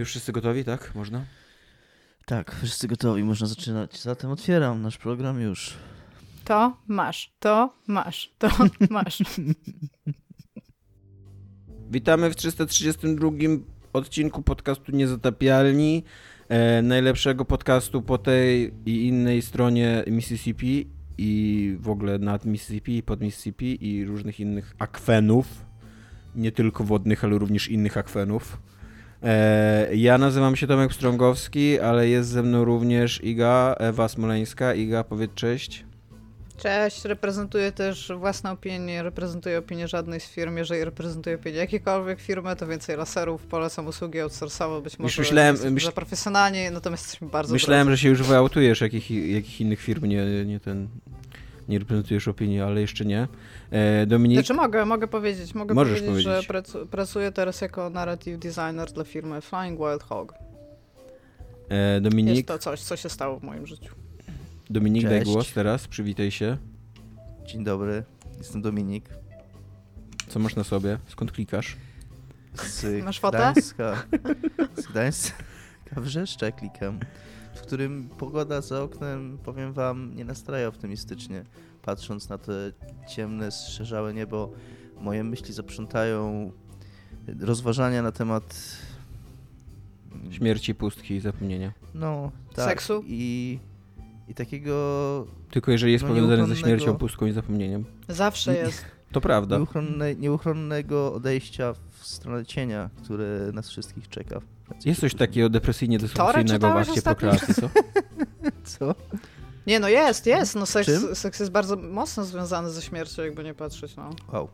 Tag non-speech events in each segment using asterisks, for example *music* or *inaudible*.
Już wszyscy gotowi, tak? Można? Tak, wszyscy gotowi, można zaczynać. Zatem otwieram nasz program już. To masz, to masz, to *laughs* masz. Witamy w 332 odcinku podcastu Niezatapialni, e, najlepszego podcastu po tej i innej stronie Mississippi i w ogóle nad Mississippi, pod Mississippi i różnych innych akwenów, nie tylko wodnych, ale również innych akwenów. E, ja nazywam się Tomek Strągowski, ale jest ze mną również Iga, Ewa Smoleńska. Iga, powiedz cześć. Cześć, reprezentuję też własną opinię, nie reprezentuję opinię żadnej z firm. Jeżeli reprezentuję opinię jakiejkolwiek firmy, to więcej laserów, polecam usługi outsourcowe, być może myślałem- myśl... myśl- za profesjonalnie, natomiast jesteśmy bardzo Myślałem, drodzy. że się już wyautujesz, jakich, jakich innych firm nie, nie ten... Nie reprezentujesz opinii, ale jeszcze nie. E, Dominik, Znaczy mogę, mogę powiedzieć, mogę Możesz powiedzieć, że powiedzieć. pracu, pracuję teraz jako narrative designer dla firmy Flying Wild Hog. e, Jest Dominik, to coś, co się stało w moim życiu. Dominik daj Cześć. głos teraz, przywitaj się. Dzień dobry, jestem Dominik Co masz na sobie? Skąd klikasz? z Masz fotę? Gdańska. Z Gdańska wrzeszcza klikam, w którym pogoda za oknem, powiem wam, nie nastraja optymistycznie. Patrząc na te ciemne, zszerzałe niebo, moje myśli zaprzątają rozważania na temat... Śmierci, pustki i zapomnienia. No, tak. Seksu? I, i takiego Tylko jeżeli jest No, powiązane ze śmiercią, pustką i zapomnieniem. Zawsze jest. *laughs* To prawda. nieuchronne, nieuchronnego odejścia w stronę cienia, które nas wszystkich czeka. Jest coś takiego depresyjnie-dysfunkcyjnego w czytałeś akcie prokreacji, co? *laughs* Co? Nie, no jest, jest. No seks, Czym? seks jest bardzo mocno związany ze śmiercią, jakby nie patrzeć, no. Wow.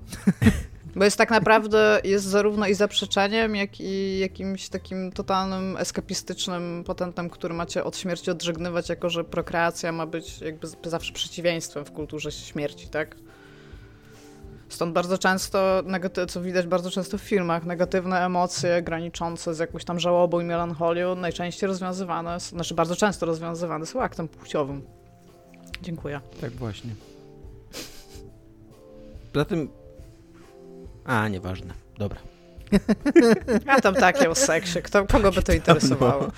Bo jest tak naprawdę, jest zarówno i zaprzeczeniem, jak i jakimś takim totalnym eskapistycznym potentem, który macie od śmierci odżegnywać, jako że prokreacja ma być jakby zawsze przeciwieństwem w kulturze śmierci, tak? Stąd bardzo często, co widać bardzo często w filmach, negatywne emocje graniczące z jakąś tam żałobą i melancholią najczęściej rozwiązywane, znaczy bardzo często rozwiązywane są aktem płciowym. Dziękuję. Tak właśnie. Zatem... A, nieważne. Dobra. *laughs* A tam takie o seksie, Kto, kogo by to interesowało?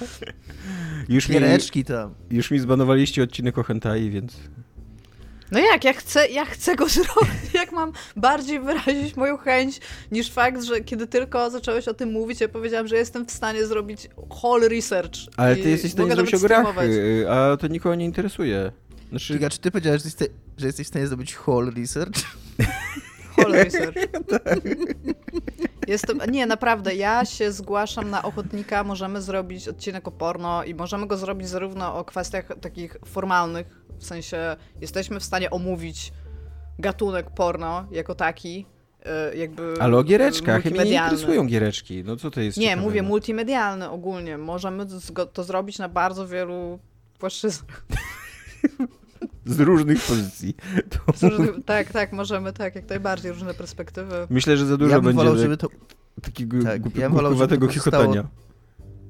Już mi, tam. już mi zbanowaliście odcinek o hentai, więc... No jak, ja chcę, ja chcę go *laughs* zrobić, jak mam bardziej wyrazić moją chęć niż fakt, że kiedy tylko zacząłeś o tym mówić, ja powiedziałam, że jestem w stanie zrobić whole research. Ale ty jesteś w stanie zrobić o grach, y, a to nikogo nie interesuje. Znaczy, Giga, czy ty powiedziałeś, że jesteś, że jesteś w stanie zrobić whole research? Whole research. *laughs* Jestem, nie, naprawdę, ja się zgłaszam na ochotnika, możemy zrobić odcinek o porno i możemy go zrobić zarówno o kwestiach takich formalnych, w sensie jesteśmy w stanie omówić gatunek porno jako taki, y, jakby ale o giereczkach. Mnie nie interesują giereczki. No co to jest Nie, ciekawego? mówię multimedialny ogólnie. Możemy to zrobić na bardzo wielu płaszczyznach. *laughs* Z różnych pozycji. To... *laughs* Z różnych- Tak, tak, możemy, tak, jak najbardziej, różne perspektywy. Myślę, że za dużo ja bym będzie wolał, żeby to, takiego tak, głupi- ja bym wolał, żeby to pozostało- chichotania.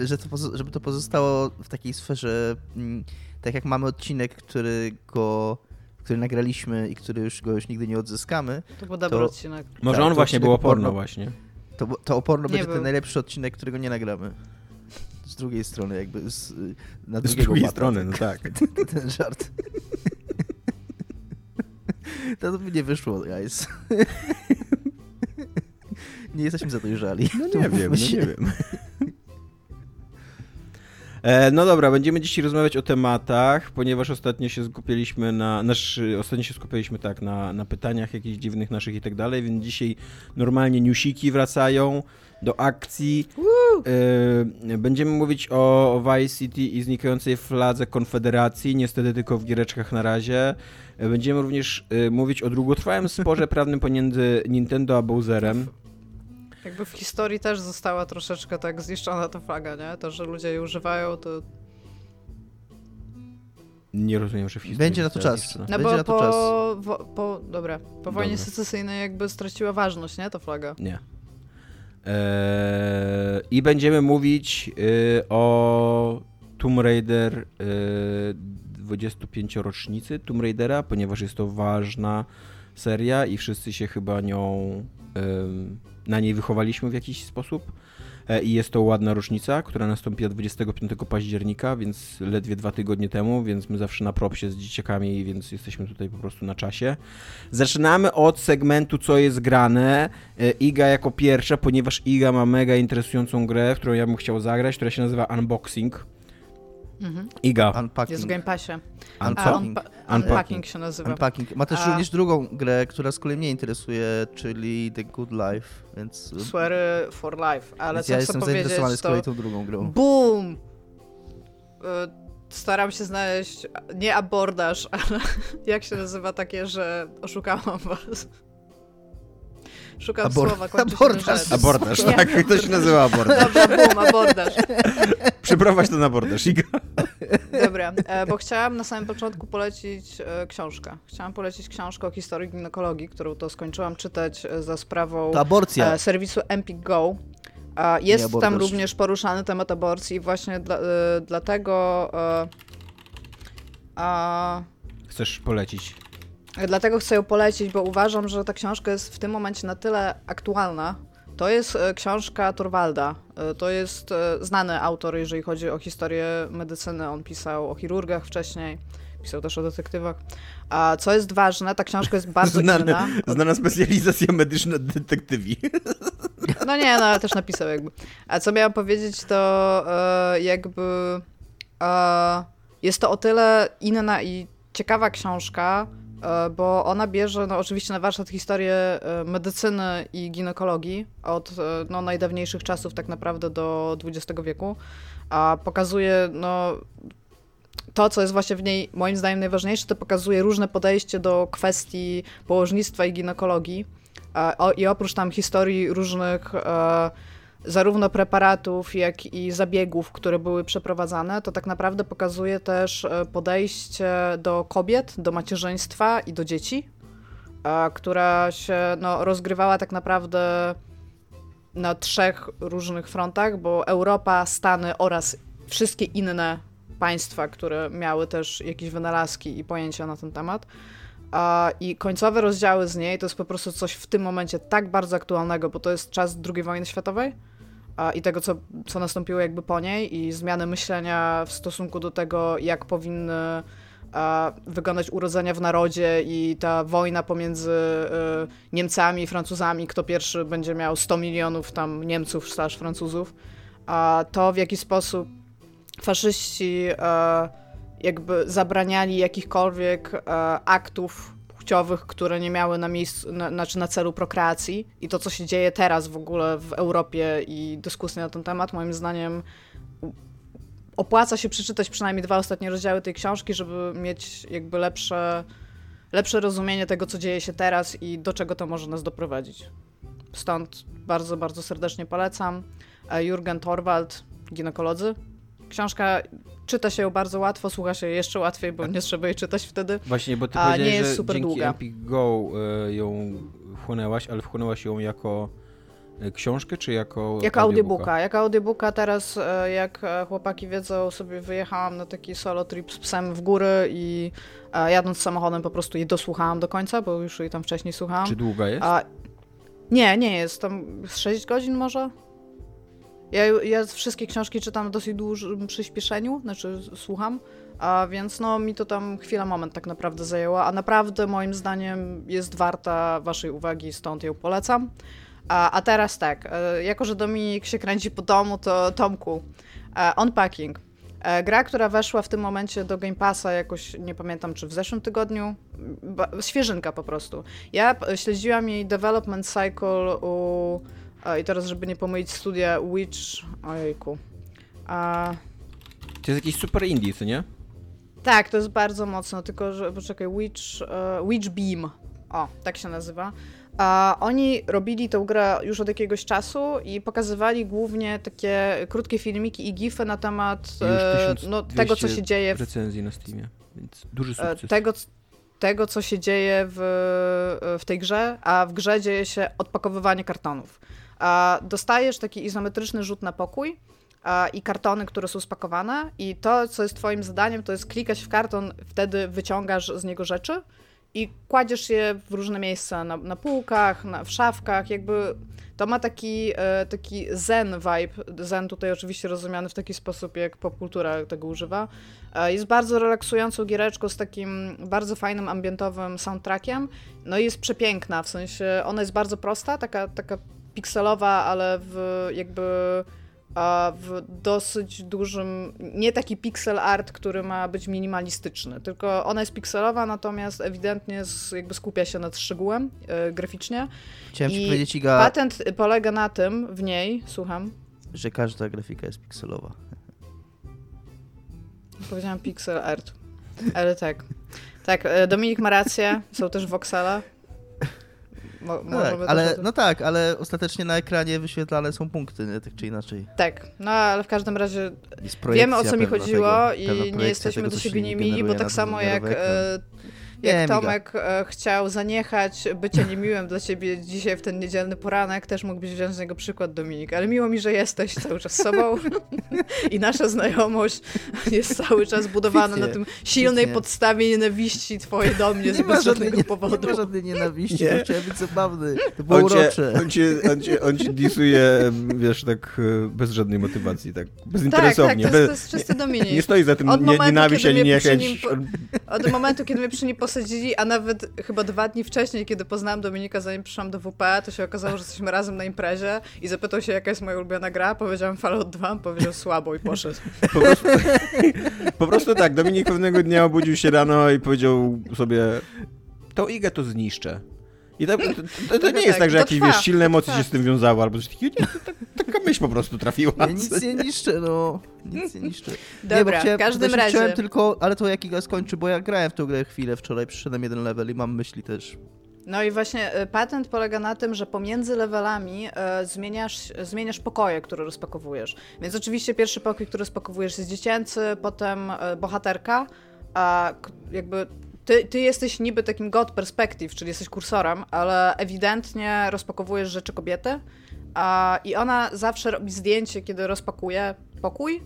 że to, żeby to pozostało w takiej sferze, mm, tak jak mamy odcinek, który go, który nagraliśmy i który już go już nigdy nie odzyskamy, To był dobry To- odcinek. Może Tak, on właśnie odcinek było o porno porno. właśnie. to, to oporno Nie będzie był. ten najlepszy odcinek, którego nie nagramy. Z drugiej strony jakby, z, na Z drugiego drugiej bata, strony, no tak. ten, *laughs* ten żart. *laughs* To by nie wyszło, guys. *laughs* Nie jesteśmy za to dojrzali. No To nie wiem, no nie wiem. E, no dobra, będziemy dzisiaj rozmawiać o tematach, ponieważ ostatnio się skupialiśmy na, nasz, ostatnio się skupialiśmy tak na, na pytaniach jakichś dziwnych naszych i tak dalej, więc dzisiaj normalnie newsiki wracają do akcji. E, będziemy mówić o, Vice City i znikającej fladze Konfederacji, niestety tylko w giereczkach na razie. E, Będziemy również mówić o długotrwałym sporze prawnym pomiędzy Nintendo a Bowserem. Jakby w historii też została troszeczkę tak zniszczona ta flaga, nie? To, że ludzie jej używają, to... Nie rozumiem, że w historii Będzie na to czas. zniszczona. No Będzie bo na to po, czas. wo, po... Dobra, po wojnie Dobra. secesyjnej jakby straciła ważność, nie? Ta flaga. Nie. Eee, I będziemy mówić y, o Tomb Raider y, 25-rocznicy Tomb Raidera, ponieważ jest to ważna seria i wszyscy się chyba nią na niej wychowaliśmy w jakiś sposób. e, i jest to ładna rocznica, która nastąpiła 25 października, więc ledwie dwa tygodnie temu, więc my zawsze na propsie z dzieciakami, więc jesteśmy tutaj po prostu na czasie. Zaczynamy od segmentu co jest grane. E, Iga jako pierwsza, ponieważ Iga ma mega interesującą grę, którą ja bym chciał zagrać, która się nazywa Unboxing. Mhm. Iga, Unpacking. Jest w Game Passie. Unpacking. unpa- Unpacking się nazywa. Unpacking. Ma też A- również drugą grę, która z kolei mnie interesuje, czyli The Good Life, więc... Swery for life, ale co ja chcę jestem zainteresowany z to kolei tą drugą grą. BOOM! Y, Staram się znaleźć nie abordaż, ale *laughs* jak się nazywa takie, że oszukałam was. Szukam Abor- słowa, kończy abordaż. Abordaż, Nie. tak? To się nazywa abordaż. Dobra, boom, abordaż. *laughs* Przeprowadź to na abordaż, Iga. Dobra, e, bo chciałam na samym początku polecić e, książkę. Chciałam polecić książkę o historii ginekologii, którą to skończyłam czytać e, za sprawą aborcja. serwisu Empik Go. Jest tam również poruszany temat aborcji i właśnie dla, dlatego a, Chcesz polecić? Dlatego chcę ją polecić, bo uważam, że ta książka jest w tym momencie na tyle aktualna. To jest e, książka Torwalda. E, To jest e, znany autor, jeżeli chodzi o historię medycyny. On pisał o chirurgach wcześniej, pisał też o detektywach. A co jest ważne, ta książka jest *laughs* bardzo inna. Znana, znana specjalizacja medyczna detektywi. *laughs* No nie, no ale też napisał jakby. A co miałam powiedzieć, to e, jakby e, jest to o tyle inna i ciekawa książka, bo ona bierze no, oczywiście na warsztat historię e, medycyny i ginekologii od e, no, najdawniejszych czasów tak naprawdę do XX wieku, a pokazuje no, to, co jest właśnie w niej moim zdaniem najważniejsze, to pokazuje różne podejście do kwestii położnictwa i ginekologii. E, I oprócz tam historii różnych e, zarówno preparatów, jak i zabiegów, które były przeprowadzane, to tak naprawdę pokazuje też e, podejście do kobiet, do macierzyństwa i do dzieci, która się no, rozgrywała tak naprawdę na trzech różnych frontach, bo Europa, Stany oraz wszystkie inne państwa, które miały też jakieś wynalazki i pojęcia na ten temat. I końcowe rozdziały z niej to jest po prostu coś w tym momencie tak bardzo aktualnego, bo to jest czas II wojny światowej i tego, co, co nastąpiło jakby po niej i zmiany myślenia w stosunku do tego, jak powinny wyglądać urodzenia w narodzie i ta wojna pomiędzy y, Niemcami i Francuzami, kto pierwszy będzie miał 100 milionów tam Niemców slash Francuzów, a to w jaki sposób faszyści jakby zabraniali jakichkolwiek aktów płciowych, które nie miały na miejscu, na, znaczy na celu prokreacji i to, co się dzieje teraz w ogóle w Europie i dyskusje na ten temat, moim zdaniem opłaca się przeczytać przynajmniej dwa ostatnie rozdziały tej książki, żeby mieć jakby lepsze, lepsze rozumienie tego, co dzieje się teraz i do czego to może nas doprowadzić. Stąd bardzo, bardzo serdecznie polecam. E, Jurgen Torwald, ginekolodzy. Książka czyta się ją bardzo łatwo, słucha się jeszcze łatwiej, bo nie trzeba jej czytać wtedy. Właśnie, bo ty A, nie jest że super dzięki długa. Epic Go y, ją wchłonęłaś, ale wchłonęłaś ją jako y, książkę, czy jako Jako audiobooka. Jako audiobooka teraz, e, jak e, chłopaki wiedzą, sobie wyjechałam na taki solo trip z psem w góry i e, jadąc samochodem po prostu jej dosłuchałam do końca, bo już jej tam wcześniej słuchałam. Czy długa jest? A, nie, nie jest. Tam z 6 godzin może? Ja, ja wszystkie książki czytam w dosyć dużym przyspieszeniu, znaczy słucham, a więc no mi to tam chwila, moment tak naprawdę zajęła, a naprawdę moim zdaniem jest warta waszej uwagi, stąd ją polecam. A, a teraz tak, e, jako że Dominik się kręci po domu, to Tomku, e, Unpacking. E, Gra, która weszła w tym momencie do Game Passa jakoś, nie pamiętam czy w zeszłym tygodniu, świeżynka po prostu. Ja śledziłam jej development cycle u, a, i teraz żeby nie pomylić studia Witch, ojejku. A, To jest jakiś super indie, co nie? tak, to jest bardzo mocno, tylko że, poczekaj, Witch, e, Witch Beam, o, tak się nazywa. A oni robili tę grę już od jakiegoś czasu i pokazywali głównie takie krótkie filmiki i gify na temat e, 1200 no, tego, co się dzieje w recenzji na Steamie, więc duży e, sukces. tego, tego, co się dzieje w, w tej grze, a w grze dzieje się odpakowywanie kartonów. Dostajesz taki izometryczny rzut na pokój i kartony, które są spakowane i to, co jest twoim zadaniem, to jest klikać w karton, wtedy wyciągasz z niego rzeczy i kładziesz je w różne miejsca, na, na półkach, na, w szafkach, jakby to ma taki, e, taki zen vibe. Zen tutaj oczywiście rozumiany w taki sposób, jak popkultura tego używa. E, jest bardzo relaksującą giereczką z takim bardzo fajnym ambientowym soundtrackiem. No i jest przepiękna, w sensie ona jest bardzo prosta, taka, taka pikselowa, ale w jakby a w dosyć dużym, nie taki pixel art, który ma być minimalistyczny, tylko ona jest pikselowa, natomiast ewidentnie z, jakby skupia się nad szczegółem e, graficznie. Chciałem ci I powiedzieć, Iga, Patent polega na tym, w niej, słucham, że każda grafika jest pikselowa. powiedziałam pixel art, ale tak. Tak, e, Dominik ma rację, są też voxele. Mo, No tak, ale, no tak, ale ostatecznie na ekranie wyświetlane są punkty, nie? tak czy inaczej. Tak, no ale w każdym razie wiemy o co mi chodziło tego, i nie jesteśmy do siebie się niemili, bo tak samo jak, Nie, jak Miga. Tomek e, chciał zaniechać bycia niemiłym dla ciebie dzisiaj w ten niedzielny poranek, też mógłbyś wziąć z niego przykład Dominik, ale miło mi, że jesteś cały czas sobą *laughs* *laughs* i nasza znajomość jest cały czas budowana Świetnie, na tym silnej świetnie. podstawie nienawiści twojej do mnie z Nie żadnej, żadnego nie, powodu. nie ma żadnej nienawiści, Nie. chciałem być zabawny. To było On cię, urocze. on, cię, on, cię, on cię disuje, wiesz, tak e, bez żadnej motywacji, tak Tak, tak, bezinteresownie. to Bez- jest, to jest czysty Dominik. nie stoi za tym Od nie, momentu, nienawiść ani niechęć. nim Od momentu, kiedy mnie przy nim posadzili, a nawet chyba dwa dni wcześniej, kiedy poznałam Dominika, zanim przyszłam do WP, to się okazało, że jesteśmy razem na imprezie i zapytał się, jaka jest moja ulubiona gra. Powiedziałam Fallout 2, on powiedział słabo i poszedł. *laughs* Po prostu, po prostu tak, Dominik pewnego dnia obudził się rano i powiedział sobie, tą igę to zniszczę. I to, to, to, to nie jest tak, tak, że jakieś wiesz, silne emocje się z tym wiązały, albo coś takiego. Nie, tak- taka myśl po prostu trafiła. Ja nic nie niszczę, no. Nic nie niszczę. nie, bo Dobra, chciałem, w każdym razie. Chciałem tylko, ale to jak Iga skończy, bo ja grałem w tę grę chwilę wczoraj, przyszedłem jeden level i mam myśli też. No i właśnie e, patent polega na tym, że pomiędzy levelami e, zmieniasz, zmieniasz pokoje, które rozpakowujesz. Więc oczywiście pierwszy pokój, który rozpakowujesz jest dziecięcy, potem e, bohaterka, a jakby ty, ty jesteś niby takim god perspective, czyli jesteś kursorem, ale ewidentnie rozpakowujesz rzeczy kobiety a, i ona zawsze robi zdjęcie, kiedy rozpakuje pokój,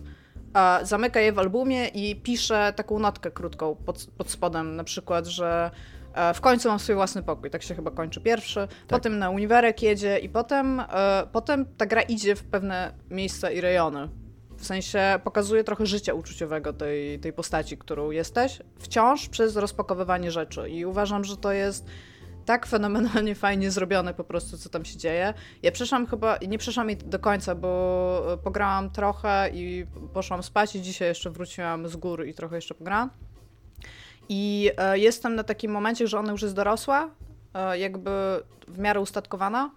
a, zamyka je w albumie i pisze taką notkę krótką pod, pod spodem, na przykład, że e, w końcu mam swój własny pokój, tak się chyba kończy pierwszy. Potem na uniwerek jedzie i potem, e, potem ta gra idzie w pewne miejsca i rejony. W sensie pokazuje trochę życia uczuciowego tej, tej postaci, którą jesteś, wciąż przez rozpakowywanie rzeczy. I uważam, że to jest tak fenomenalnie fajnie zrobione po prostu, co tam się dzieje. Ja przeszłam chyba, nie przeszłam jej do końca, bo e, pograłam trochę i poszłam spać i dzisiaj jeszcze wróciłam z góry i trochę jeszcze pograłam. I e, jestem na takim momencie, że ona już jest dorosła, e, jakby w miarę ustatkowana,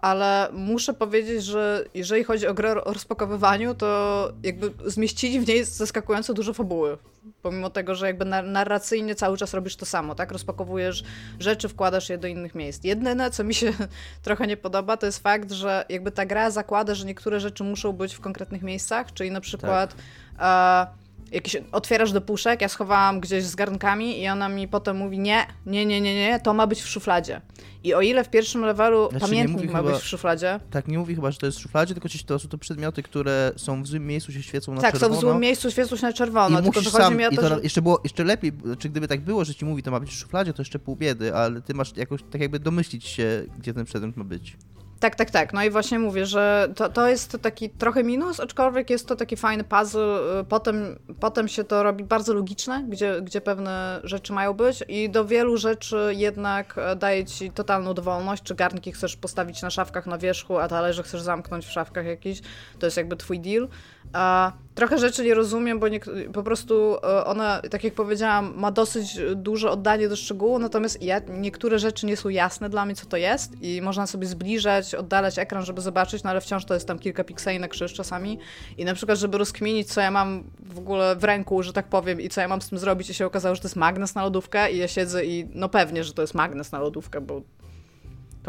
ale muszę powiedzieć, że jeżeli chodzi o grę o rozpakowywaniu, to jakby zmieścili w niej zaskakująco dużo fabuły. Pomimo tego, że jakby nar- narracyjnie cały czas robisz to samo, tak? Rozpakowujesz rzeczy, wkładasz je do innych miejsc. Jedyne, co mi się *laughs* trochę nie podoba, to jest fakt, że jakby ta gra zakłada, że niektóre rzeczy muszą być w konkretnych miejscach, czyli na przykład e, jakieś otwierasz do puszek, ja schowałam gdzieś z garnkami i ona mi potem mówi nie, nie, nie, nie, nie, to ma być w szufladzie. I o ile w pierwszym levelu Znaczy, pamiętnik ma chyba- być w szufladzie, Tak, nie mówi chyba, że to jest w szufladzie, tylko to są to przedmioty, które są w złym miejscu, się świecą na tak, są czerwono. w złym miejscu, świecą się na I czerwono, tylko musisz sam, mi o i to, to że... jeszcze było, jeszcze lepiej, czy gdyby tak było, że ci mówi, to ma być w szufladzie, to jeszcze pół biedy, ale ty masz jakoś tak jakby domyślić się, gdzie ten przedmiot ma być. Tak, tak, tak. No i właśnie mówię, że to, to jest taki trochę minus, aczkolwiek jest to taki fajny puzzle. y, Potem, potem się to robi bardzo logiczne, gdzie, gdzie pewne rzeczy mają być i do wielu rzeczy jednak e, daje ci totalną dowolność, czy garnki chcesz postawić na szafkach na wierzchu, a talerze chcesz zamknąć w szafkach jakiś. To jest jakby twój deal. A trochę rzeczy nie rozumiem, bo nie, po prostu e, ona, tak jak powiedziałam, ma dosyć duże oddanie do szczegółu, natomiast ja, niektóre rzeczy nie są jasne dla mnie, co to jest i można sobie zbliżać, oddalać ekran, żeby zobaczyć, no ale wciąż to jest tam kilka pikseli na krzyż czasami. I na przykład, żeby rozkminić, co ja mam w ogóle w ręku, że tak powiem i co ja mam z tym zrobić i się okazało, że to jest magnes na lodówkę i ja siedzę i no pewnie, że to jest magnes na lodówkę, bo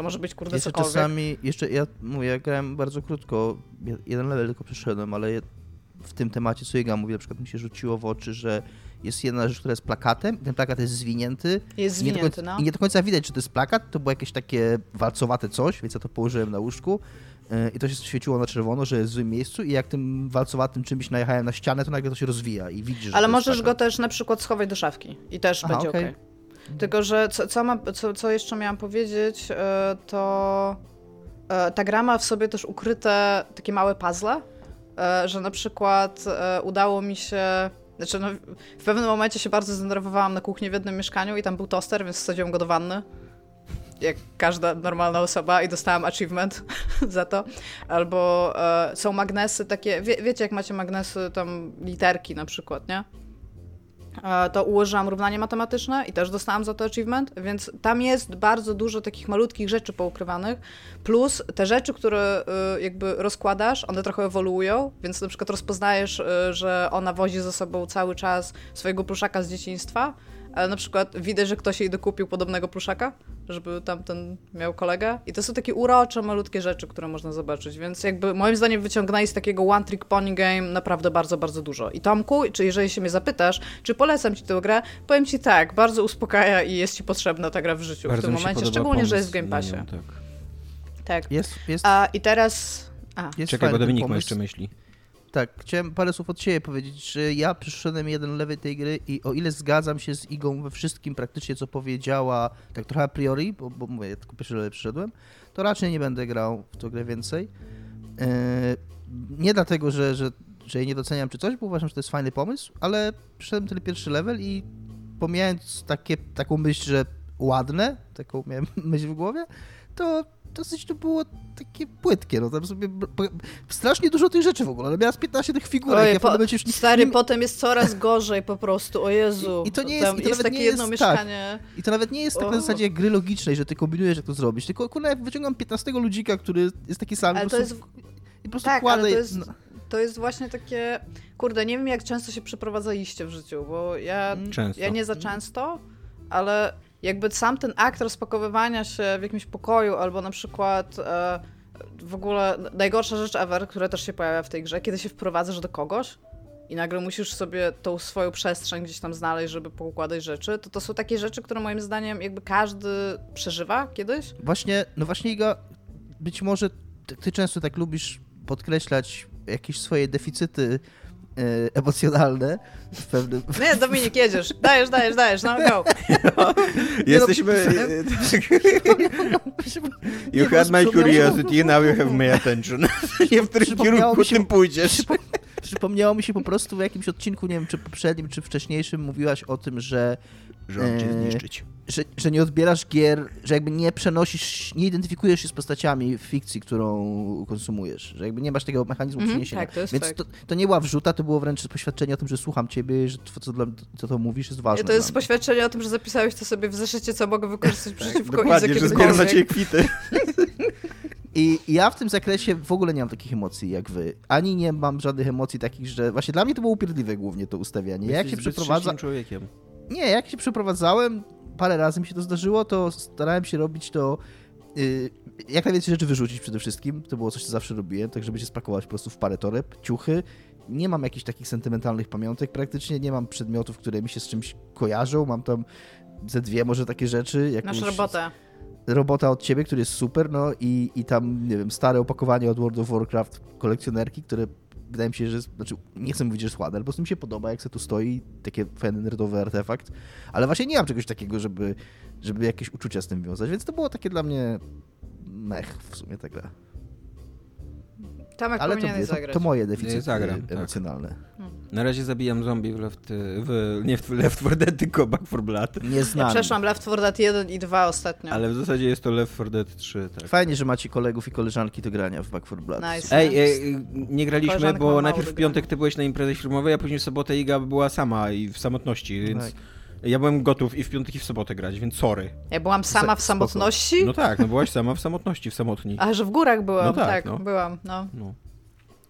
to może być kurde Jeszcze cokolwiek. czasami, jeszcze ja mówię, ja grałem bardzo krótko, je- jeden level tylko przeszedłem, ale w tym temacie, co Iga mówi, na przykład mi się rzuciło w oczy, że jest jedna rzecz, która jest plakatem, ten plakat jest zwinięty. Jest i nie zwinięty, końca, no. I nie do końca widać, czy to jest plakat, to było jakieś takie walcowate coś, więc ja to położyłem na łóżku yy, i to się świeciło na czerwono, że jest w złym miejscu i jak tym walcowatym czymś najechałem na ścianę, to nagle to się rozwija i widzisz, że Ale możesz go też na przykład schować do szafki i też Aha, będzie okej. okej. Tylko, że co, co, mam, co, co jeszcze miałam powiedzieć, e, to e, ta gra ma w sobie też ukryte takie małe puzzle, e, że na przykład udało mi się. Znaczy, no, w pewnym momencie się bardzo zdenerwowałam na kuchni w jednym mieszkaniu i tam był toster, więc wsadziłam go do wanny. Jak każda normalna osoba i dostałam achievement *laughs* za to. Albo e, są magnesy takie, wie, wiecie jak macie magnesy, tam literki na przykład, nie? E, to ułożyłam równanie matematyczne i też dostałam za to achievement, więc tam jest bardzo dużo takich malutkich rzeczy poukrywanych, plus te rzeczy, które y, jakby rozkładasz, one trochę ewoluują, więc na przykład rozpoznajesz, y, że ona wozi ze sobą cały czas swojego pluszaka z dzieciństwa, ale na przykład widać, że ktoś jej dokupił podobnego pluszaka, żeby tamten miał kolegę. I to są takie urocze, malutkie rzeczy, które można zobaczyć. Więc jakby moim zdaniem wyciągnęli z takiego One Trick Pony Game naprawdę bardzo, bardzo dużo. I Tomku, czy jeżeli się mnie zapytasz, czy polecam ci tę grę, powiem ci tak, bardzo uspokaja i jest ci potrzebna ta gra w życiu Bardzo w tym momencie, szczególnie, że jest w Game Passie. nią, tak. Tak. Jest, jest, A i teraz... A, jest Czekaj, bo Dominik ma pomysł. jeszcze myśli. Tak, chciałem parę słów od siebie powiedzieć, że ja przyszedłem jeden level tej gry i o ile zgadzam się z Igą we wszystkim praktycznie, co powiedziała, tak trochę a priori, bo, bo mówię, ja tylko pierwszy level przyszedłem, to raczej nie będę grał w tą grę więcej. Eee, nie dlatego, że, że, że jej nie doceniam czy coś, bo uważam, że to jest fajny pomysł, ale przyszedłem ten pierwszy level i pomijając takie, taką myśl, że ładne, taką miałem *laughs* myśl w głowie, to dosyć to było takie płytkie, no tam sobie strasznie dużo tych rzeczy w ogóle, ale miała z 15 tych figurek, Ojej, ja w po, już nie, stary, nie, potem jest coraz gorzej po prostu, o Jezu. I- i to nie jest- Tam i to jest nawet takie nie jedno jest tak. mieszkanie. I to nawet nie jest tak na O. zasadzie gry logicznej, że ty kombinujesz, jak to zrobić, tylko kurwa, jak wyciągam 15 ludzika, który jest taki sam, Ale po to jest i po prostu Tak, kładę... ale to jest, no. to jest właśnie takie. Kurde, nie wiem jak często się przeprowadzaliście w życiu, bo ja, Często. ja nie za często, ale jakby sam ten akt rozpakowywania się w jakimś pokoju, albo na przykład e, w ogóle najgorsza rzecz ever, która też się pojawia w tej grze, kiedy się wprowadzasz do kogoś i nagle musisz sobie tą swoją przestrzeń gdzieś tam znaleźć, żeby poukładać rzeczy, to to są takie rzeczy, które moim zdaniem jakby każdy przeżywa kiedyś. Właśnie, no właśnie Iga, być może ty, ty często tak lubisz podkreślać jakieś swoje deficyty emocjonalne w pewnym... Nie, Dominik, jedziesz. Dajesz, dajesz, dajesz, no go. *laughs* Jesteśmy... *laughs* *laughs* You had my curiosity, now you have my attention. Nie w którym kierunku mi się- tym pójdziesz. Przypo- Przypomniało mi się po prostu w jakimś odcinku, nie wiem, czy poprzednim, czy wcześniejszym, mówiłaś o tym, że, Rząd cię Eee, zniszczyć. Że, że nie odbierasz gier, że jakby nie przenosisz, nie identyfikujesz się z postaciami w fikcji, którą konsumujesz, że jakby nie masz tego mechanizmu Mhm, przeniesienia. tak, to jest Więc to, to nie była wrzuta, to było wręcz poświadczenie o tym, że słucham ciebie, że to, co, dla, co to mówisz jest ważne. To jest poświadczenie o tym, że zapisałeś to sobie w zeszycie, co mogę wykorzystać *laughs* przeciwko Idze Dokładnie, że zbieram na ciebie kwity. I *laughs* i ja w tym zakresie w ogóle nie mam takich emocji jak wy. Ani nie mam żadnych emocji takich, że właśnie dla mnie to było upierdliwe głównie to ustawianie. Jak się przeprowadza... człowiekiem. Nie, jak się przeprowadzałem, parę razy mi się to zdarzyło, to starałem się robić to. Yy, jak najwięcej rzeczy wyrzucić przede wszystkim. To było coś, co zawsze robiłem, tak żeby się spakować po prostu w parę toreb, ciuchy. Nie mam jakichś takich sentymentalnych pamiątek praktycznie, nie mam przedmiotów, które mi się z czymś kojarzą. Mam tam ze dwie może takie rzeczy. Jakąś Masz robotę. robota od ciebie, który jest super, no i, i tam, nie wiem, stare opakowanie od World of Warcraft kolekcjonerki, które wydaje mi się, że, jest- znaczy nie chcę mówić, że jest ładne, ale po prostu mi się podoba, jak se tu stoi, takie fajny nerdowy artefakt, ale właśnie nie mam czegoś takiego, żeby, żeby jakieś uczucia z tym wiązać, więc to było takie dla mnie mech w sumie ta gra. Tomek Ale to, to, zagrać. to moje deficyty zagram, tak. Na razie zabijam zombie w Left... W, nie w Left 4 Dead, tylko Back 4 Blood. Nie Ja znam. przeszłam Left 4 Dead 1 i 2 ostatnio. Ale w zasadzie jest to Left 4 Dead 3, tak. Fajnie, że macie kolegów i koleżanki do grania w Back 4 Blood. Nice. Ej, ej, nie graliśmy, bo najpierw w piątek ty byłeś na imprezie filmowej, a później w sobotę Iga była sama i w samotności, więc Tak. ja byłem gotów i w piątek i w sobotę grać, więc sorry. Ja byłam sama w samotności, No tak, no byłaś sama w samotności, w samotni. a że w górach byłam, No tak, tak, no. byłam, no. No.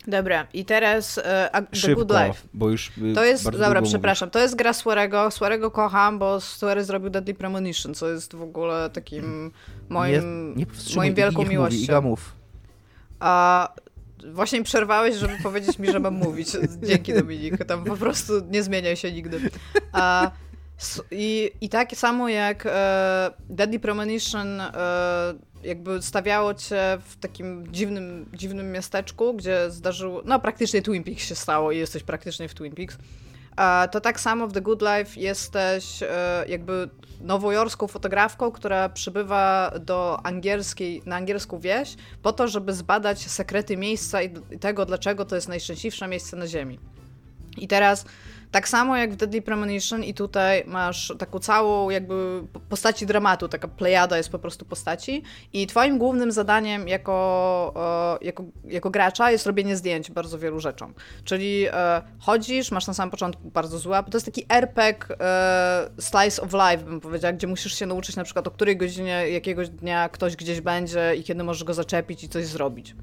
Dobra, i teraz e, a, The Good Szybko, Life. bo już y, To jest, dobra, przepraszam, to jest gra Swearego. Swearego kocham, bo Swery zrobił Deadly Premonition, co jest w ogóle takim moim, nie powstrzymuj, moim wielką miłością. Mówi, Iga mów. A właśnie przerwałeś, żeby powiedzieć mi, że mam mówić. *laughs* Dzięki Dominik, tam po prostu nie zmieniaj się nigdy. A, i, I tak samo jak e, Deadly Premonition e, jakby stawiało cię w takim dziwnym, dziwnym miasteczku, gdzie zdarzyło, no praktycznie Twin Peaks się stało i jesteś praktycznie w Twin Peaks. To tak samo w The Good Life jesteś e, jakby nowojorską fotografką, która przybywa do angielskiej, na angielską wieś po to, żeby zbadać sekrety miejsca i tego, dlaczego to jest najszczęśliwsze miejsce na Ziemi. I teraz tak samo jak w Deadly Premonition i tutaj masz taką całą jakby postaci dramatu, taka plejada jest po prostu postaci i twoim głównym zadaniem jako, e, jako, jako gracza jest robienie zdjęć bardzo wielu rzeczom. Czyli e, chodzisz, masz na samym początku bardzo zła, bo to jest taki RPG e, slice of life bym powiedziała, gdzie musisz się nauczyć na przykład o której godzinie jakiegoś dnia ktoś gdzieś będzie i kiedy możesz go zaczepić i coś zrobić.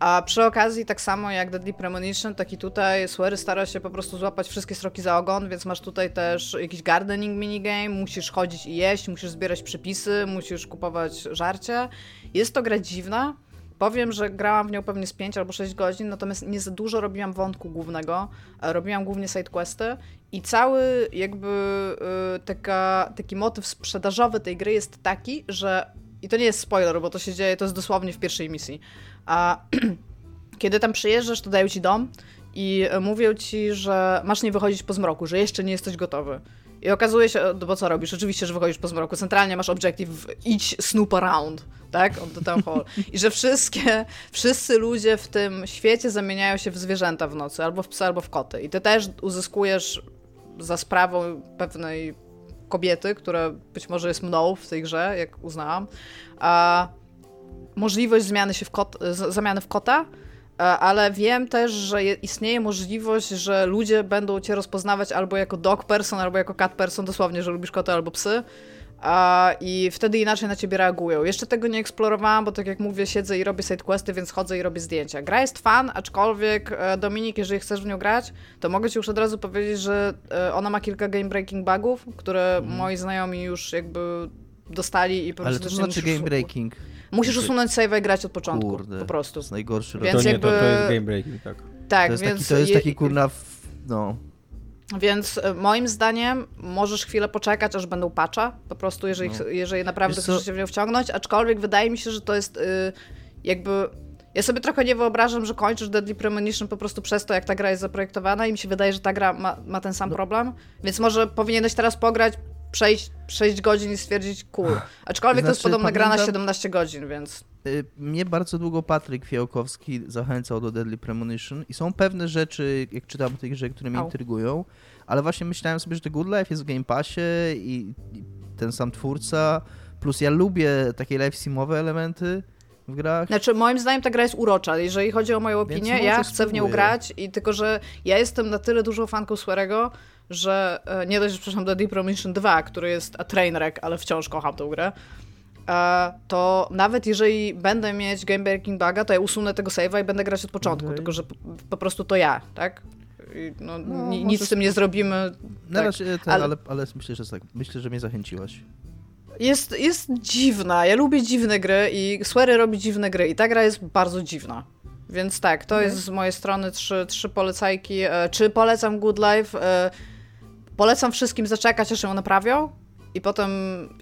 A przy okazji, tak samo jak Deadly Premonition, tak i tutaj Swery stara się po prostu złapać wszystkie sroki za ogon, więc masz tutaj też jakiś gardening minigame, musisz chodzić i jeść, musisz zbierać przepisy, musisz kupować żarcie. Jest to gra dziwna. Powiem, że grałam w nią pewnie z 5 albo 6 godzin, natomiast nie za dużo robiłam wątku głównego. Robiłam głównie sidequesty i cały jakby yy, taka, taki motyw sprzedażowy tej gry jest taki, że i to nie jest spoiler, bo to się dzieje, to jest dosłownie w pierwszej misji. A *clears throat* kiedy tam przyjeżdżasz, to dają ci dom i mówią ci, że masz nie wychodzić po zmroku, że jeszcze nie jesteś gotowy. I okazuje się, bo co robisz? Oczywiście, że wychodzisz po zmroku. Centralnie masz objective idź snoop around, tak? On to town hall. I że wszystkie, wszyscy ludzie w tym świecie zamieniają się w zwierzęta w nocy, albo w psy, albo w koty. I ty też uzyskujesz za sprawą pewnej kobiety, która być może jest mną w tej grze, jak uznałam, a możliwość zmiany się w kot, zamiany w kota, e, ale wiem też, że istnieje możliwość, że ludzie będą cię rozpoznawać albo jako dog person, albo jako cat person, dosłownie, że lubisz koty albo psy. I wtedy inaczej na ciebie reagują. Jeszcze tego nie eksplorowałam, bo tak jak mówię, siedzę i robię sidequesty, więc chodzę i robię zdjęcia. Gra jest fan, aczkolwiek e, Dominik, jeżeli chcesz w nią grać, to mogę ci już od razu powiedzieć, że e, ona ma kilka game breaking bugów, które mm. moi znajomi już jakby dostali i po prostu... Ale to znaczy game breaking? Musisz usunąć save i grać od początku. Kurde, po prostu. To jest najgorszy Więc to, nie, to, to jest game breaking, tak. Tak, to jest więc... Taki, to jest taki kurna, no... Więc e, moim zdaniem możesz chwilę poczekać, aż będą patcha, po prostu jeżeli, no. jeżeli naprawdę chcesz się w nią wciągnąć, aczkolwiek wydaje mi się, że to jest y, jakby... Ja sobie trochę nie wyobrażam, że kończysz Deadly Premonition po prostu przez to, jak ta gra jest zaprojektowana i mi się wydaje, że ta gra ma, ma ten sam no. problem, więc może powinieneś teraz pograć, przejść 6 godzin i stwierdzić cool. Aczkolwiek znaczy, to jest znaczy, podobna pamiętam, gra na 17 godzin, więc... Y, mnie bardzo długo Patryk Fiałkowski zachęcał do Deadly Premonition i są pewne rzeczy, jak czytam o tej grze, które mnie Au. intrygują, ale właśnie myślałem sobie, że The Good Life jest w Game Passie i, ten sam twórca, plus ja lubię takie live simowe elementy, w grach. Znaczy, moim zdaniem ta gra jest urocza. Jeżeli chodzi o moją opinię, ja chcę spróbuję. w nią grać i tylko, że ja jestem na tyle dużą fanką Swearego, że e, nie dość, że przepraszam, do Deep Premonition 2, który jest a trainwreck, ale wciąż kocham tę grę, e, to nawet jeżeli będę mieć Game Breaking Buga, to ja usunę tego save'a i będę grać od początku, okay. tylko że po, prostu to ja, tak? No, no, nic z tym nie zrobimy. Na tak. razie, ten, ale, ale, ale myślę, że tak. Myślę, że mnie zachęciłaś. Jest, jest dziwna. Ja lubię dziwne gry i Swery robi dziwne gry i ta gra jest bardzo dziwna. Więc tak, to okay. jest z mojej strony trzy, trzy polecajki. E, czy polecam Good Life? Polecam wszystkim zaczekać, aż ją naprawią i potem,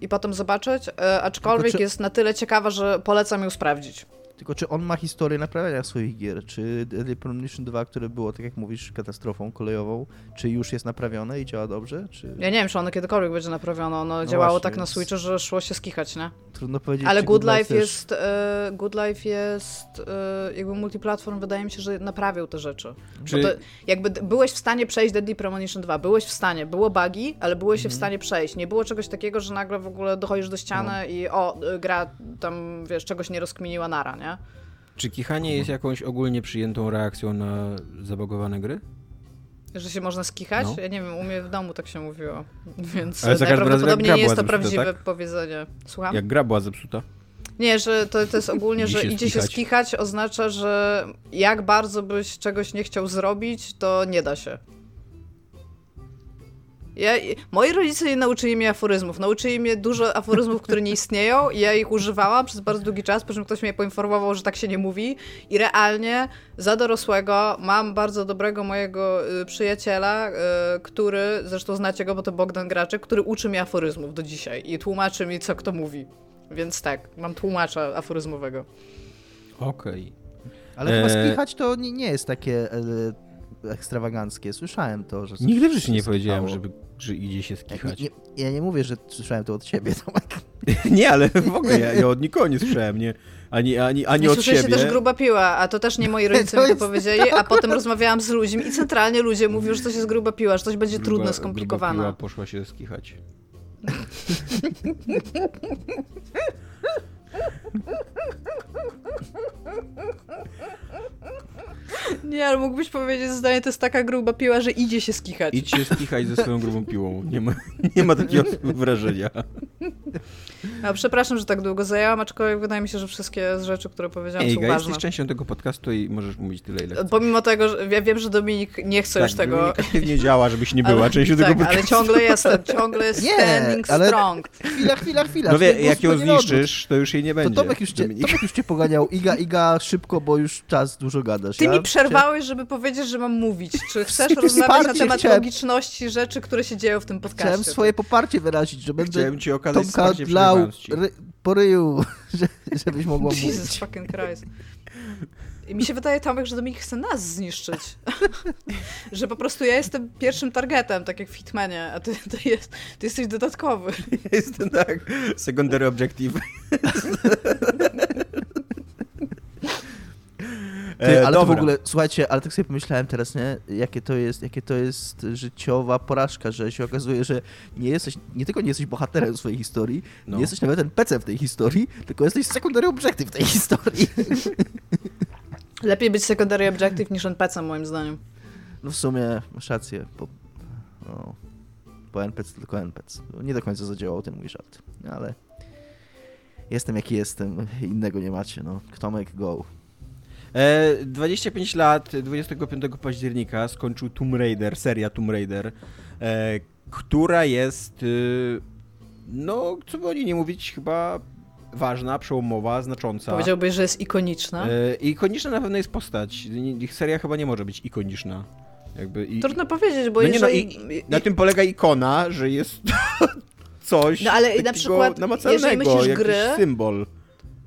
i potem zobaczyć, e, aczkolwiek czy... jest na tyle ciekawa, że polecam ją sprawdzić. Tylko czy on ma historię naprawiania swoich gier? Czy Deadly Premonition 2, które było, tak jak mówisz, katastrofą kolejową, czy już jest naprawione i działa dobrze? Czy... Ja nie wiem, czy ono kiedykolwiek będzie naprawione. Ono no działało właśnie, tak na Switchu, że szło się skichać, nie? Trudno powiedzieć. Ale Good, Life, jest, e, Good Life jest e, jakby multiplatform, wydaje mi się, że naprawił te rzeczy. Czy... To, jakby byłeś w stanie przejść Deadly Premonition 2, byłeś w stanie, było bugi, ale byłeś mhm. w stanie przejść. Nie było czegoś takiego, że nagle w ogóle dochodzisz do ściany no. i o, gra tam, wiesz, czegoś nie rozkminiła nara, nie? Czy kichanie jest jakąś ogólnie przyjętą reakcją na zabagowane gry? Że się można skichać? No. Ja nie wiem, u mnie w domu tak się mówiło, *laughs* więc Ale najprawdopodobniej nie jest to prawdziwe tak? powiedzenie. Słucham? Jak gra była zepsuta? Nie, że to, to jest ogólnie, że idzie się skichać oznacza, że jak bardzo byś czegoś nie chciał zrobić, to nie da się. Ja, moi rodzice nie nauczyli mnie aforyzmów. Nauczyli mnie dużo aforyzmów, które nie istnieją i ja ich używałam przez bardzo długi czas, po czym ktoś mnie poinformował, że tak się nie mówi i realnie za dorosłego mam bardzo dobrego mojego y, przyjaciela, y, który, zresztą znacie go, bo to Bogdan Graczek, który uczy mnie aforyzmów do dzisiaj i tłumaczy mi, co kto mówi. Więc tak, mam tłumacza aforyzmowego. Okej. Okay. Ale chyba e, skichać to nie, nie jest takie... Ekstrawaganckie. Słyszałem to, że... Nigdy w życiu się nie powiedziałem, żeby, że idzie się Ja skichać. nie, nie, ja nie mówię, że słyszałem to od ciebie, *laughs* Tomek. Nie, ale w ogóle ja, ja od nikogo nie słyszałem, nie, ani, ani, ani Nie od siebie. też gruba piła, a to też nie moi *laughs* rodzice To mi to powiedzieli, a potem rozmawiałam z ludźmi i centralnie ludzie mówią, że coś jest gruba piła, że coś będzie Gruba- trudne, Gruba skomplikowane. piła poszła się skichać. *laughs* *laughs* Nie, ale mógłbyś powiedzieć zdanie, to jest taka gruba piła, że idzie się skichać. Idź się skichać ze swoją grubą piłą. Nie ma, *laughs* nie ma takiego wrażenia. A przepraszam, że tak długo zajęłam, aczkolwiek wydaje mi się, że wszystkie z rzeczy, które powiedziałam Ej, są Iga, ważne. jesteś częścią tego podcastu i możesz mówić tyle, ile chcesz. Pomimo tego, że ja wiem, że Dominik nie chce już tego... Dominik aktywnie działa, żebyś nie *laughs* była ale, częścią tak, tego podcastu. ale ciągle jestem, ciągle Nie, standing ale- strong. Chwila, chwila, chwila. No wie, jak ją zniszczysz, to już jej nie To będzie. Tomek już, cię. Tomek już cię poganiał. Iga, Iga, szybko, bo już czas dużo gadasz. Ty ja mi przerwałeś, żeby powiedzieć, że mam mówić. Czy *laughs* chcesz rozmawiać na temat chciałem- logiczności rzeczy, które się dzieją w tym podcaście? Chciałem swoje poparcie wyrazić, że będę Chciałem ci okazać Tomka dlał ry, po ryju, *laughs* że, żebyś mogła *laughs* Jesus mówić. fucking Christ. I mi się wydaje, Tomek, że Dominik chce nas zniszczyć. że po prostu ja jestem pierwszym targetem, tak jak w Hitmanie, a ty, ty, jest, ty jesteś dodatkowy. Jestem tak, secondary objective. Ty, E, ale to w ogóle, słuchajcie, ale tak sobie pomyślałem teraz, nie? Jakie to jest, jakie to jest życiowa porażka, że się okazuje, że nie jesteś, nie tylko nie jesteś bohaterem swojej historii, No. nie jesteś nawet NPC w tej historii, tylko jesteś secondary objective w tej historii. *laughs* Lepiej być secondary objective niż NPC, moim zdaniem. No w sumie masz rację, bo, no, bo NPC to tylko NPC. Nie do końca zadziałał ten mój żart, no, ale jestem jaki jestem, innego nie macie, no. Tomek, go. E, 25 lat, 25 października skończył Tomb Raider, seria Tomb Raider, e, która jest, y, no, co by o niej nie mówić, chyba ważna, przełomowa, znacząca. Powiedziałbyś, że jest ikoniczna. E, ikoniczna na pewno jest postać. Ich seria chyba nie może być ikoniczna. Jakby i, Trudno powiedzieć, bo no nie no, jeżeli... i, na tym polega ikona, że jest *laughs* coś No, ale na przykład, namacalnego, jeżeli myślisz gry, symbol.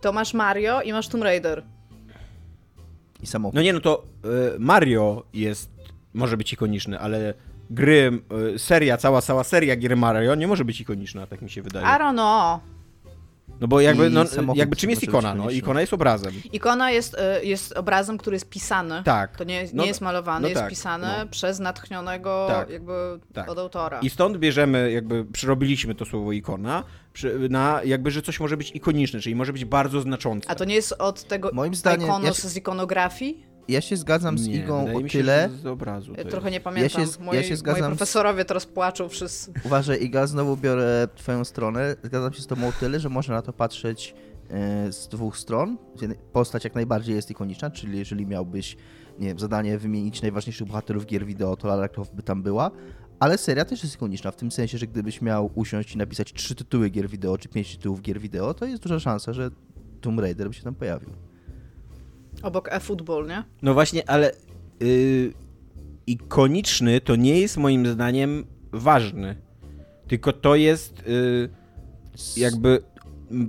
To masz Mario i masz Tomb Raider. I samochód. No nie, no to y, Mario jest, może być ikoniczny, ale gry, y, seria, cała, cała seria gier Mario nie może być ikoniczna, tak mi się wydaje. I don't know. No bo jakby, no, jakby czym jest ikona? No, ikona jest obrazem. Ikona jest, y, jest obrazem, który jest pisany. Tak. To nie, nie No, jest malowany, no jest tak, pisany no. przez natchnionego Tak, jakby tak. od autora. I stąd bierzemy, jakby przerobiliśmy to słowo ikona przy, na jakby, że coś może być ikoniczne, czyli może być bardzo znaczące. A to nie jest od tego Moim zdaniem, ikonos ja z ikonografii? Ja się zgadzam z nie, Igą o mi się, tyle. że z obrazu. Ja trochę nie pamiętam. się z- ja moi, się moi zgadzam z- profesorowie teraz płaczą wszyscy. Uważaj, Iga, znowu biorę twoją stronę. Zgadzam się z tobą o tyle, że można na to patrzeć e, z dwóch stron. Postać jak najbardziej jest ikoniczna, czyli jeżeli miałbyś nie wiem, zadanie wymienić najważniejszych bohaterów gier wideo, to Lara Croft by tam była. Ale seria też jest ikoniczna, w tym sensie, że gdybyś miał usiąść i napisać trzy tytuły gier wideo, czy pięć tytułów gier wideo, to jest duża szansa, że Tomb Raider by się tam pojawił. Obok e-football, nie? No właśnie, ale y, ikoniczny to nie jest moim zdaniem ważny. Tylko to jest y, jakby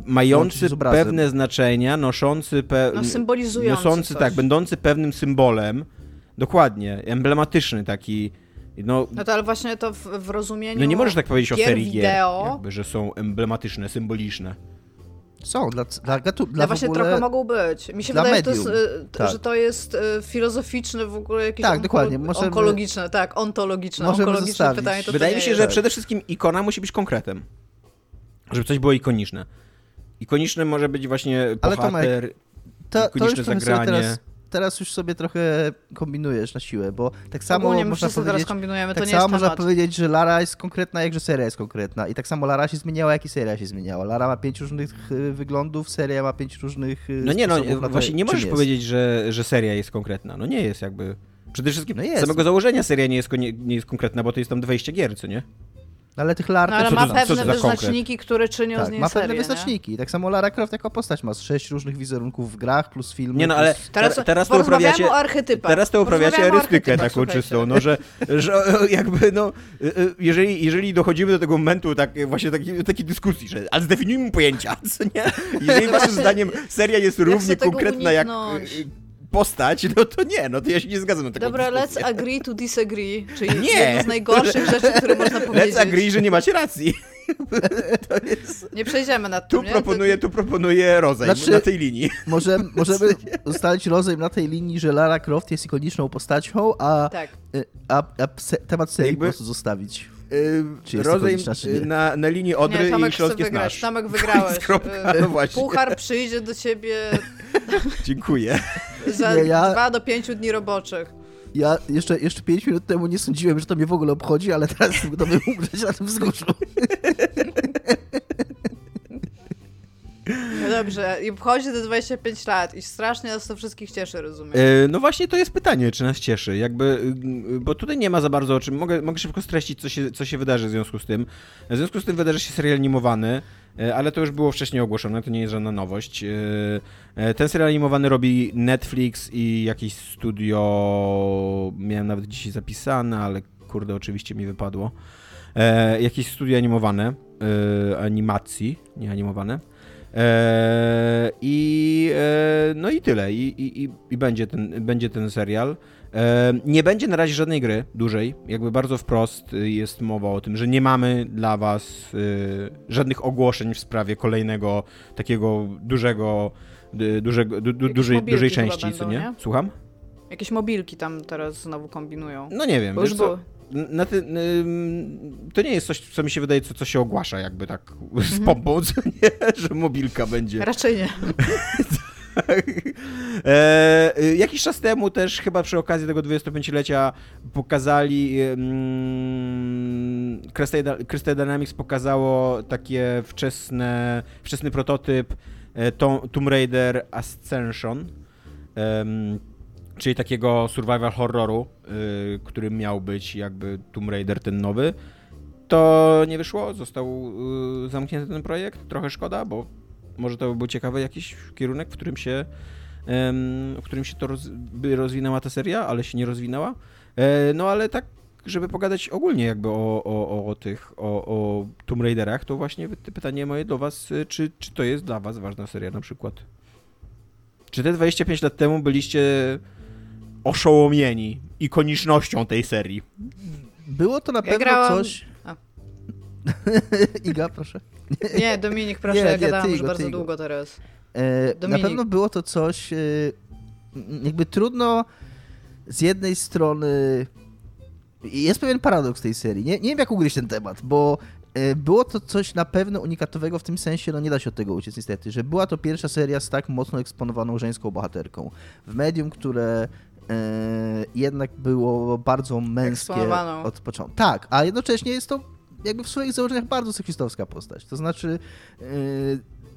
mający pewne znaczenia, noszący, pe, No symbolizujący noszący coś. tak, będący pewnym symbolem. Dokładnie, emblematyczny taki. No, No to ale właśnie to w, w rozumieniu no nie możesz tak powiedzieć o serii wideo, gier, jakby, że są emblematyczne, symboliczne. Są, dla, dla, dla w właśnie ogóle... trochę mogą być. Mi się dla wydaje, że to, jest, y, Tak. że to jest y, filozoficzne w ogóle jakieś Tak, onko- dokładnie. Możemy- onkologiczne, tak, ontologiczne, Możemy onkologiczne zostawić. pytanie to Wydaje to mi się, jest. że przede wszystkim ikona musi być konkretem. Żeby coś było ikoniczne. Ikoniczne może być właśnie Ale bohater, to, to już ikoniczne trochę sobie zagranie. teraz, teraz już sobie trochę kombinujesz na siłę, bo tak samo Ogólnie można wszyscy teraz powiedzieć, kombinujemy, to tak nie samo jest można temat. powiedzieć, że Lara jest konkretna, jak że seria jest konkretna. I tak samo Lara się zmieniała, jak i seria się zmieniała. Lara ma pięć różnych y, wyglądów, seria ma pięć różnych y, No nie, no to, właśnie nie możesz powiedzieć, że, że seria jest konkretna. No nie jest jakby. Przede wszystkim No z jest. samego założenia seria nie jest, konie- nie jest konkretna, bo to jest tam 20 gier, co nie? Ale tych Lar No ale ma pewne wyznaczniki, które czynią z tak, niej ma pewne serię, nie? wyznaczniki. Tak samo Lara Croft jako postać ma sześć różnych wizerunków w grach, plus filmy. Nie no, ale plus... Teraz, Ter- teraz to uprawiacie-. Teraz to uprawiacie erystykę taką słuchajcie. czystą, no że, że *laughs* jakby no, e, e, jeżeli, jeżeli dochodzimy do tego momentu tak, właśnie takiej, takiej dyskusji, że ale zdefiniujmy pojęcia, *laughs* co nie? Jeżeli *laughs* waszym zdaniem seria jest równie konkretna jak e, postać, no to nie, no to ja się nie zgadzam na taką Dobra, dyskusję. let's agree to disagree, czyli Nie. jedno z najgorszych rzeczy, które można powiedzieć. Let's agree, że nie macie racji. *laughs* Nie przejdziemy nad Tu tym, nie? proponuję, tu proponuję rozejm Znaczy- na tej linii. Może, *laughs* możemy ustalić rozejm na tej linii, że Lara Croft jest ikoniczną postacią, a, Tak. y, a, a se, temat serii Jakby- po prostu zostawić. Yy, Czy jest rozejm y, na, na linii Odry Nie, i Tomek Śląsk jest wygrać. nasz. Tomek *laughs* wygrałeś. Kropka, Y, no właśnie. Puchar przyjdzie do ciebie *laughs* Dziękuję. za Nie, ja- dwa do pięciu dni roboczych. Ja jeszcze, jeszcze 5 minut temu nie sądziłem, że to mnie w ogóle obchodzi, ale teraz *laughs* gotowy umrzeć na tym wzgórzu. No dobrze, i wchodzi te 25 lat i strasznie nas to wszystkich cieszy, rozumiem. E, No właśnie to jest pytanie, czy nas cieszy, jakby, y, bo tutaj nie ma za bardzo o czym, mogę, mogę szybko streścić, co się, co się wydarzy w związku z tym. W związku z tym wydarzy się serial animowany, ale to już było wcześniej ogłoszone, to nie jest żadna nowość. E, e, Ten serial animowany robi Netflix i jakieś studio, miałem nawet dzisiaj zapisane, ale kurde, oczywiście mi wypadło. E, Jakieś studio animowane, e, animacji, nie animowane. E, I e, no i tyle. I, i, i, i będzie, ten, będzie ten serial. Nie będzie na razie żadnej gry dużej. Jakby bardzo wprost y, jest mowa o tym, że nie mamy dla was y, żadnych ogłoszeń w sprawie kolejnego takiego dużego, y, dużego, du, du, dużej, dużej części, będą, co nie? nie? Słucham? Jakieś mobilki tam teraz znowu kombinują. No nie wiem. Bo już ty, ym, to nie jest coś, co mi się wydaje, co, co się ogłasza jakby tak *laughs* z Mhm. pompą, co nie? *laughs* że mobilka będzie. Raczej nie. *laughs* *laughs* E, y, jakiś czas temu też chyba przy okazji tego 25-lecia pokazali mm, Crystal Dy- Crystal Dynamics pokazało takie wczesne, wczesny prototyp e, Tom, Tomb Raider Ascension czyli takiego survival horroru, y, który miał być jakby Tomb Raider ten nowy. To nie wyszło, został y, zamknięty ten projekt. Trochę szkoda, bo może to by był ciekawy jakiś kierunek, w którym się, w którym się to roz, by rozwinęła ta seria, ale się nie rozwinęła. E, no ale tak, żeby pogadać ogólnie jakby o, o, o tych, o, o Tomb Raiderach, to właśnie py- pytanie moje do was, y, czy, czy to jest dla was ważna seria na przykład? Czy te 25 lat temu byliście oszołomieni ikonicznością tej serii? Było to na Ja pewno grałam- coś... *laughs* Iga, proszę. Nie, Dominik, proszę, Nie, ja nie, gadałam ty już go, bardzo ty go. długo teraz. E, na pewno było to coś, e, jakby trudno z jednej strony. Jest pewien paradoks tej serii. Nie, nie wiem, jak ugryźć ten temat, bo e, było to coś na pewno unikatowego w tym sensie, no nie da się od tego uciec niestety, że była to pierwsza seria z tak mocno eksponowaną żeńską bohaterką. W medium, które e, jednak było bardzo męskie od początku. Tak, a jednocześnie jest to jakby w swoich założeniach bardzo seksistowska postać. To znaczy, e,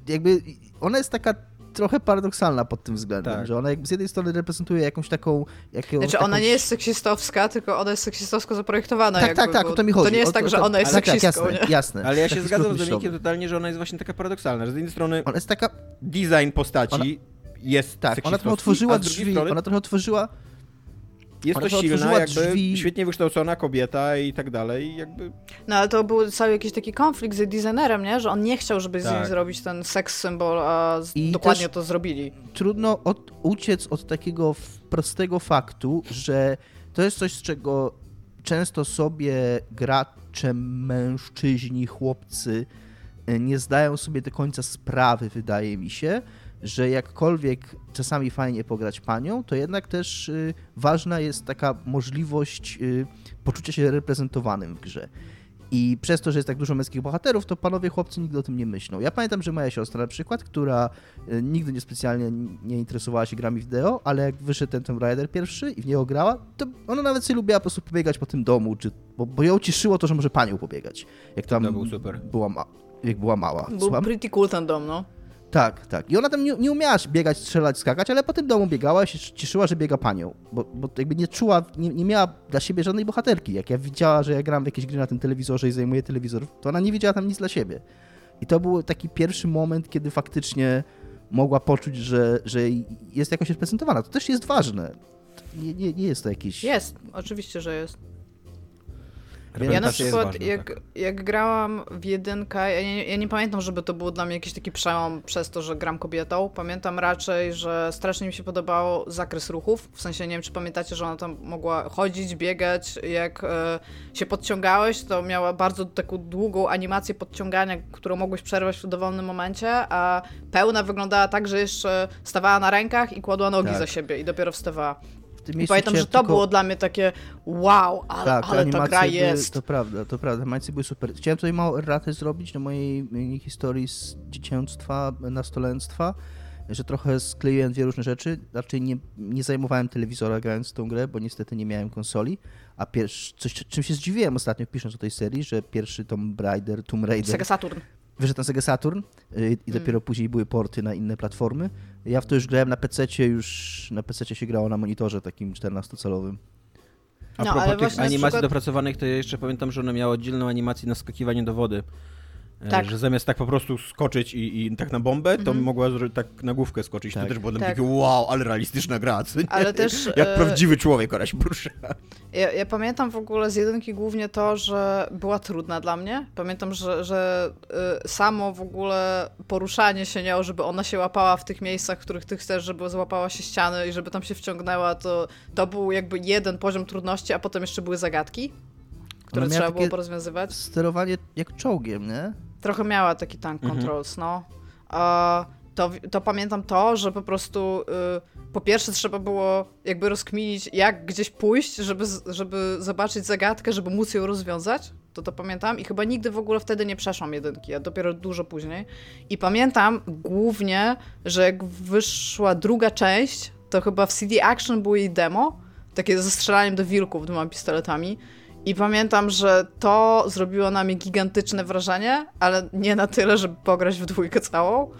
jakby ona jest taka trochę paradoksalna pod tym względem, Tak. że ona jakby z jednej strony reprezentuje jakąś taką... Jakąś, Znaczy, taką ona nie jest seksistowska, tylko ona jest seksistowsko zaprojektowana. tak, jakby, tak, tak, o to mi chodzi. To nie jest O tak, że ona jest tak, tak, seksistką, jasne, nie? jasne. Ale ja się Taki zgadzam z Dominikiem totalnie, że ona jest właśnie taka paradoksalna, że z jednej strony Ona jest taka... design postaci Ona- jest Tak, ona trochę otworzyła drzwi, strony ona trochę otworzyła... jest to silna, jakby drzwi- świetnie wykształcona kobieta i tak dalej, jakby No ale to był cały jakiś taki konflikt z designerem, nie? Że on nie chciał, żeby z niej Tak. zrobić ten seks symbol, a. I dokładnie to zrobili. trudno od, uciec od takiego prostego faktu, że to jest coś, z czego często sobie gracze, mężczyźni, chłopcy e, nie zdają sobie do końca sprawy, wydaje mi się, że jakkolwiek czasami fajnie pograć panią, to jednak też y, ważna jest taka możliwość y, poczucia się reprezentowanym w grze. I przez to, że jest tak dużo męskich bohaterów, to panowie chłopcy nigdy o tym nie myślą. Ja pamiętam, że moja siostra na przykład, która y, nigdy nie specjalnie nie interesowała się grami wideo, ale jak wyszedł ten Tomb Raider pierwszy i w niego grała, to ona nawet sobie lubiła po prostu pobiegać po tym domu, czy, bo, bo ją cieszyło to, że może panią pobiegać. Jak tam To był super. była ma, jak była mała. Był Słucham? pretty cool ten dom, no. Tak, tak. I ona tam nie, nie umiała biegać, strzelać, skakać, ale po tym domu biegała i się cieszyła, że biega panią. Bo, bo jakby nie czuła, nie, nie miała dla siebie żadnej bohaterki. Jak ja widziała, że ja gram w jakieś gry na tym telewizorze i zajmuję telewizor, to ona nie widziała tam nic dla siebie. I to był taki pierwszy moment, kiedy faktycznie mogła poczuć, że, że jest jakoś reprezentowana. To też jest ważne. Nie, nie, nie jest to jakieś... Jest, oczywiście, że jest. Ja na przykład, jak, tak. jak grałam w jedynkę, ja nie, ja nie pamiętam, żeby to był dla mnie jakiś taki przełom przez to, że gram kobietą. Pamiętam raczej, że strasznie mi się podobał zakres ruchów. W sensie, nie wiem, czy pamiętacie, że ona tam mogła chodzić, biegać. Jak e, się podciągałeś, to miała bardzo taką długą animację podciągania, którą mogłeś przerwać w dowolnym momencie, a pełna wyglądała tak, że jeszcze stawała na rękach i kładła nogi Tak. za siebie i dopiero wstawała. Tym I miejscu pamiętam, że to tylko- było dla mnie takie wow, ale, Tak, ale ta gra były- jest. To prawda, to prawda. Animacje były super. Chciałem tutaj małą erratę zrobić na mojej historii z dziecięctwa, nastolenstwa, że trochę skleiłem dwie różne rzeczy. Raczej nie, nie zajmowałem telewizora grając w tą grę, bo niestety nie miałem konsoli. A pierwszy, coś, czym się zdziwiłem ostatnio pisząc o tej serii, że pierwszy Tomb Raider, Tomb Raider Sega Saturn. wyszedł na Sega Saturn y, i dopiero później były porty na inne platformy. Ja w to już grałem na PC, już na PC się grało na monitorze takim 14-calowym. A No, propos ale tych animacji przykład- dopracowanych, to ja jeszcze pamiętam, że one miały oddzielną animację na skakiwanie do wody. E, Tak. Że zamiast tak po prostu skoczyć i, i tak na bombę, to Mhm. mogła tak na główkę skoczyć. Tak. To też było Tak. takie wow, ale realistyczna gra. co? *laughs* Ale też, Jak e, prawdziwy człowiek się porusza. Ja, ja pamiętam w ogóle z jedynki głównie to, że była trudna dla mnie. Pamiętam, że, że y, samo w ogóle poruszanie się nią, żeby ona się łapała w tych miejscach, w których ty chcesz, żeby złapała się ściany i żeby tam się wciągnęła, to, to był jakby jeden poziom trudności, a potem jeszcze były zagadki, które trzeba było porozwiązywać. Sterowanie jak czołgiem, nie? Trochę miała taki tank Mhm. controls, no. A to, to pamiętam to, że po prostu y, po pierwsze trzeba było jakby rozkminić, jak gdzieś pójść, żeby, żeby zobaczyć zagadkę, żeby móc ją rozwiązać. To to pamiętam i chyba nigdy w ogóle wtedy nie przeszłam jedynki, a dopiero dużo później. I pamiętam głównie, że jak wyszła druga część, to chyba w CD Action było jej demo, takie ze strzelaniem do wilków dwoma pistoletami. I pamiętam, że to zrobiło na mnie gigantyczne wrażenie, ale nie na tyle, żeby pograć w dwójkę całą.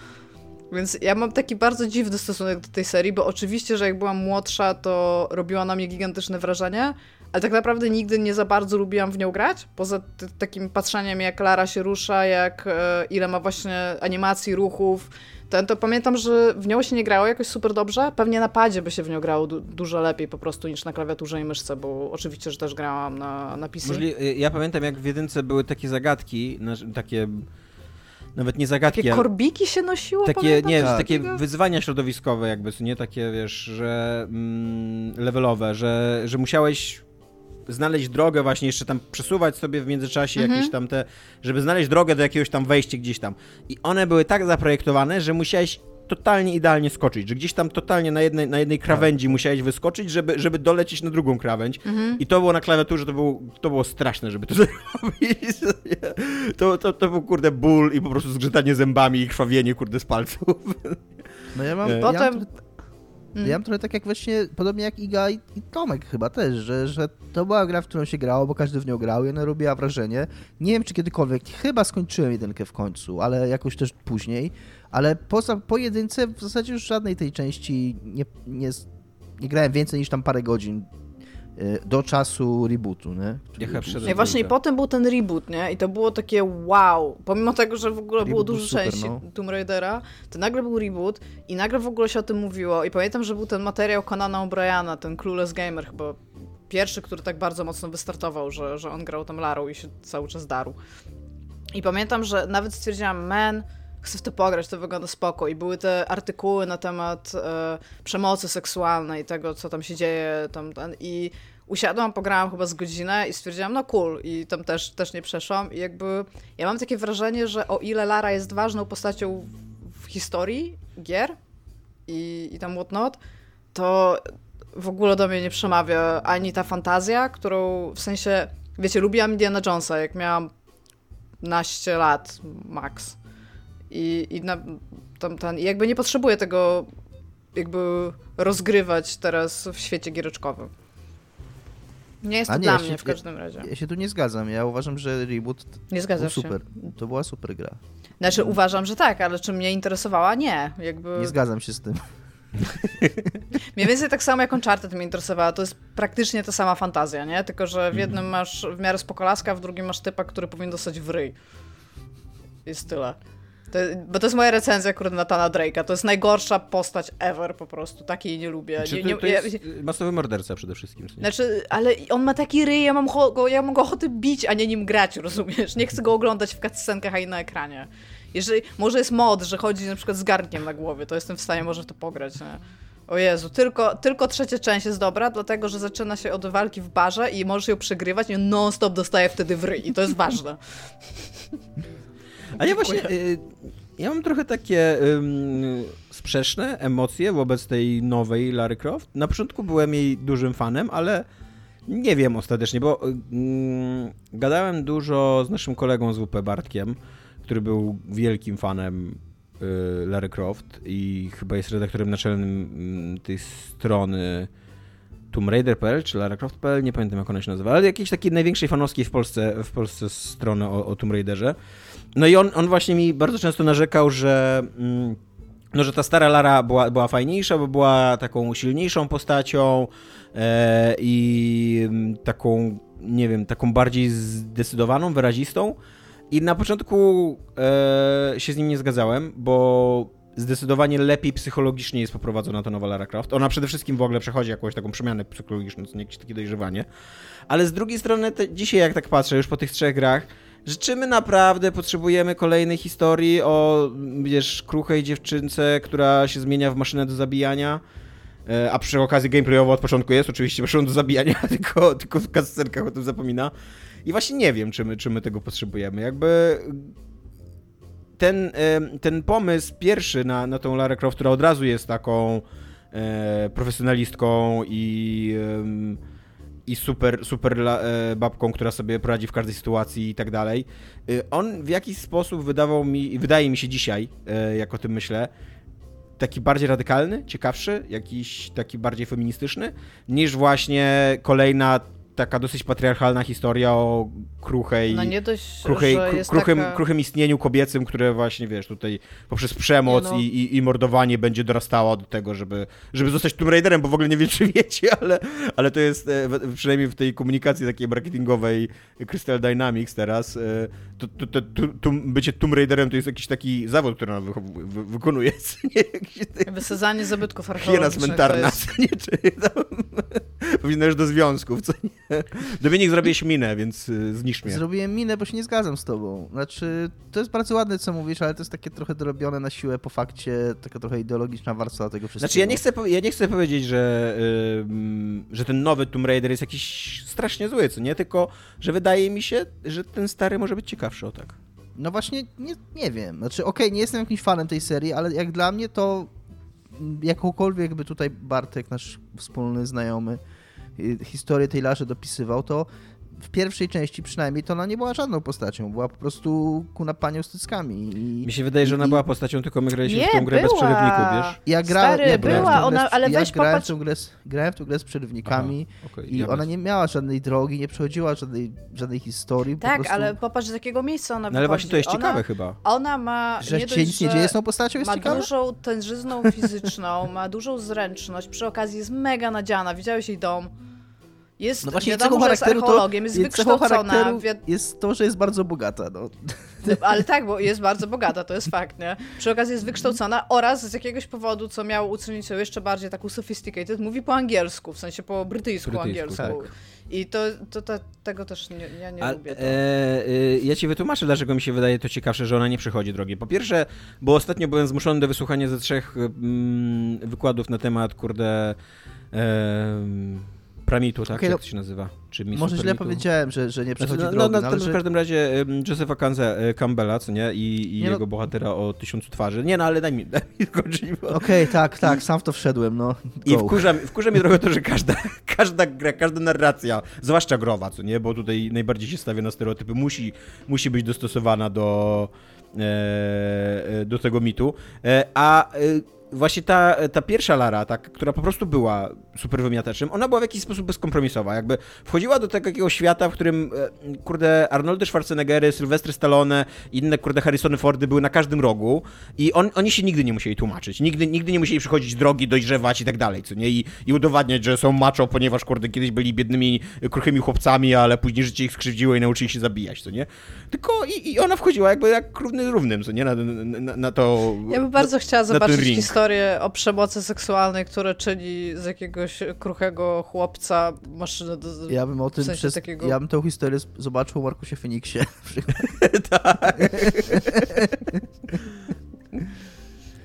Więc ja mam taki bardzo dziwny stosunek do tej serii, bo oczywiście, że jak byłam młodsza, to robiła na mnie gigantyczne wrażenie, ale tak naprawdę nigdy nie za bardzo lubiłam w nią grać. Poza takim patrzeniem, jak Lara się rusza, jak e, ile ma właśnie animacji, ruchów. Ten, to pamiętam, że w nią się nie grało jakoś super dobrze. Pewnie na padzie by się w nią grało du- dużo lepiej po prostu niż na klawiaturze i myszce, bo oczywiście, że też grałam na, na PC. Możli- ja pamiętam, jak w jedynce były takie zagadki, takie... Nawet nie zagadki, Takie korbiki się nosiło, takie, pamiętam, nie, tak. takie wyzwania środowiskowe jakby, nie takie, wiesz, że mm, levelowe, że, że musiałeś znaleźć drogę właśnie, jeszcze tam przesuwać sobie w międzyczasie Mhm. jakieś tam te, żeby znaleźć drogę do jakiegoś tam wejścia gdzieś tam. I one były tak zaprojektowane, że musiałeś totalnie idealnie skoczyć, że gdzieś tam totalnie na jednej, na jednej krawędzi musiałeś wyskoczyć, żeby, żeby dolecieć na drugą krawędź. Mhm. I to było na klawiaturze, to było, to było straszne, żeby to *laughs* zrobić. To, to, to był kurde ból i po prostu zgrzytanie zębami i krwawienie kurde z palców. No ja mam, E, ja Potem- trochę- Mm. ja mam trochę tak jak właśnie, podobnie jak Iga i, i Tomek chyba też, że, że to była gra, w którą się grało, bo każdy w nią grał i ona robiła wrażenie. Nie wiem, czy kiedykolwiek, chyba skończyłem jedynkę w końcu, ale jakoś też później, ale poza pojedynce w zasadzie już żadnej tej części nie, nie, nie grałem więcej niż tam parę godzin do czasu rebootu, nie? Ja No i właśnie i potem był ten reboot, nie? I to było takie wow. Pomimo tego, że w ogóle było Reboot był dużo super, części no. Tomb Raidera, to nagle był reboot i nagle w ogóle się o tym mówiło. I pamiętam, że był ten materiał Conana O'Briana, ten Clueless Gamer chyba pierwszy, który tak bardzo mocno wystartował, że, że on grał tam Larą i się cały czas darł. I pamiętam, że nawet stwierdziłam, man, chcę w to pograć, to wygląda spoko. I były te artykuły na temat e, przemocy seksualnej tego, co tam się dzieje. Tam, ten, I usiadłam, pograłam chyba z godzinę i stwierdziłam, no cool. I tam też, też nie przeszłam. I jakby ja mam takie wrażenie, że o ile Lara jest ważną postacią w historii gier i, i tam whatnot, to w ogóle do mnie nie przemawia ani ta fantazja, którą w sensie, wiecie, lubiłam Indiana Jonesa, jak miałam naście lat max. I, i na, tam, i jakby nie potrzebuję tego jakby rozgrywać teraz w świecie giereczkowym. Nie jest to nie, dla ja mnie się- w każdym razie. Ja się tu nie zgadzam, ja uważam, że reboot Nie był zgadzasz się. super. To była super gra. Znaczy uważam, że tak, ale czy mnie interesowała? Nie. Jakby... Nie zgadzam się z tym. *laughs* Mniej więcej tak samo jak Uncharted mnie interesowała. To jest praktycznie ta sama fantazja, nie? Tylko, że w jednym masz w miarę spokolaska, w drugim masz typa, który powinien dostać w ryj. Jest tyle. To, bo to jest moja recenzja, kurde, Natana Drake'a. To jest najgorsza postać ever po prostu. Takiej nie lubię. Czy nie, to, nie, to ja- jest masowy morderca przede wszystkim. nie? Znaczy, ale on ma taki ryj, ja mam, go, ja mam go ochoty bić, a nie nim grać, rozumiesz? Nie chcę go oglądać w cutscenkach, a i na ekranie. Jeżeli, może jest mod, że chodzi na przykład z garnkiem na głowie, to jestem w stanie może w to pograć, nie? O Jezu, tylko, tylko trzecia część jest dobra, dlatego że zaczyna się od walki w barze i możesz ją przegrywać i on non-stop dostaje wtedy w ryj i to jest ważne. *laughs* A ja właśnie, y, ja mam trochę takie ym, sprzeczne emocje wobec tej nowej Lara Croft. Na początku byłem jej dużym fanem, ale nie wiem ostatecznie, bo ym, gadałem dużo z naszym kolegą z WP Bartkiem, który był wielkim fanem y, Croft i chyba jest redaktorem naczelnym ym, tej strony Tomb Raider.pl czy Lara Croft.pl, nie pamiętam jak ona się nazywa, ale jakiejś takiej największej fanowskiej w Polsce, w Polsce strony o, o Tomb Raiderze. No i on, on właśnie mi bardzo często narzekał, że, mm, no, że ta stara Lara była, była fajniejsza, bo była taką silniejszą postacią e, i mm, taką, nie wiem, taką bardziej zdecydowaną, wyrazistą. I na początku e, się z nim nie zgadzałem, bo zdecydowanie lepiej psychologicznie jest poprowadzona ta nowa Lara Croft. Ona przede wszystkim w ogóle przechodzi jakąś taką przemianę psychologiczną, co nie jakieś takie dojrzewanie. Ale z drugiej strony, te, dzisiaj jak tak patrzę już po tych trzech grach, że czy my naprawdę potrzebujemy kolejnej historii o, wiesz, kruchej dziewczynce, która się zmienia w maszynę do zabijania? E, A przy okazji gameplayowo od początku jest oczywiście maszyną do zabijania, *laughs* tylko, tylko w cutscenkach o tym zapomina. I właśnie nie wiem, czy my, czy my tego potrzebujemy. Jakby ten, ten pomysł pierwszy na, na tą Lara Croft, która od razu jest taką e, profesjonalistką i, em, i super, super e, babką, która sobie poradzi w każdej sytuacji i tak dalej. Y, On w jakiś sposób wydawał mi, wydaje mi się dzisiaj, e, jak o tym myślę, taki bardziej radykalny, ciekawszy, jakiś taki bardziej feministyczny, niż właśnie kolejna taka dosyć patriarchalna historia o kruchej, No nie dość, kruchej, kru, kruchym, taka... kruchym istnieniu kobiecym, które właśnie, wiesz, tutaj poprzez przemoc no. i, i, i mordowanie będzie dorastało do tego, żeby, żeby zostać Tomb Raiderem, bo w ogóle nie wiem, *laughs* czy wiecie, ale, ale to jest, e, przynajmniej w tej komunikacji takiej marketingowej Crystal Dynamics teraz, e, to, to, to, to, bycie Tomb Raiderem to jest jakiś taki zawód, który ona wychow- wy, wykonuje, *laughs* nie? Wysadzanie zabytków Hiena archeologicznych to cmentarna, jest... co nie? Czy tam, *laughs* powinno już do związków, co nie? *laughs* Dominik, zrobię minę, więc y, zniszcz mnie. Zrobiłem minę, bo się nie zgadzam z tobą. Znaczy, to jest bardzo ładne, co mówisz, ale to jest takie trochę dorobione na siłę po fakcie, taka trochę ideologiczna warstwa tego wszystkiego. Znaczy ja nie chcę, ja nie chcę powiedzieć, że, ym, że ten nowy Tomb Raider jest jakiś strasznie zły, co nie? Tylko, że wydaje mi się, że ten stary może być ciekawszy o tak. No właśnie, nie, nie wiem. Znaczy, okej, nie jestem jakimś fanem tej serii, ale jak dla mnie to jakąkolwiek by tutaj Bartek, nasz wspólny znajomy, historię tej dopisywał, to w pierwszej części przynajmniej to ona nie była żadną postacią. Była po prostu kunapanią z cyckami. I Mi się wydaje, że ona i- była postacią, tylko my graliśmy Nie, w tą grę bez była. przerywników, wiesz? Ja grałem, Stary, ja była grę ona, z- ale ja weź grałem popatrz- w tą grę z, grałem w tą grę z przerywnikami Okej, i ja ona bez. nie miała żadnej drogi, nie przechodziła żadnej, żadnej historii. po Tak, prostu, ale popatrz, z jakiego miejsca ona No ale właśnie to jest ciekawe ona, chyba. Ona ma Że nie się dość, nic nie dzieje z tą postacią, jest ma ciekawe? dużą tężyzną fizyczną, ma dużą zręczność, przy okazji jest mega nadziana, widziałeś jej dom. Jest, No właśnie wiadomo, cechą jest charakteru to, archeologiem, jest jest wykształcona, jest to, że jest bardzo bogata. *laughs* No. ale tak, bo jest bardzo bogata, to jest fakt, nie? Przy okazji jest wykształcona oraz z jakiegoś powodu, co miało uczynić ją jeszcze bardziej taką sophisticated, mówi po angielsku, w sensie po brytyjsku, Brytyjsku, angielsku. tak. I to, to, to tego też nie, ja nie A, lubię. E, y, ja ci wytłumaczę, dlaczego mi się wydaje to ciekawsze, że ona nie przechodzi drogi. Po pierwsze, bo ostatnio byłem zmuszony do wysłuchania ze trzech mm, wykładów na temat, kurde, em, Pramitu, tak? Okej, Jak no, to się nazywa? Czy Może źle powiedziałem, że, że nie Znaczy, przechodzi no, drogi, no, no, no, ale to że... w każdym razie Josepha e, Campbella, co nie? I, i Nie no- jego bohatera o tysiącu twarzy. Nie no, ale daj mi, *laughs* daj mi skończyć. Okej, tak, tak, sam w to wszedłem, no. I Go. wkurza, wkurza mnie trochę to, że każda, *laughs* każda gra, każda narracja, zwłaszcza growa, co nie, bo tutaj najbardziej się stawia na stereotypy, musi, musi być dostosowana do, e, e, do tego mitu. A właśnie ta, ta pierwsza Lara, ta, która po prostu była super wymiataczem, ona była w jakiś sposób bezkompromisowa. Jakby wchodziła do takiego świata, w którym, e, kurde, Arnoldy Schwarzeneggery, Sylwestry Stallone, inne, kurde, Harrisony Fordy były na każdym rogu i on, oni się nigdy nie musieli tłumaczyć. Nigdy, nigdy nie musieli przychodzić drogi, dojrzewać i tak dalej, co nie? I, i udowadniać, że są macho, ponieważ, kurde, kiedyś byli biednymi, kruchymi chłopcami, ale później życie ich skrzywdziło i nauczyli się zabijać, co nie? Tylko i, i ona wchodziła jakby jak równy z równym, co nie? Na, na, na to... Ja bym bardzo chciała na zobaczyć ring. Historię o przemocy seksualnej, które czyni z jakiegoś kruchego chłopca maszynę do... Ja bym o tym w sensie przez... takiego... Ja bym tę historię zobaczył u Markusie Feniksie. *laughs*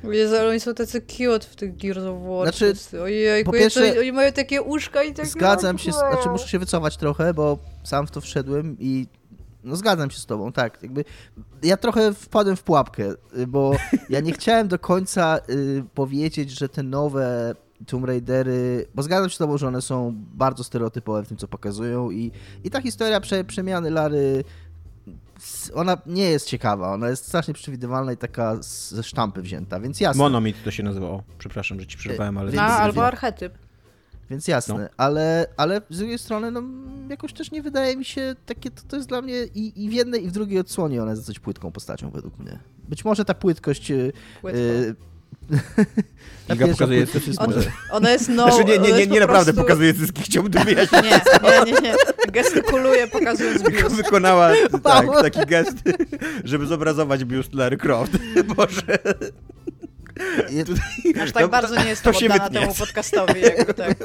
*laughs* Jezu, ale oni są tacy cute w tych Gears of War. Znaczy, po pierwsze- oni mają takie uszka i tak Zgadzam się, z- znaczy muszę się wycofać trochę, bo sam w to wszedłem i no zgadzam się z tobą, tak. Jakby ja trochę wpadłem w pułapkę, y, bo *laughs* ja nie chciałem do końca y, powiedzieć, że te nowe Tomb Raidery, bo zgadzam się z tobą, że one są bardzo stereotypowe w tym, co pokazują i, i ta historia prze, przemiany Lary ona nie jest ciekawa, ona jest strasznie przewidywalna i taka ze sztampy wzięta, więc jasne. Monomit to się nazywało. Przepraszam, że ci przerwałem, ale... Więc- No, albo archetyp. Więc jasne, No. ale, ale z drugiej strony, no jakoś też nie wydaje mi się takie, to, to jest dla mnie i, i w jednej i w drugiej odsłonie ona jest dosyć płytką postacią według mnie. Być może ta płytkość... Yy, Płytko. ta Iga *laughs* pierwsza pokazuje płytkość jest On, ona jest no... Znaczy nie, nie, nie, nie po naprawdę prostu... pokazuje cycki, chciałbym to wyjaśnić. *laughs* Nie, nie, nie, nie. Gestykuluje pokazując Tylko biust. wykonała *laughs* tak, taki gest, żeby zobrazować biust Larry Croft. Boże. Aż tak To- bardzo nie jest to to się oddana wytnie. temu podcastowi. Jakby tak.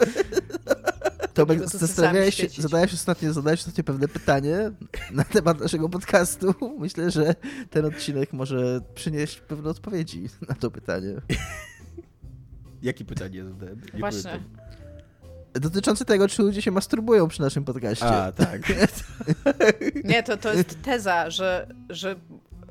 Tomek, to zastanawiałeś się, zadałeś ostatnio, zadałeś ostatnio pewne pytanie na temat naszego podcastu. Myślę, że ten odcinek może przynieść pewne odpowiedzi na to pytanie. Jakie pytanie zadałem? Nie Właśnie. pamiętam. Dotyczące tego, czy ludzie się masturbują przy naszym podcaście. A, tak. *laughs* Nie, to, to jest teza, że, że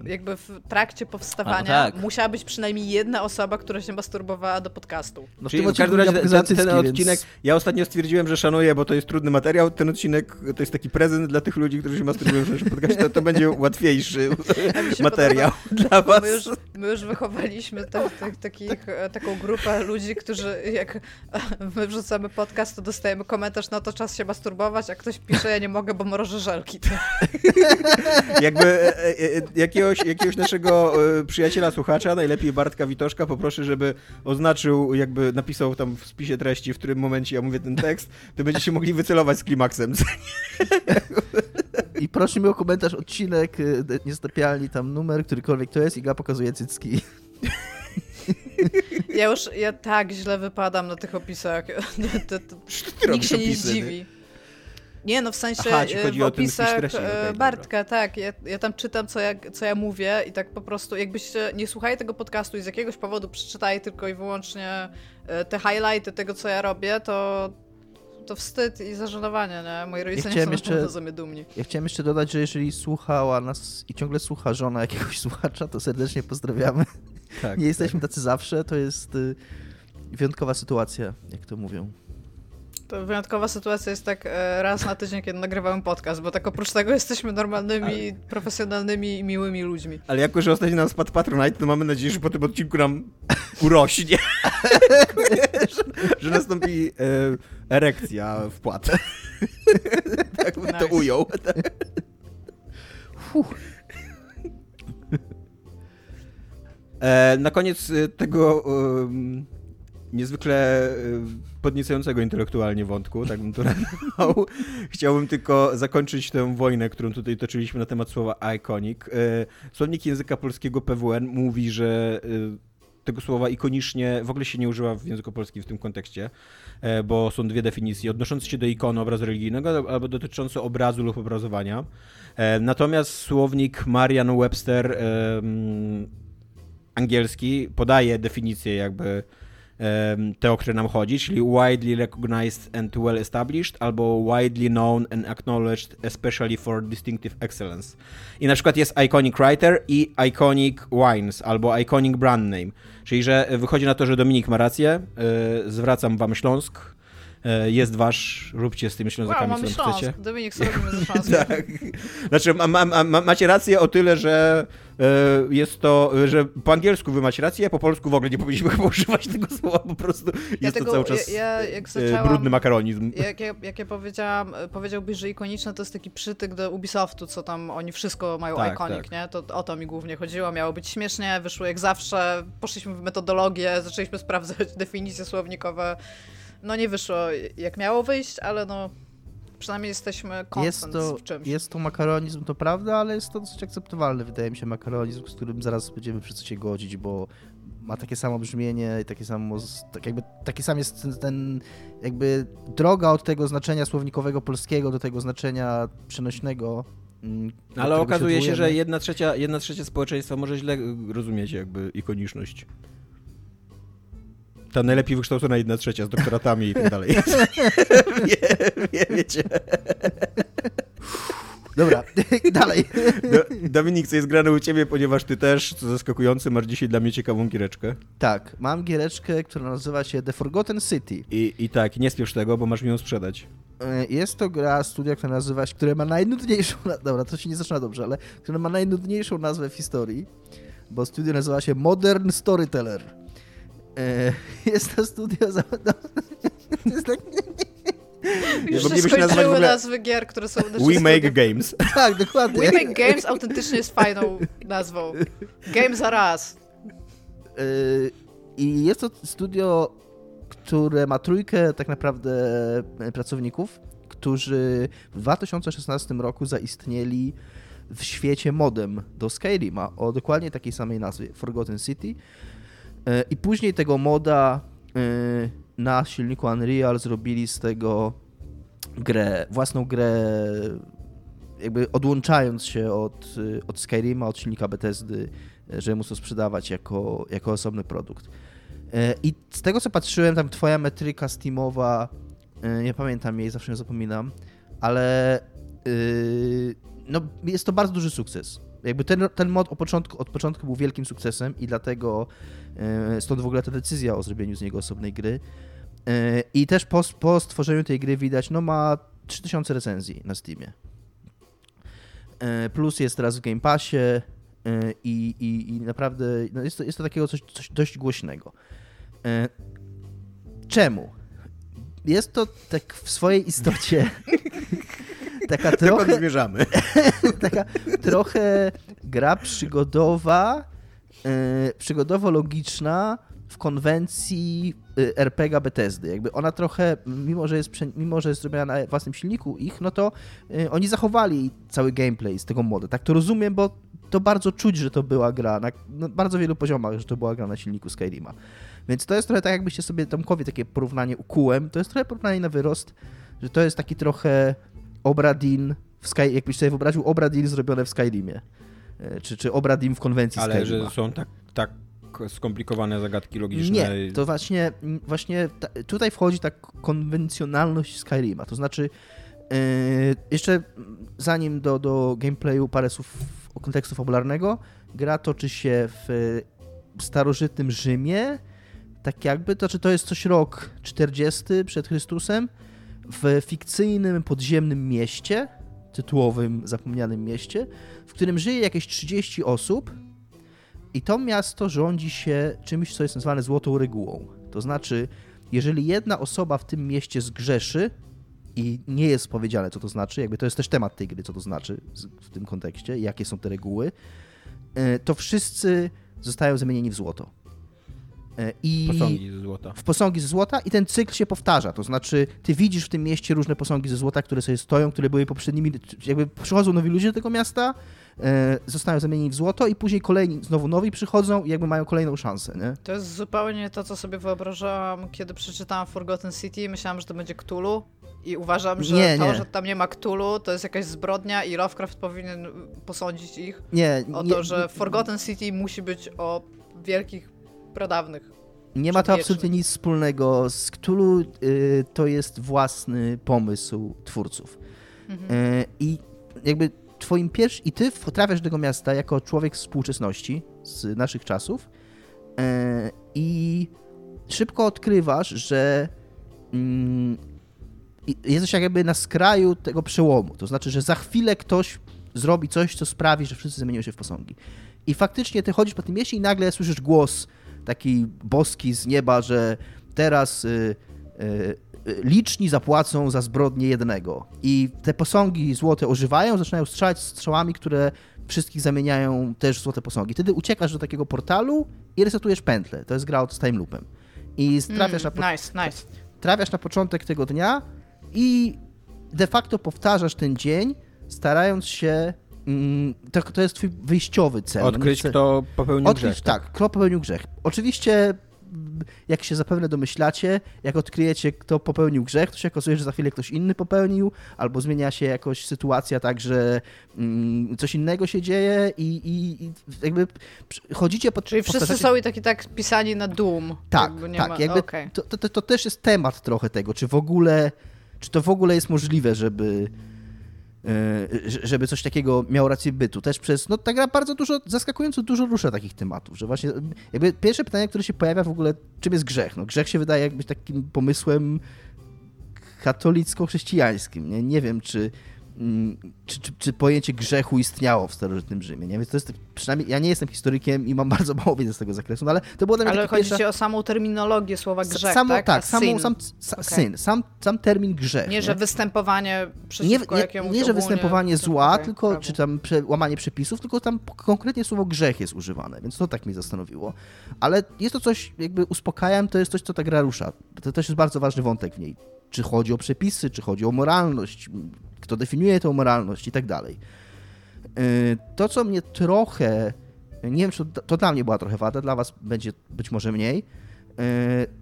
jakby w trakcie powstawania A, no tak. musiała być przynajmniej jedna osoba, która się masturbowała do podcastu. No w Czyli tym w każdym razie ja ten, ten, odcinek, więc- ja ostatnio stwierdziłem, że szanuję, bo to jest trudny materiał. Ten odcinek to jest taki prezent dla tych ludzi, którzy się masturbują w naszym podcaście. To, to będzie łatwiejszy *laughs* materiał *laughs* dla Bo was. My już, my już wychowaliśmy te, te, takich, e, taką grupę ludzi, którzy jak *laughs* my wrzucamy podcast, to dostajemy komentarz, no to czas się masturbować, a ktoś pisze, ja nie mogę, bo mrożę żelki. Jakby e, e, e, jakiegoś, jakiegoś naszego e, przyjaciela, słuchacza, najlepiej Bartka Witoszka, poproszę, żeby oznaczył, jakby napisał tam w spisie treści, w którym momencie ja mówię ten tekst, to będziecie mogli wycelować z klimaksem. I proszę mi o komentarz, odcinek, de- niezatapialni, tam numer, którykolwiek to jest, Iga pokazuje cycki. Ja już, ja tak źle wypadam na tych opisach. *laughs* To, to, Ty nikt robisz się nie opisy, zdziwi. Nie, no w sensie Aha, e, chodzi w opisach treści, e, dobra. Bartka, tak. Ja, ja tam czytam, co ja, co ja mówię i tak po prostu, jakbyście nie słuchali tego podcastu i z jakiegoś powodu przeczytali tylko i wyłącznie e, te highlighty tego, co ja robię, to, to wstyd i zażenowanie, nie? Moi rodzice nie chciałem są jeszcze- na pewno ze mnie dumni. Ja chciałem jeszcze dodać, że jeżeli słuchała nas i ciągle słucha żona jakiegoś *laughs* słuchacza, to serdecznie pozdrawiamy. Tak, Nie jesteśmy tacy zawsze, to jest y, wyjątkowa sytuacja, jak to mówią. To wyjątkowa sytuacja jest tak e, raz na tydzień, kiedy nagrywamy podcast, bo tak oprócz tego jesteśmy normalnymi, profesjonalnymi i miłymi ludźmi. Ale jako, że ostatnio nam spadł Patronite, to mamy nadzieję, że po tym odcinku nam urośnie. że, *laughs* *laughs* że nastąpi e, erekcja wpłat. *laughs* tak bym to Nice. ujął. E, na koniec tego niezwykle e, podniecającego intelektualnie wątku, tak bym to *laughs* nazwał, chciałbym tylko zakończyć tę wojnę, którą tutaj toczyliśmy na temat słowa iconic. E, Słownik języka polskiego PWN mówi, że e, tego słowa ikonicznie w ogóle się nie używa w języku polskim w tym kontekście, bo są dwie definicje, odnoszące się do ikony obrazu religijnego albo dotyczące obrazu lub obrazowania. Natomiast słownik Marian Webster em, angielski podaje definicję jakby te, o które nam chodzi, czyli widely recognized and well established, albo widely known and acknowledged especially for distinctive excellence. I na przykład jest iconic writer i iconic wines, albo iconic brand name, czyli że wychodzi na to, że Dominik ma rację, y, zwracam wam Śląsk, E, jest wasz, róbcie z tymi Wow, ślązakami, mamy co tam chcecie. Śląsk. Dominik, co robimy ze *laughs* Śląskiem? Tak. Znaczy, ma, ma, ma, macie rację o tyle, że e, jest to, że po angielsku wy macie rację, a po polsku w ogóle nie powinniśmy chyba używać tego słowa, po prostu jest Dlatego to cały czas ja, ja jak e, zaczęłam, brudny makaronizm. Jak ja, jak ja powiedziałam, powiedziałbyś, że ikoniczne to jest taki przytyk do Ubisoftu, co tam oni wszystko mają Tak, iconic, tak. nie? To o to mi głównie chodziło. Miało być śmiesznie, wyszło jak zawsze, poszliśmy w metodologię, zaczęliśmy sprawdzać *laughs* definicje słownikowe. No nie wyszło jak miało wyjść, ale no przynajmniej jesteśmy Jest to, w czymś. jest to makaronizm, to prawda, ale jest to dosyć akceptowalny, wydaje mi się, makaronizm, z którym zaraz będziemy wszyscy się godzić, bo ma takie samo brzmienie i takie samo, tak jakby, taki sam jest ten, ten, jakby droga od tego znaczenia słownikowego polskiego do tego znaczenia przenośnego. mm, Ale okazuje się, że jedna trzecia, jedna trzecia społeczeństwa może źle rozumieć jakby ikoniczność. Ta najlepiej wykształcona jedna trzecia z doktoratami i tak dalej. *laughs* wie, wie, wiecie. Dobra, *laughs* dalej. Do, Dominik, co jest grane u ciebie, ponieważ ty też, co zaskakujące, masz dzisiaj dla mnie ciekawą giereczkę. Tak, mam giereczkę, która nazywa się The Forgotten City. I, I tak, nie spiesz tego, bo masz mi ją sprzedać. E, Jest to gra studia, która nazywa się, które ma najnudniejszą, na- dobra, to się nie zaczyna dobrze, ale które ma najnudniejszą nazwę w historii, bo studio nazywa się Modern Storyteller. E, *laughs* Jest to studio za... No, to *laughs* jest tak, Już się skończyły ogóle nazwy gier, które są... We Make Games. *laughs* tak, dokładnie. We Make Games autentycznie jest fajną nazwą. Game za raz. E, I jest to studio, które ma trójkę tak naprawdę e, pracowników, którzy w 2016 roku zaistnieli w świecie modem do Skyrima o dokładnie takiej samej nazwie, Forgotten City. E, I później tego moda e, na silniku Unreal zrobili z tego grę, własną grę, jakby odłączając się od, e, od Skyrima, od silnika Bethesdy, e, że móc to sprzedawać jako, jako osobny produkt. I z tego co patrzyłem, tam twoja metryka Steamowa, nie pamiętam jej, zawsze ją zapominam, ale no, jest to bardzo duży sukces. Jakby ten, ten mod od początku, od początku był wielkim sukcesem i dlatego yy, stąd w ogóle ta decyzja o zrobieniu z niego osobnej gry. Yy, I też po, po stworzeniu tej gry widać, no ma 3000 recenzji na Steamie. Yy, plus jest teraz w Game Passie i, i, i naprawdę no jest, to, jest to takiego coś, coś dość głośnego. Czemu? Jest to tak w swojej istocie *laughs* taka trochę, zmierzamy? *laughs* taka trochę gra przygodowa, yy, przygodowo-logiczna w konwencji yy, RPG Bethesdy. Jakby ona trochę, mimo że jest, mimo, że jest zrobiona na własnym silniku ich, no to yy, oni zachowali cały gameplay z tego modu. Tak to rozumiem, bo to bardzo czuć, że to była gra na no, bardzo wielu poziomach, że to była gra na silniku Skyrima. Więc to jest trochę tak, jakbyście sobie Tomkowi takie porównanie ukułem. To jest trochę porównanie na wyrost, że to jest taki trochę Obradin, w Sky, jakbyś sobie wyobraził Obradin zrobione w Skyrimie. E, Czy, czy Obradin w konwencji Ale Skyrima. że są tak, tak skomplikowane zagadki logiczne. Nie, to właśnie, właśnie ta, tutaj wchodzi ta konwencjonalność Skyrima. To znaczy, yy, jeszcze zanim do, do gameplayu parę słów o kontekstu fabularnego, gra toczy się w starożytnym Rzymie, tak jakby, to znaczy to jest coś rok 40 przed Chrystusem, w fikcyjnym podziemnym mieście, tytułowym zapomnianym mieście, w którym żyje jakieś 30 osób, i to miasto rządzi się czymś, co jest nazywane złotą regułą. To znaczy, jeżeli jedna osoba w tym mieście zgrzeszy, i nie jest powiedziane, co to znaczy, jakby to jest też temat tej gry, co to znaczy w tym kontekście, jakie są te reguły, e, to wszyscy zostają zamienieni w złoto. E, I Posągi ze złota. w posągi ze złota i ten cykl się powtarza. To znaczy, ty widzisz w tym mieście różne posągi ze złota, które sobie stoją, które były poprzednimi. Jakby przychodzą nowi ludzie do tego miasta, zostają zamienieni w złoto i później kolejni, znowu nowi przychodzą i jakby mają kolejną szansę, nie? To jest zupełnie to, co sobie wyobrażałam, kiedy przeczytałam Forgotten City. Myślałam, że to będzie Cthulhu i uważam, że Nie, to, nie. że tam nie ma Cthulhu, to jest jakaś zbrodnia i Lovecraft powinien posądzić ich Nie, o to, że Forgotten City musi być o wielkich, pradawnych. nie ma to absolutnie nic wspólnego z Cthulhu. y, To jest własny pomysł twórców. Mhm. E, I jakby twoim pierwszym... I ty trafiasz do tego miasta jako człowiek z współczesności, z naszych czasów e, i szybko odkrywasz, że mm, jesteś jakby na skraju tego przełomu. To znaczy, że za chwilę ktoś zrobi coś, co sprawi, że wszyscy zamienią się w posągi. I faktycznie ty chodzisz po tym mieście i nagle słyszysz głos taki boski z nieba, że teraz y, y, liczni zapłacą za zbrodnię jednego. I te posągi złote ożywają, zaczynają strzelać strzałami, które wszystkich zamieniają też w złote posągi. Wtedy uciekasz do takiego portalu i resetujesz pętlę. To jest gra z time loopem. I trafiasz, Mm, na, nice, nice. trafiasz na początek tego dnia i de facto powtarzasz ten dzień, starając się. Mm, to, to jest twój wyjściowy cel. Odkryć, kto popełnił Odkryć, grzech. tak, kto popełnił grzech. Oczywiście, jak się zapewne domyślacie, jak odkryjecie, kto popełnił grzech, to się okazuje, że za chwilę ktoś inny popełnił, albo zmienia się jakoś sytuacja tak, że mm, coś innego się dzieje i, i, i jakby chodzicie po Czyli wszyscy powtarzacie- są i taki tak pisani na Doom. tak, jakby nie tak. ma... Jakby okej. to, to, to też jest temat trochę tego, czy w ogóle, czy to w ogóle jest możliwe, żeby, że- żeby coś takiego miało rację bytu. Też przez, no ta gra bardzo dużo, zaskakująco dużo rusza takich tematów, że właśnie jakby pierwsze pytanie, które się pojawia w ogóle, czym jest grzech? No grzech się wydaje jakby takim pomysłem katolicko-chrześcijańskim, nie? Nie wiem, czy czy, czy, czy pojęcie grzechu istniało w starożytnym Rzymie, nie? Więc to jest, przynajmniej ja nie jestem historykiem i mam *laughs* bardzo mało wiedzy z tego zakresu, no ale to było dla mnie Ale chodzi pierwsza... o samą terminologię słowa grzech, samo, tak? A samą, sam, sa, Okej. syn, sam, sam termin grzech. Nie, że występowanie nie, przeciwko nie, jakiemuś nie, że występowanie zła, okej, tylko, prawu. czy tam prze, łamanie przepisów, tylko tam konkretnie słowo grzech jest używane, więc to tak mnie zastanowiło. Ale jest to coś, jakby uspokajam, to jest coś, co ta gra rusza. To też jest bardzo ważny wątek w niej. Czy chodzi o przepisy, czy chodzi o moralność, kto definiuje tę moralność i tak dalej. Yy, To, co mnie trochę, nie wiem, czy to, to dla mnie była trochę wada, dla was będzie być może mniej, yy,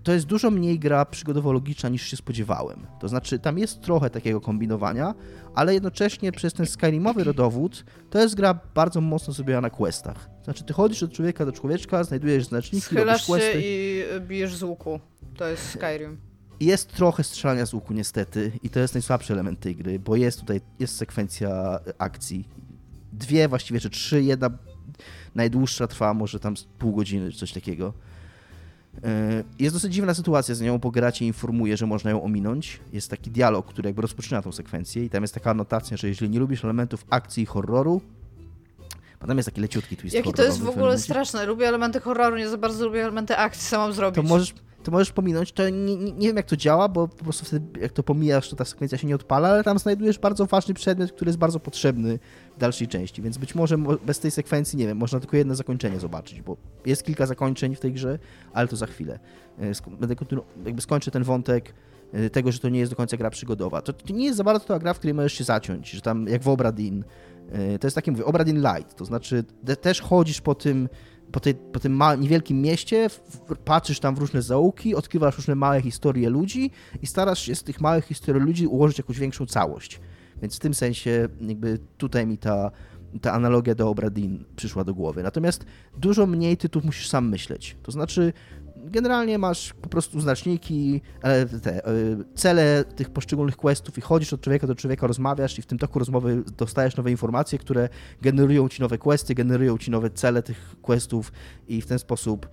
to jest dużo mniej gra przygodowo-logiczna niż się spodziewałem. To znaczy, tam jest trochę takiego kombinowania, ale jednocześnie przez ten Skyrimowy rodowód to jest gra bardzo mocno zrobiona na questach. Znaczy, ty chodzisz od człowieka do człowieczka, znajdujesz znaczniki, Schylasz robisz questy. się i bijesz z łuku. To jest Skyrim. Jest trochę strzelania z łuku niestety i to jest najsłabszy element tej gry, bo jest tutaj jest sekwencja akcji. Dwie właściwie, czy trzy, jedna najdłuższa trwa może tam pół godziny czy coś takiego. Yy, Jest dosyć dziwna sytuacja z nią, bo gra cię informuje, że można ją ominąć. Jest taki dialog, który jakby rozpoczyna tą sekwencję i tam jest taka anotacja, że jeżeli nie lubisz elementów akcji i horroru, potem jest taki leciutki twist Jaki to jest w ogóle straszne. Lubię elementy horroru, nie za bardzo lubię elementy akcji, co mam zrobić. to możesz, to możesz pominąć. To nie, nie, nie wiem, jak to działa, bo po prostu wtedy, jak to pomijasz, to ta sekwencja się nie odpala, ale tam znajdujesz bardzo ważny przedmiot, który jest bardzo potrzebny w dalszej części, więc być może mo- bez tej sekwencji, nie wiem, można tylko jedno zakończenie zobaczyć, bo jest kilka zakończeń w tej grze, ale to za chwilę. E, Będę jakby skończę ten wątek e, tego, że to nie jest do końca gra przygodowa. To, to nie jest za bardzo ta gra, w której możesz się zaciąć, że tam jak w Obradin, e, to jest takie, mówię, Obradin Light, to znaczy te, też chodzisz po tym po, tej, po tym ma, niewielkim mieście, w, patrzysz tam w różne zaułki, odkrywasz różne małe historie ludzi i starasz się z tych małych historii ludzi ułożyć jakąś większą całość. Więc w tym sensie jakby tutaj mi ta, ta analogia do Obradin przyszła do głowy. Natomiast dużo mniej tytułów musisz sam myśleć. To znaczy generalnie masz po prostu znaczniki, e, te, e, cele tych poszczególnych questów i chodzisz od człowieka do człowieka, rozmawiasz i w tym toku rozmowy dostajesz nowe informacje, które generują ci nowe questy, generują ci nowe cele tych questów i w ten sposób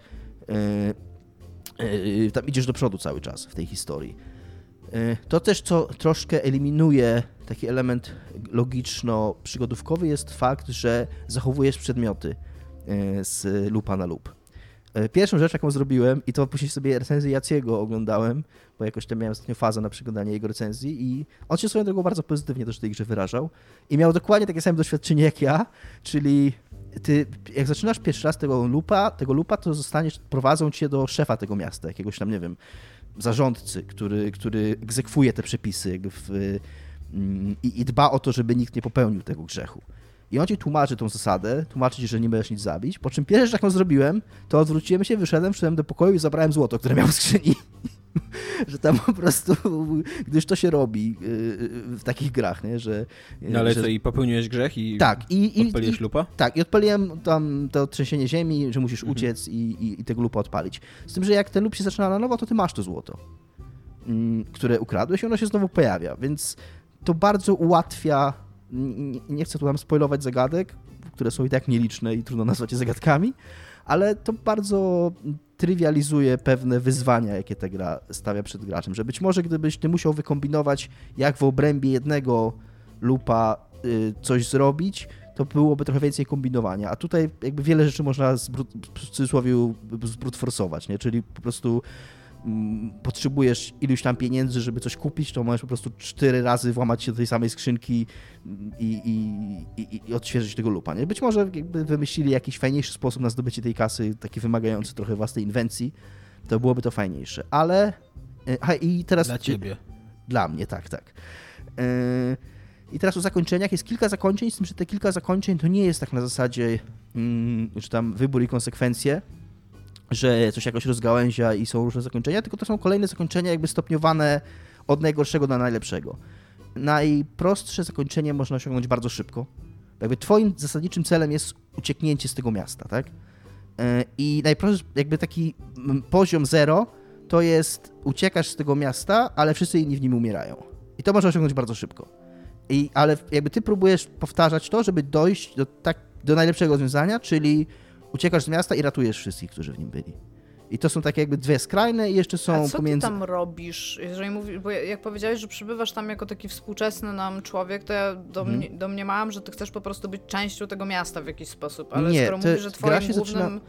e, tam idziesz do przodu cały czas w tej historii. To też, co troszkę eliminuje taki element logiczno-przygodówkowy, jest fakt, że zachowujesz przedmioty z lupa na lup. E, Pierwszą rzecz, jaką zrobiłem, i to później sobie recenzję Jaciego oglądałem, bo jakoś tam miałem ostatnio fazę na przeglądanie jego recenzji i on się swoją drogą bardzo pozytywnie też tej grze wyrażał i miał dokładnie takie same doświadczenie jak ja, czyli ty, jak zaczynasz pierwszy raz tego lupa, tego lupa, to zostaniesz, prowadzą cię do szefa tego miasta, jakiegoś tam, nie wiem, zarządcy, który, który egzekwuje te przepisy w, mm, i, i dba o to, żeby nikt nie popełnił tego grzechu. I on ci tłumaczy tą zasadę, tłumaczy ci, że nie będziesz nic zabić, po czym pierwsze, rzecz, jaką zrobiłem, to odwróciłem się, wyszedłem, wszedłem do pokoju i zabrałem złoto, które miał w skrzyni. *laughs* że tam po prostu, gdyż to się robi yy, w takich grach, nie? że... No ale że, co, i popełniłeś grzech i Tak, i, i, odpaliłeś lupa? tak, i odpaliłem tam to trzęsienie ziemi, że musisz Mhm. uciec i, i, i tego lupa odpalić. Z tym, że jak ten lup się zaczyna na nowo, to ty masz to złoto, mm, które ukradłeś i ono się znowu pojawia, więc to bardzo ułatwia, n- nie chcę tu tam spoilować zagadek, które są i tak nieliczne i trudno nazwać je zagadkami, ale to bardzo trywializuje pewne wyzwania, jakie ta gra stawia przed graczem. Że być może gdybyś ty musiał wykombinować, jak w obrębie jednego lupa y, coś zrobić, to byłoby trochę więcej kombinowania. A tutaj jakby wiele rzeczy można zbrut, w cudzysłowie zbrutforsować, nie? Czyli po prostu potrzebujesz iluś tam pieniędzy, żeby coś kupić, to możesz po prostu cztery razy włamać się do tej samej skrzynki i, i, i, i odświeżyć tego lupa. Nie? Być może jakby wymyślili jakiś fajniejszy sposób na zdobycie tej kasy, taki wymagający trochę własnej inwencji, to byłoby to fajniejsze. Ale... y, A i teraz... Dla ciebie. Dla mnie, tak, tak. Yy, I teraz o zakończeniach. Jest kilka zakończeń, z tym, że te kilka zakończeń to nie jest tak na zasadzie, mm, że tam wybór i konsekwencje, że coś jakoś rozgałęzia i są różne zakończenia, tylko to są kolejne zakończenia jakby stopniowane od najgorszego do najlepszego. Najprostsze zakończenie można osiągnąć bardzo szybko. Jakby twoim zasadniczym celem jest ucieknięcie z tego miasta, tak? Yy, I najprostszy, jakby taki mm, poziom zero to jest uciekasz z tego miasta, ale wszyscy inni w nim umierają. I to można osiągnąć bardzo szybko. I, ale jakby ty próbujesz powtarzać to, żeby dojść do, tak, do najlepszego rozwiązania, czyli uciekasz z miasta i ratujesz wszystkich, którzy w nim byli. I to są takie jakby dwie skrajne i jeszcze są A co pomiędzy... ty tam robisz? Jeżeli mówi, bo jak powiedziałeś, że przybywasz tam jako taki współczesny nam człowiek, to ja Mhm. domnie, domniemałam, że ty chcesz po prostu być częścią tego miasta w jakiś sposób. Ale Nie, skoro mówisz, że twoim głównym... zaczyna-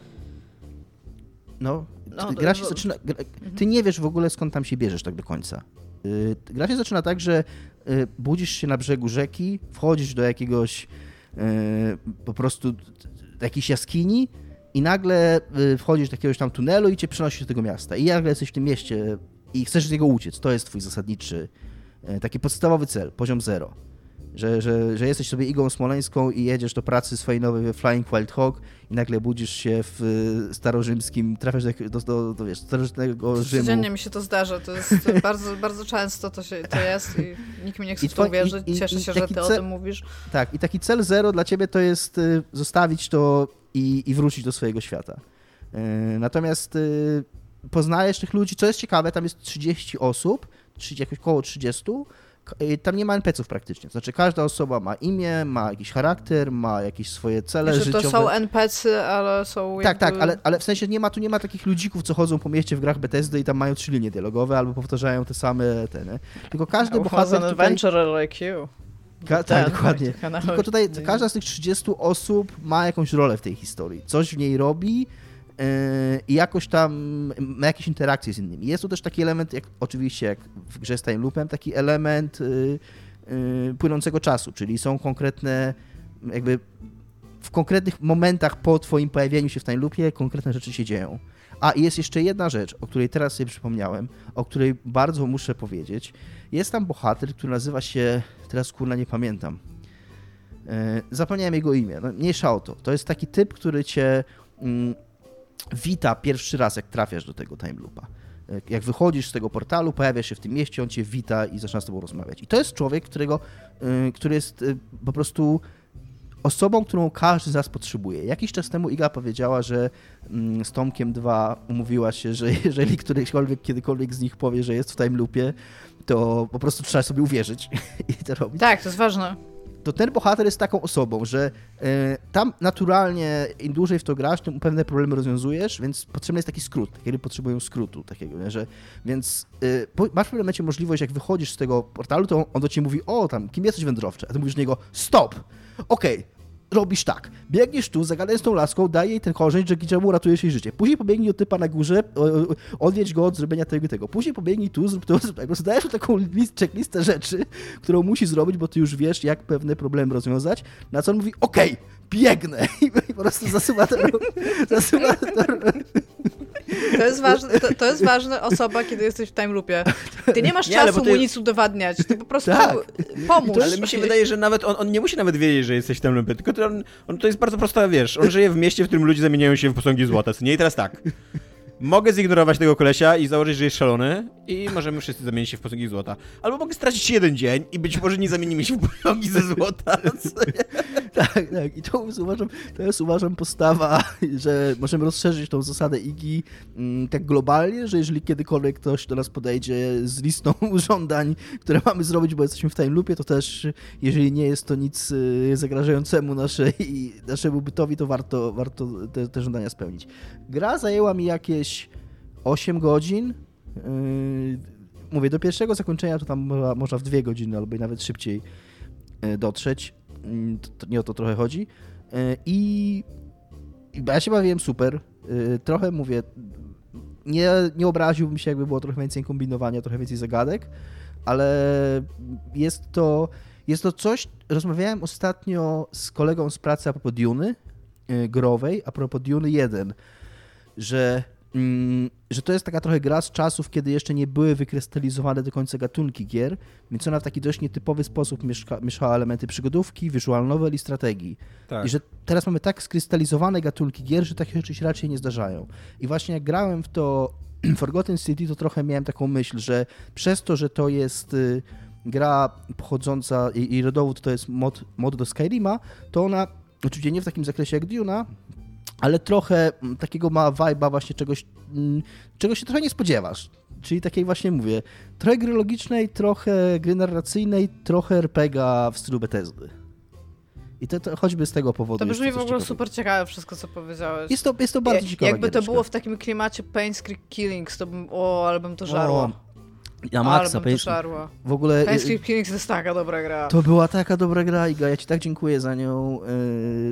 No, No, gra się zaczyna. Gra, Mhm. ty nie wiesz w ogóle skąd tam się bierzesz tak do końca. Y, Gra się zaczyna tak, że y, budzisz się na brzegu rzeki, wchodzisz do jakiegoś y, po prostu jakiejś jaskini i nagle y, wchodzisz do jakiegoś tam tunelu i cię przenosi do tego miasta. I nagle jesteś w tym mieście i chcesz z niego uciec. To jest twój zasadniczy, y, taki podstawowy cel, poziom zero. Że, że, że jesteś sobie igą smoleńską i jedziesz do pracy swojej nowej Flying Wild Hog i nagle budzisz się w y, starorzymskim, trafiasz do, do, do, do wiesz, starożytnego Rzymu. Codziennie mi się to zdarza, to jest to *laughs* bardzo, bardzo często to, się, to jest i nikt mi nie chce I w to uwierzyć. i- i- Cieszę się, że ty o cel- tym mówisz. Tak, i taki cel zero dla ciebie to jest y, zostawić to i, i wrócić do swojego świata. Y, natomiast poznajesz tych ludzi, co jest ciekawe, tam jest 30 osób, 30, jakoś koło 30, k- y, tam nie ma NPC-ów praktycznie. Znaczy każda osoba ma imię, ma jakiś charakter, ma jakieś swoje cele Znaczy, życiowe. to są NPC, ale są Tak, jakby... tak, ale, ale w sensie nie ma, tu nie ma takich ludzików, co chodzą po mieście w grach Bethesdy i tam mają trzy linie dialogowe albo powtarzają te same te? Tylko każdy Was bohater an tutaj... adventurer like you. Ka- tak, dokładnie. Tylko tutaj każda z tych 30 osób ma jakąś rolę w tej historii. Coś w niej robi i jakoś tam ma jakieś interakcje z innymi. Jest tu też taki element, jak oczywiście jak w grze z Time Loopem, taki element yy, yy, płynącego czasu, czyli są konkretne jakby w konkretnych momentach po twoim pojawieniu się w Time Loopie konkretne rzeczy się dzieją. A i jest jeszcze jedna rzecz, o której teraz sobie przypomniałem, o której bardzo muszę powiedzieć. Jest tam bohater, który nazywa się, teraz kurna nie pamiętam. Zapomniałem jego imię, no, mniejsza o to. To jest taki typ, który cię mm, wita pierwszy raz, jak trafiasz do tego time loopa. Jak wychodzisz z tego portalu, pojawiasz się w tym mieście, on cię wita i zaczyna z tobą rozmawiać. I to jest człowiek, którego, y, który jest y, po prostu osobą, którą każdy z nas potrzebuje. Jakiś czas temu Iga powiedziała, że mm, z Tomkiem 2 umówiła się, że *laughs* jeżeli którykolwiek kiedykolwiek z nich powie, że jest w time loopie, to po prostu trzeba sobie uwierzyć *laughs* i to robić. Tak, to jest ważne. To ten bohater jest taką osobą, że e, tam naturalnie im dłużej w to grasz, tym pewne problemy rozwiązujesz, więc potrzebny jest taki skrót. Kiedy potrzebują skrótu takiego, nie? że więc po- masz w pewnym momencie możliwość, jak wychodzisz z tego portalu, to on, on do ciebie mówi, o tam, kim jesteś wędrowczy? A ty mówisz do niego, stop! Okej, robisz tak. Biegniesz tu, zagadaj z tą laską, daj jej ten korzeń, dzięki czemu uratujesz jej życie. Później pobiegnij do typa na górze, odwiedź go od zrobienia tego i tego. Później pobiegnij tu, zrób to, zrób tak. Po prostu dajesz mu taką list, checklistę rzeczy, którą musi zrobić, bo ty już wiesz, jak pewne problemy rozwiązać. Na co on mówi, okej, biegnę. *laughs* I po prostu zasuwa to, zasuwa to, To jest ważne, to, to jest ważna osoba, kiedy jesteś w time loopie. Ty nie masz Nie, czasu ty- mu nic udowadniać, ty po prostu Tak. pomóż. Ale mi się wydaje, że nawet on, on nie musi nawet wiedzieć, że jesteś tam lumpy, tylko to on, on to jest bardzo prosta, wiesz, on żyje w mieście, w którym ludzie zamieniają się w posągi złota, nie? I teraz tak, mogę zignorować tego kolesia i założyć, że jest szalony i możemy wszyscy zamienić się w posągi złota. Albo mogę stracić jeden dzień i być może nie zamienimy się w posągi ze złota? *laughs* Tak, tak. I to jest, uważam, to jest uważam postawa, że możemy rozszerzyć tą zasadę IGI mm, tak globalnie, że jeżeli kiedykolwiek ktoś do nas podejdzie z listą *laughs* żądań, które mamy zrobić, bo jesteśmy w time loopie, to też jeżeli nie jest to nic y, zagrażającemu naszej, naszemu bytowi, to warto, warto te, te żądania spełnić. Gra zajęła mi jakieś 8 godzin. Yy, mówię, do pierwszego zakończenia to tam można, w dwie godziny albo nawet szybciej yy, dotrzeć. To nie o to trochę chodzi. Yy, I, ja się bawiłem super. Trochę mówię, nie, nie obraziłbym się, jakby było trochę więcej kombinowania, trochę więcej zagadek, ale jest to, jest to coś. Rozmawiałem ostatnio z kolegą z pracy a propos Duny growej, a propos Duny 1, że Mm, że to jest taka trochę gra z czasów, kiedy jeszcze nie były wykrystalizowane do końca gatunki gier, więc ona w taki dość nietypowy sposób mieszka, mieszała elementy przygodówki, visual novel i strategii. Tak. I że teraz mamy tak skrystalizowane gatunki gier, że takie rzeczy się raczej nie zdarzają. I właśnie jak grałem w to *clears throat* Forgotten City, to trochę miałem taką myśl, że przez to, że to jest y, gra pochodząca i, i rodowód to jest mod, mod do Skyrima, to ona oczywiście nie w takim zakresie jak Duna, ale trochę mm, takiego ma vibe'a właśnie czegoś, mm, czego się trochę nie spodziewasz. Czyli takiej właśnie mówię, trochę gry logicznej, trochę gry narracyjnej, trochę RPGa w stylu Bethesdy. I to, to choćby z tego powodu. To brzmi w ogóle ciekawe. super ciekawe wszystko, co powiedziałeś. Jest to, jest to bardzo ciekawe. Jakby to było w takim klimacie Pain's Creek Killings, to bym, o, ale bym to żarło. O, ja żarła. W ogóle... Pain's Creek Killings to jest taka dobra gra. To była taka dobra gra, Iga, ja ci tak dziękuję za nią.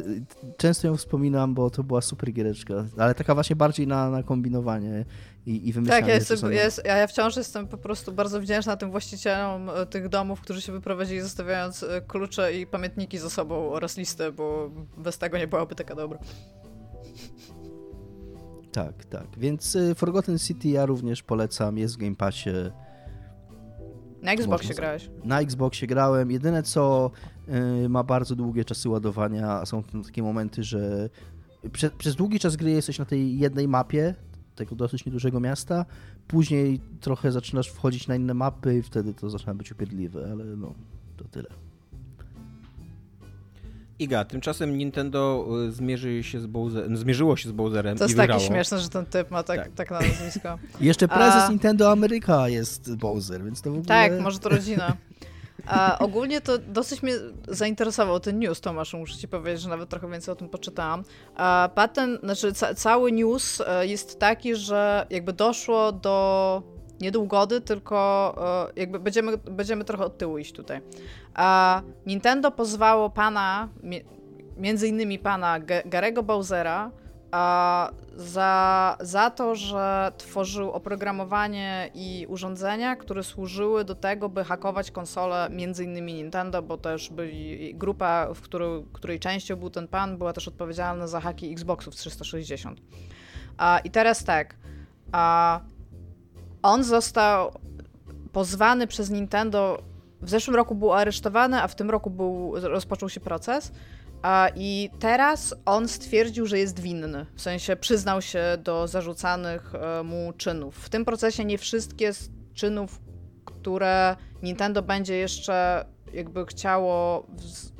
Yy, często ją wspominam, bo to była super giereczka, ale taka właśnie bardziej na, na kombinowanie i, i wymyślanie. Tak, ja, jestem, jest, ja wciąż jestem po prostu bardzo wdzięczna tym właścicielom e, tych domów, którzy się wyprowadzili, zostawiając klucze i pamiętniki za sobą oraz listę, bo bez tego nie byłaby taka dobra. Tak, tak. Więc y, Forgotten City ja również polecam, jest w Game Passie. Na Xboxie grałeś? Na Xboxie grałem. Jedyne co y, ma bardzo długie czasy ładowania, są takie momenty, że prze, przez długi czas gry jesteś na tej jednej mapie, tego dosyć niedużego miasta, później trochę zaczynasz wchodzić na inne mapy i wtedy to zaczyna być upierdliwe, ale no, to tyle. Iga, tymczasem Nintendo y, zmierzy się z Bowser, zmierzyło się z Bowserem To jest i takie śmieszne, że ten typ ma tak, tak. tak na nazwisko. *laughs* Jeszcze prezes A... Nintendo Ameryka jest Bowser, więc to w ogóle... Tak, może to rodzina. A ogólnie to dosyć mnie zainteresował ten news, Tomasz, muszę ci powiedzieć, że nawet trochę więcej o tym poczytałam. A patent, znaczy ca cały news e, jest taki, że jakby doszło do nie do ugody, tylko e, jakby będziemy, będziemy trochę od tyłu iść tutaj. A Nintendo pozwało pana, między innymi pana Garego Bowsera, za, za to, że tworzył oprogramowanie i urządzenia, które służyły do tego, by hakować konsole między innymi Nintendo, bo też byli grupa, w której, której częścią był ten pan, była też odpowiedzialna za haki Xboxów 360. A, I teraz tak, a, on został pozwany przez Nintendo, w zeszłym roku był aresztowany, a w tym roku był, rozpoczął się proces i teraz on stwierdził, że jest winny, w sensie przyznał się do zarzucanych e, mu czynów. W tym procesie nie wszystkie z czynów, które Nintendo będzie jeszcze jakby chciało z,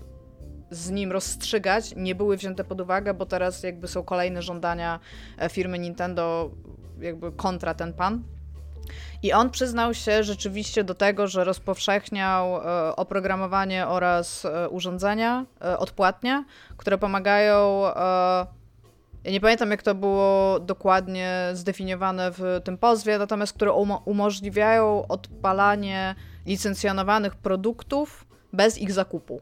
z nim rozstrzygać, nie były wzięte pod uwagę, bo teraz jakby są kolejne żądania e, firmy Nintendo jakby kontra ten pan. I on przyznał się rzeczywiście do tego, że rozpowszechniał e, oprogramowanie oraz e, urządzenia e, odpłatnie, które pomagają. Ja nie pamiętam, jak to było dokładnie zdefiniowane w tym pozwie, natomiast które umożliwiają odpalanie licencjonowanych produktów bez ich zakupu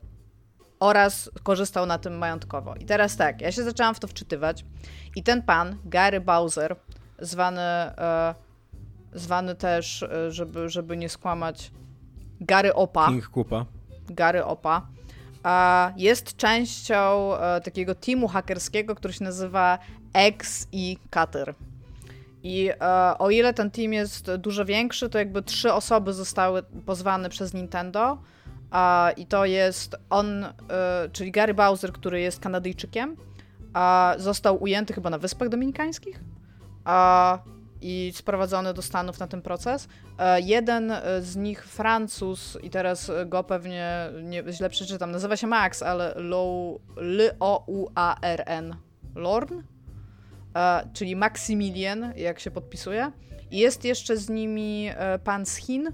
oraz korzystał na tym majątkowo. I teraz tak, ja się zaczęłam w to wczytywać i ten pan, Gary Bowser, zwany zwany też, e, żeby, żeby nie skłamać, Gary Opa. King Kupa. Gary Opa. Jest częścią e, takiego teamu hakerskiego, który się nazywa X i Cutter. I e, o ile ten team jest dużo większy, to jakby trzy osoby zostały pozwane przez Nintendo. I to jest on, czyli Gary Bowser, który jest Kanadyjczykiem, został ujęty chyba na Wyspach Dominikańskich i sprowadzony do Stanów na ten proces. E, jeden z nich, Francuz, i teraz go pewnie nie, źle przeczytam, nazywa się Max, ale L-O-U-A-R-N. Lorn? E, czyli Maximilian, jak się podpisuje. I jest jeszcze z nimi e, pan z Chin,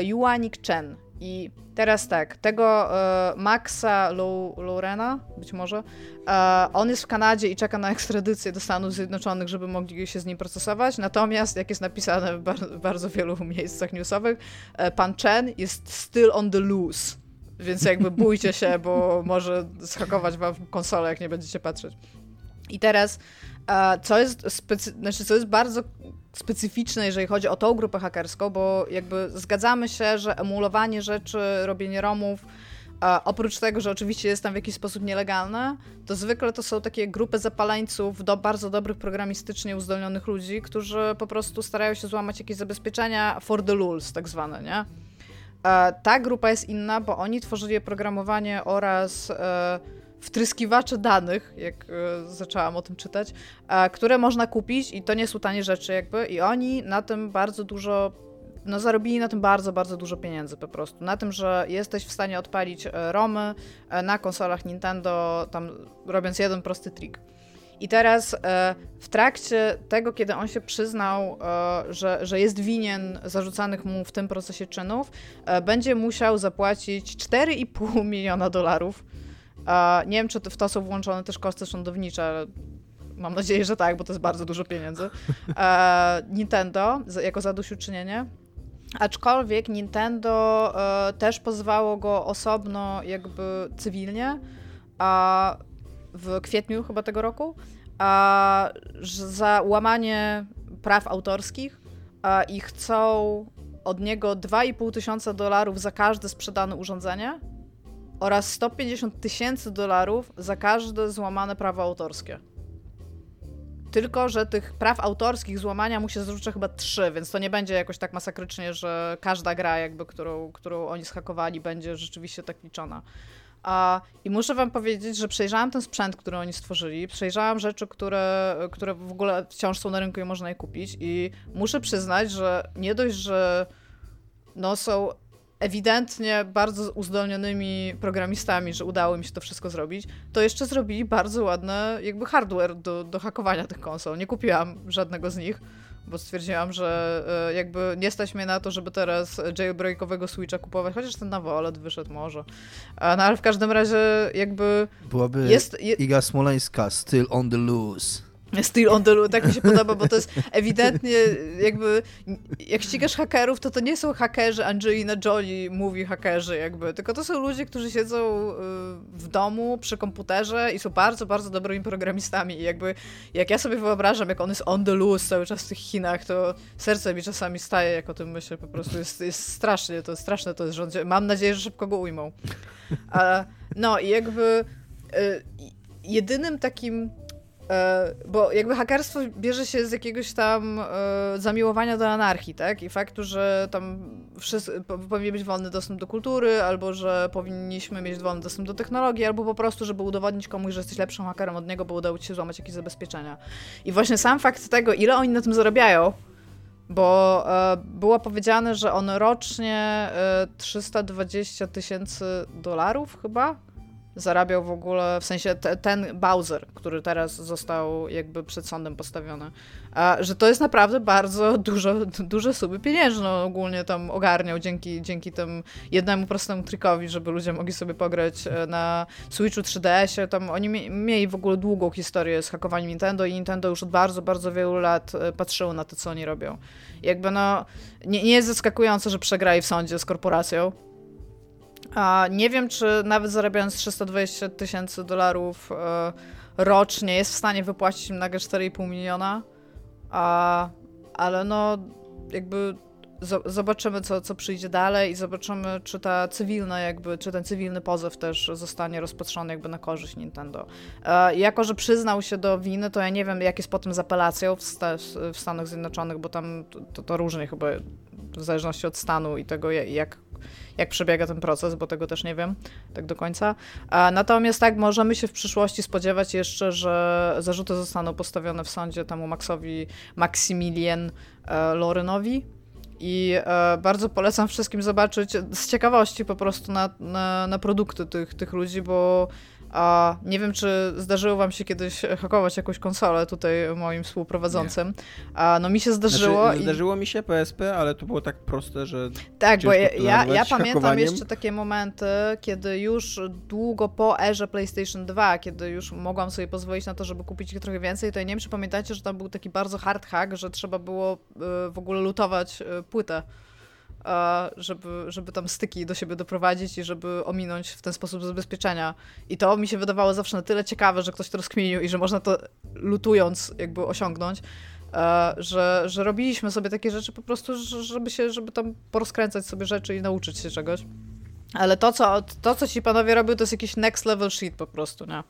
Yuanik Chen. I teraz tak, tego e, Maxa Lorena, być może, e, on jest w Kanadzie i czeka na ekstradycję do Stanów Zjednoczonych, żeby mogli się z nim procesować. Natomiast, jak jest napisane w bar bardzo wielu miejscach newsowych, e, pan Chen jest still on the loose. Więc jakby *laughs* bójcie się, bo może schakować wam konsolę, jak nie będziecie patrzeć. I teraz, e, co jest, specy- znaczy, co jest bardzo specyficzne, jeżeli chodzi o tą grupę hakerską, bo jakby zgadzamy się, że emulowanie rzeczy, robienie romów, oprócz tego, że oczywiście jest tam w jakiś sposób nielegalne, to zwykle to są takie grupy zapaleńców do bardzo dobrych programistycznie uzdolnionych ludzi, którzy po prostu starają się złamać jakieś zabezpieczenia for the lulz, tak zwane, nie? ta grupa jest inna, bo oni tworzyli oprogramowanie oraz e, wtryskiwacze danych, jak e, zaczęłam o tym czytać, e, które można kupić i to nie są tanie rzeczy jakby i oni na tym bardzo dużo no zarobili na tym bardzo, bardzo dużo pieniędzy po prostu. Na tym, że jesteś w stanie odpalić e, romy na konsolach Nintendo, tam robiąc jeden prosty trik. I teraz w trakcie tego, kiedy on się przyznał, że, że jest winien zarzucanych mu w tym procesie czynów, będzie musiał zapłacić 4,5 *laughs* miliona dolarów nie wiem, czy w to są włączone też koszty sądownicze, mam nadzieję, że tak, bo to jest bardzo dużo pieniędzy. E, Nintendo jako zadośćuczynienie. Aczkolwiek Nintendo e, też pozwało go osobno, jakby cywilnie, a w kwietniu chyba tego roku, a za łamanie praw autorskich i chcą od niego 2,5 tysiąca dolarów za każde sprzedane urządzenie oraz 150 tysięcy dolarów za każde złamane prawo autorskie. Tylko, że tych praw autorskich złamania mu się zrzuca chyba trzy, więc to nie będzie jakoś tak masakrycznie, że każda gra, jakby, którą, którą oni schakowali, będzie rzeczywiście tak liczona. A, I muszę wam powiedzieć, że przejrzałam ten sprzęt, który oni stworzyli, przejrzałam rzeczy, które, które w ogóle wciąż są na rynku i można je kupić i muszę przyznać, że nie dość, że no, są ewidentnie bardzo uzdolnionymi programistami, że udało mi się to wszystko zrobić, to jeszcze zrobili bardzo ładny jakby hardware do, do hakowania tych konsol. Nie kupiłam żadnego z nich, bo stwierdziłam, że e, jakby nie stać mnie na to, żeby teraz jailbreakowego Switcha kupować, chociaż ten na OLED wyszedł może. No ale w każdym razie jakby... Byłaby jest, je... Iga Smoleńska, still on the loose. Still on the loop, tak mi się podoba, bo to jest ewidentnie jakby, jak ścigasz hakerów, to to nie są hakerzy Angelina Jolie mówi hakerzy jakby, tylko to są ludzie, którzy siedzą y, w domu przy komputerze i są bardzo, bardzo dobrymi programistami i jakby, jak ja sobie wyobrażam, jak on jest on the loose cały czas w tych Chinach, to serce mi czasami staje, jak o tym myślę, po prostu jest, jest strasznie, to straszne to jest rządzie. Mam nadzieję, że szybko go ujmą. A, no i jakby y, jedynym takim bo jakby hakerstwo bierze się z jakiegoś tam e, zamiłowania do anarchii, tak? I faktu, że tam wszyscy, powinien być wolny dostęp do kultury, albo że powinniśmy mieć wolny dostęp do technologii, albo po prostu, żeby udowodnić komuś, że jesteś lepszym hakerem od niego, bo udało ci się złamać jakieś zabezpieczenia. I właśnie sam fakt tego, ile oni na tym zarabiają, bo e, było powiedziane, że on rocznie e, 320 tysięcy dolarów chyba zarabiał w ogóle, w sensie te, ten Bowser, który teraz został jakby przed sądem postawiony, a, że to jest naprawdę bardzo dużo, duże sumy pieniężne ogólnie tam ogarniał dzięki, dzięki tym jednemu prostemu trikowi, żeby ludzie mogli sobie pograć e, na Switchu 3DS-ie, tam oni mieli w ogóle długą historię z hakowaniem Nintendo i Nintendo już od bardzo, bardzo wielu lat e, patrzyło na to, co oni robią. jakby no, nie, nie jest zaskakujące, że przegrali w sądzie z korporacją, a nie wiem, czy nawet zarabiając 320 tysięcy dolarów e, rocznie jest w stanie wypłacić im nagle 4,5 miliona. A, ale no, jakby zobaczymy, co, co przyjdzie dalej i zobaczymy, czy ta cywilna jakby, czy ten cywilny pozew też zostanie rozpatrzony jakby na korzyść Nintendo. E, jako, że przyznał się do winy, to ja nie wiem, jak jest potem z apelacją w, sta w Stanach Zjednoczonych, bo tam to, to różnie chyba w zależności od stanu i tego, jak jak przebiega ten proces, bo tego też nie wiem tak do końca. Natomiast tak, możemy się w przyszłości spodziewać jeszcze, że zarzuty zostaną postawione w sądzie temu Maxowi, Maximilien e, Lorynowi, i e, bardzo polecam wszystkim zobaczyć z ciekawości po prostu na, na, na produkty tych, tych ludzi, bo a nie wiem, czy zdarzyło wam się kiedyś hakować jakąś konsolę tutaj moim współprowadzącym. A no mi się zdarzyło. Znaczy, i... Zdarzyło mi się PSP, ale to było tak proste, że. Tak, bo ja, ja, ja pamiętam jeszcze takie momenty, kiedy już długo po erze PlayStation 2, kiedy już mogłam sobie pozwolić na to, żeby kupić ich trochę więcej, to ja nie wiem, czy pamiętacie, że tam był taki bardzo hard hack, że trzeba było y, w ogóle lutować y, płytę. Żeby, żeby tam styki do siebie doprowadzić i żeby ominąć w ten sposób zabezpieczenia. I to mi się wydawało zawsze na tyle ciekawe, że ktoś to rozkminił i że można to lutując jakby osiągnąć, e, że, że robiliśmy sobie takie rzeczy po prostu, że- żeby się, żeby tam porozkręcać sobie rzeczy i nauczyć się czegoś. Ale to, co, to, co ci panowie robią, to jest jakiś next level shit po prostu, nie?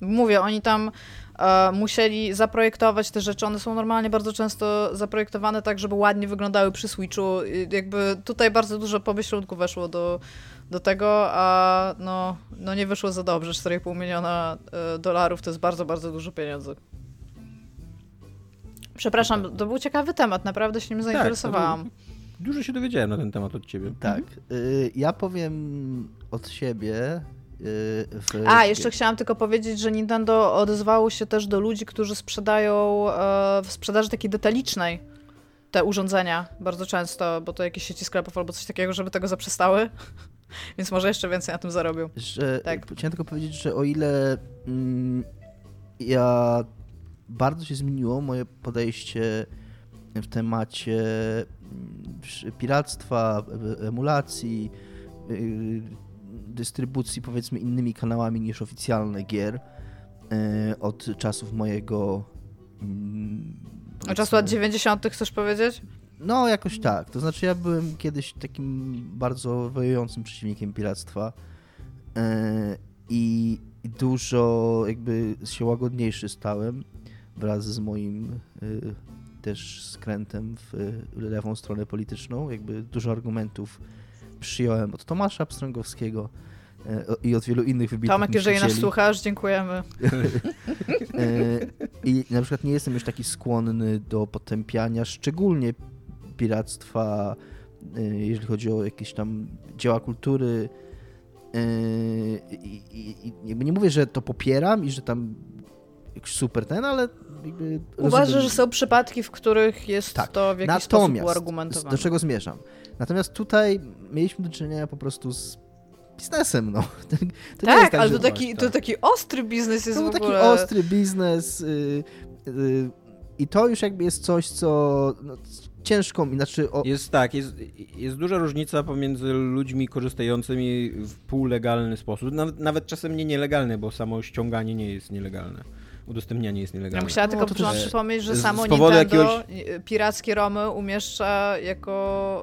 Mówię, oni tam e, musieli zaprojektować te rzeczy. One są normalnie bardzo często zaprojektowane tak, żeby ładnie wyglądały przy Switchu. I jakby tutaj bardzo dużo pomyślunku weszło do, do tego, a no, no nie wyszło za dobrze. 4,5 miliona e, dolarów to jest bardzo, bardzo dużo pieniędzy. Przepraszam, to był ciekawy temat, naprawdę się nim Tak, zainteresowałam. Dużo się dowiedziałem na ten temat od ciebie. Tak. Y, ja powiem od siebie. Y, w... A, jeszcze chciałam tylko powiedzieć, że Nintendo odezwało się też do ludzi, którzy sprzedają e, w sprzedaży takiej detalicznej te urządzenia bardzo często, bo to jakieś sieci sklepów albo coś takiego, żeby tego zaprzestały. *laughs* Więc może jeszcze więcej na tym zarobią. Że, Tak. Chciałem tylko powiedzieć, że o ile mm, ja bardzo się zmieniło moje podejście w temacie mm, piractwa, e- emulacji, y, dystrybucji powiedzmy innymi kanałami niż oficjalne gier y, od czasów mojego mm, Od czasu lat powiedzmy- 90. chcesz powiedzieć? no, jakoś tak. To znaczy, ja byłem kiedyś takim bardzo wojującym przeciwnikiem piractwa e, i dużo jakby się łagodniejszy stałem wraz z moim y, też skrętem w lewą stronę polityczną. Jakby dużo argumentów przyjąłem od Tomasza Pstrągowskiego e, i od wielu innych wybitnych Tomek, jeżeli nas słuchasz, dziękujemy. *laughs* E, I na przykład nie jestem już taki skłonny do potępiania szczególnie piractwa, e, jeżeli chodzi o jakieś tam dzieła kultury. I, i, i nie mówię, że to popieram i że tam super ten, ale rozumiem- że są przypadki, w których jest Tak. to w jakiś sposób Natomiast, uargumentowane. do czego zmierzam? Natomiast tutaj mieliśmy do czynienia po prostu z biznesem, no. To, *laughs* to nie jest tak, ale to taki, to taki ostry biznes jest To był w taki ogóle. ostry biznes y, y, i to już jakby jest coś, co no, ciężko, znaczy o, Jest tak, jest, jest duża różnica pomiędzy ludźmi korzystającymi w półlegalny sposób, nawet, nawet czasem nie nielegalny, bo samo ściąganie nie jest nielegalne. Udostępnianie jest Ja nielegalne. musiałam No, tylko przypomnieć, że z- samo z powodu Nintendo jakiegoś- pirackie romy umieszcza jako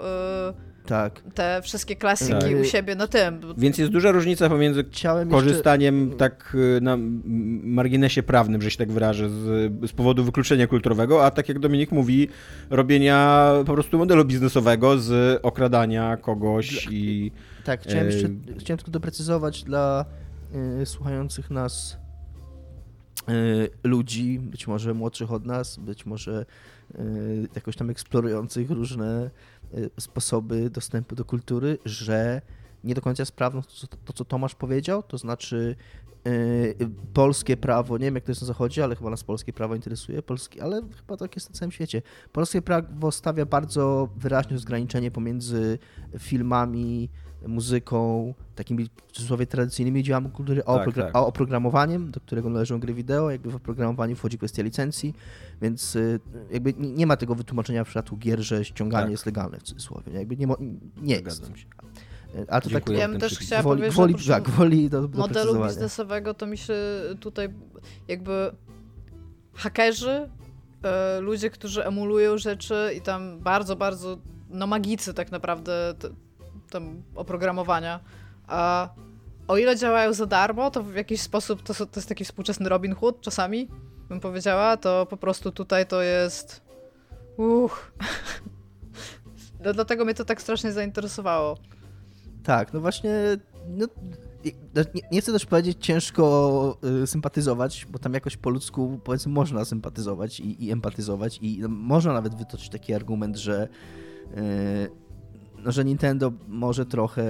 tak. y, te wszystkie klasyki Tak. u siebie na tym. Więc jest duża różnica pomiędzy Chciałem jeszcze, korzystaniem tak y, na marginesie prawnym, że się tak wyrażę, z, z powodu wykluczenia kulturowego, a tak jak Dominik mówi, robienia po prostu modelu biznesowego z okradania kogoś i tak, chciałem e, jeszcze, chciałem tylko doprecyzować dla y, słuchających nas y, ludzi, być może młodszych od nas, być może y, jakoś tam eksplorujących różne y, sposoby dostępu do kultury, że nie do końca jest prawdą to, to, co Tomasz powiedział, to znaczy y, polskie prawo, nie wiem jak to jest na zachodzie, ale chyba nas polskie prawo interesuje, polskie, ale chyba tak jest na całym świecie. Polskie prawo stawia bardzo wyraźne rozgraniczenie pomiędzy filmami, muzyką, takimi w cudzysłowie tradycyjnymi dziełami kultury, a, Tak, oprogra- tak. a oprogramowaniem, do którego należą gry wideo, jakby w oprogramowaniu wchodzi kwestia licencji, więc y, jakby nie ma tego wytłumaczenia w przypadku gier, że ściąganie Tak. jest legalne w cudzysłowie. nie? Jakby nie, mo- nie jest. zgadzam się. A to tak. Ja też chciała gwoli, powiedzieć, że oprócz tak, gwoli do, do modelu biznesowego to mi się tutaj jakby hakerzy, e, ludzie, którzy emulują rzeczy i tam bardzo, bardzo, no magicy tak naprawdę tam oprogramowania, a o ile działają za darmo, to w jakiś sposób to, to jest taki współczesny Robin Hood czasami, bym powiedziała, to po prostu tutaj to jest uch. *laughs* No, dlatego mnie to tak strasznie zainteresowało. Tak, no właśnie, no, nie, nie, chcę też powiedzieć ciężko y, sympatyzować, bo tam jakoś po ludzku powiedzmy można sympatyzować i, i empatyzować i no, można nawet wytoczyć taki argument, że, y, no, że Nintendo może trochę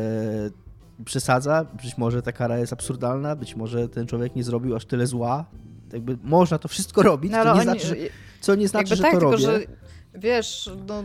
przesadza, być może ta kara jest absurdalna, być może ten człowiek nie zrobił aż tyle zła. Jakby można to wszystko robić, no, to nie znaczy, że, co nie znaczy, że tak, to tylko, robię. Że, wiesz, no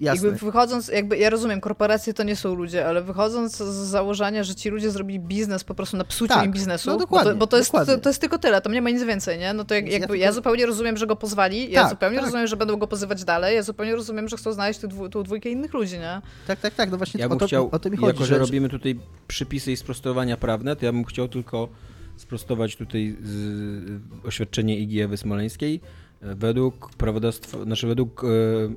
Jasne. Jakby wychodząc, jakby ja rozumiem, korporacje to nie są ludzie, ale wychodząc z założenia, że ci ludzie zrobili biznes po prostu na psuciu tak, im biznesu, no dokładnie, bo, to, bo to, jest, to, dokładnie. to, jest tylko tyle, tam nie ma nic więcej, nie? No to jak, jakby, ja, zupełnie rozumiem, że go pozwali, ja Tak, zupełnie tak. rozumiem, że będą go pozywać dalej, ja zupełnie rozumiem, że chcą znaleźć tu dwu, tą dwójkę innych ludzi, nie? Tak, tak, tak, no właśnie Ja o, bym to, chciał, o to mi chodzi. jako że że- robimy tutaj przypisy i sprostowania prawne, to ja bym chciał tylko sprostować tutaj z, oświadczenie IGE Smoleńskiej. Według prawodawstwa, znaczy według e,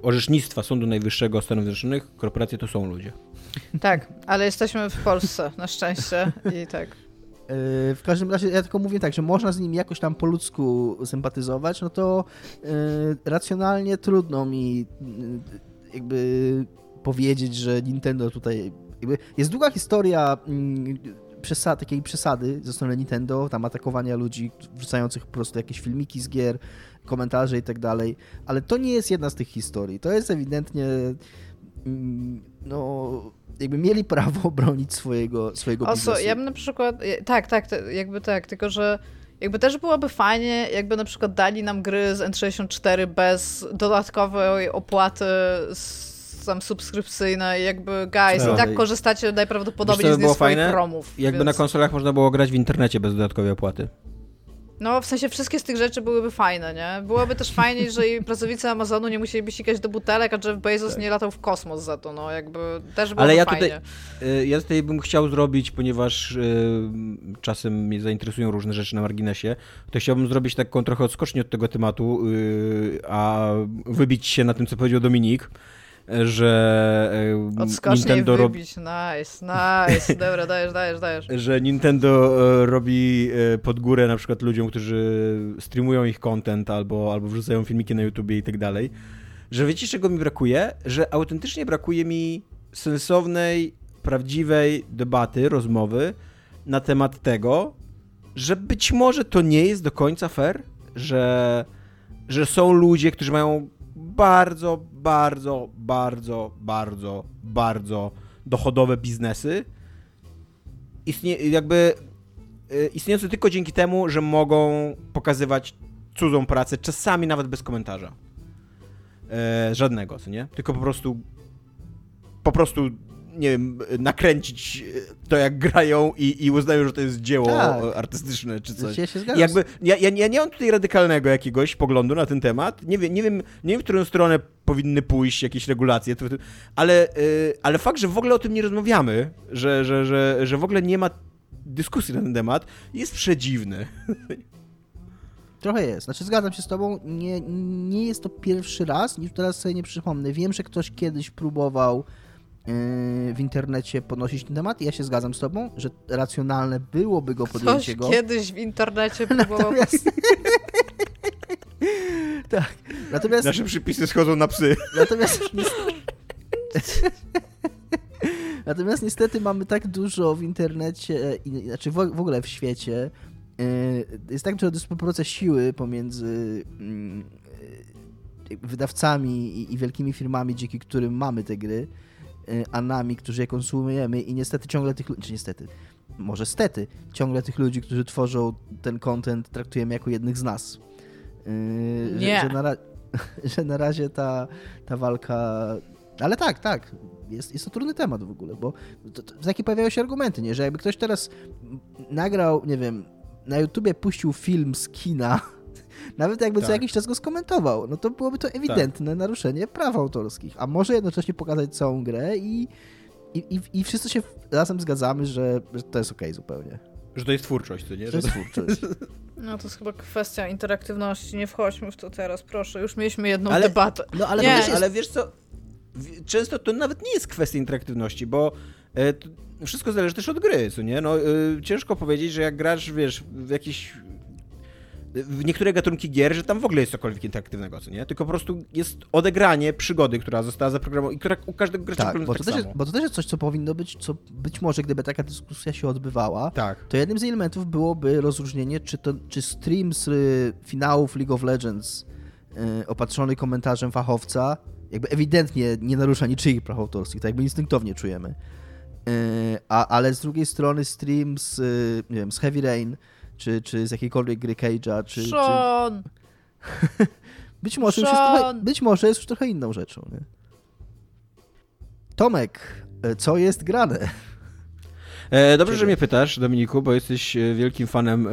orzecznictwa Sądu Najwyższego Stanów Zjednoczonych korporacje to są ludzie. Tak, ale jesteśmy w Polsce, na szczęście i tak. Yy, W każdym razie ja tylko mówię tak, że można z nim jakoś tam po ludzku sympatyzować, no to yy, racjonalnie trudno mi yy, jakby powiedzieć, że Nintendo tutaj jakby jest długa historia yy, przesa takiej przesady ze strony Nintendo, tam atakowania ludzi wrzucających po prostu jakieś filmiki z gier, komentarze i tak dalej, ale to nie jest jedna z tych historii. To jest ewidentnie mm, no jakby mieli prawo *laughs* bronić swojego, swojego Oso, biznesu. ja bym na przykład, tak, tak, te- jakby tak, tylko że jakby też byłoby fajnie, jakby na przykład dali nam gry z N64 bez dodatkowej opłaty tam subskrypcyjnej, jakby guys, Tak. i tak korzystacie najprawdopodobniej Wiesz, z nie swoich fajne? promów. Jakby więc... na konsolach można było grać w internecie bez dodatkowej opłaty. No, w sensie wszystkie z tych rzeczy byłyby fajne, nie? Byłoby też fajnie, jeżeli pracownicy Amazonu nie musieliby sikać do butelek, a Jeff Bezos nie latał w kosmos za to, no jakby też byłoby Ale ja fajnie. tutaj, y, ja tutaj bym chciał zrobić, ponieważ y, czasem mnie zainteresują różne rzeczy na marginesie, to chciałbym zrobić taką trochę odskocznię od tego tematu, y, a wybić się na tym, co powiedział Dominik, że Odskocznie Nintendo robi nice, nice, *laughs* dobra, dajesz, dajesz, dajesz. że Nintendo e, robi e, pod górę na przykład ludziom, którzy streamują ich content albo, albo wrzucają filmiki na YouTubie i tak dalej, że wiecie czego mi brakuje? Że autentycznie brakuje mi sensownej, prawdziwej debaty, rozmowy na temat tego, że być może to nie jest do końca fair, że, że są ludzie, którzy mają bardzo, bardzo, bardzo, bardzo, bardzo dochodowe biznesy, istnie, jakby y, istniejące tylko dzięki temu, że mogą pokazywać cudzą pracę, czasami nawet bez komentarza. E, żadnego, co nie? Tylko po prostu po prostu, nie wiem, nakręcić to, jak grają i, i uznają, że to jest dzieło Tak. artystyczne czy coś. Ja się zgadzam. Jakby, ja, ja, ja nie mam tutaj radykalnego jakiegoś poglądu na ten temat. Nie wiem, nie wiem, nie wiem w którą stronę powinny pójść jakieś regulacje, ale, y, ale fakt, że w ogóle o tym nie rozmawiamy, że, że, że, że w ogóle nie ma dyskusji na ten temat, jest przedziwny. Trochę jest. Znaczy zgadzam się z tobą, nie, nie jest to pierwszy raz, już teraz sobie nie przypomnę. Wiem, że ktoś kiedyś próbował w internecie podnosić ten temat i ja się zgadzam z tobą, że racjonalne byłoby go Ktoś podjęcie go. kiedyś w internecie próbował... Natomiast... *laughs* tak. Natomiast, Nasze przypisy schodzą na psy. *laughs* natomiast, *laughs* natomiast niestety mamy tak dużo w internecie, i, znaczy w, ogóle w świecie, yy, jest tak duża dysproporcja siły pomiędzy mm, yy, wydawcami i, wielkimi firmami, dzięki którym mamy te gry, a nami, którzy je konsumujemy i niestety ciągle tych ludzi, czy niestety, może stety, ciągle tych ludzi, którzy tworzą ten content traktujemy jako jednych z nas. Yy, Nie. Że, że, na, *laughs* że na razie ta, ta walka... Ale tak, tak, jest, jest to trudny temat w ogóle, bo to, to, takie pojawiają się argumenty, nie? że jakby ktoś teraz nagrał, nie wiem, na YouTubie puścił film z kina, *laughs* nawet jakby co Tak. jakiś czas go skomentował, no to byłoby to ewidentne naruszenie praw autorskich, a może jednocześnie pokazać całą grę i, i, i, i wszyscy się razem zgadzamy, że, że to jest okej zupełnie. Że to jest twórczość, to nie? Że to jest twórczość. *laughs* No to jest chyba kwestia interaktywności, nie wchodźmy w to teraz, proszę. Już mieliśmy jedną Ale- debatę. No ale to ale, też jest... ale wiesz co, często to nawet nie jest kwestia interaktywności, bo e, wszystko zależy też od gry, co nie? No, e, ciężko powiedzieć, że jak grasz, wiesz, w jakiś w niektóre gatunki gier, że tam w ogóle jest cokolwiek interaktywnego, co nie? Tylko po prostu jest odegranie przygody, która została zaprogramowana i która u każdego gracza Tak, bo to, tak też samo. bo to też jest coś, co powinno być, co być może, gdyby taka dyskusja się odbywała, Tak. to jednym z elementów byłoby rozróżnienie, czy, to, czy stream z y, finałów League of Legends y, opatrzony komentarzem fachowca jakby ewidentnie nie narusza niczyich praw autorskich, tak jakby instynktownie czujemy. Y, a, ale z drugiej strony stream z, y, nie wiem, z Heavy Rain, czy, czy z jakiejkolwiek gry Cage'a, czy, czy... Sean! *laughs* Być może, już jest trochę, Sean! być może jest już trochę inną rzeczą, nie? Tomek, y, co jest grane? E, dobrze, że mnie pytasz, Dominiku, bo jesteś e, wielkim fanem e,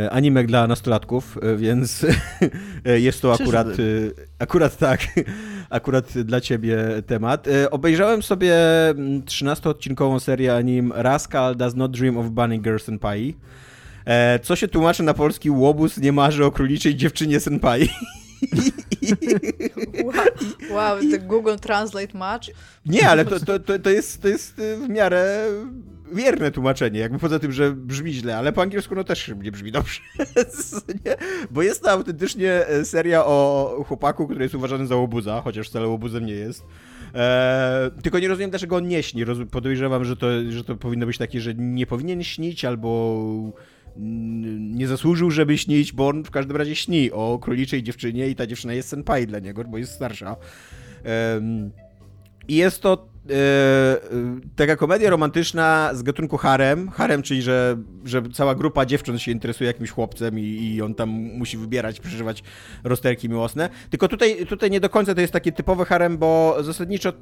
e, animek dla nastolatków, e, więc *laughs* e, jest to akurat, e, akurat tak, *laughs* akurat dla ciebie temat. E, obejrzałem sobie mm, 13-odcinkową serię anim Rascal Does Not Dream of Bunny Girl Senpai. E, co się tłumaczy na polski Łobuz nie marzy o króliczej dziewczynie senpai. *laughs* Wow, wow Google Translate match. Nie, ale to, to, to, to, jest, to jest y, w miarę wierne tłumaczenie, jakby poza tym, że brzmi źle, ale po angielsku no też nie brzmi dobrze, *laughs* nie? bo jest to autentycznie e, seria o chłopaku, który jest uważany za łobuza, chociaż wcale łobuzem nie jest. Eee, tylko nie rozumiem, dlaczego on nie śni. Roz, podejrzewam, że to, że to powinno być takie, że nie powinien śnić, albo nie zasłużył, żeby śnić, bo on w każdym razie śni o króliczej dziewczynie i ta dziewczyna jest senpai dla niego, bo jest starsza. I jest to e, e, taka komedia romantyczna z gatunku harem. Harem, czyli że, że cała grupa dziewcząt się interesuje jakimś chłopcem i, i on tam musi wybierać, przeżywać rozterki miłosne. Tylko tutaj, tutaj nie do końca to jest taki typowy harem, bo zasadniczo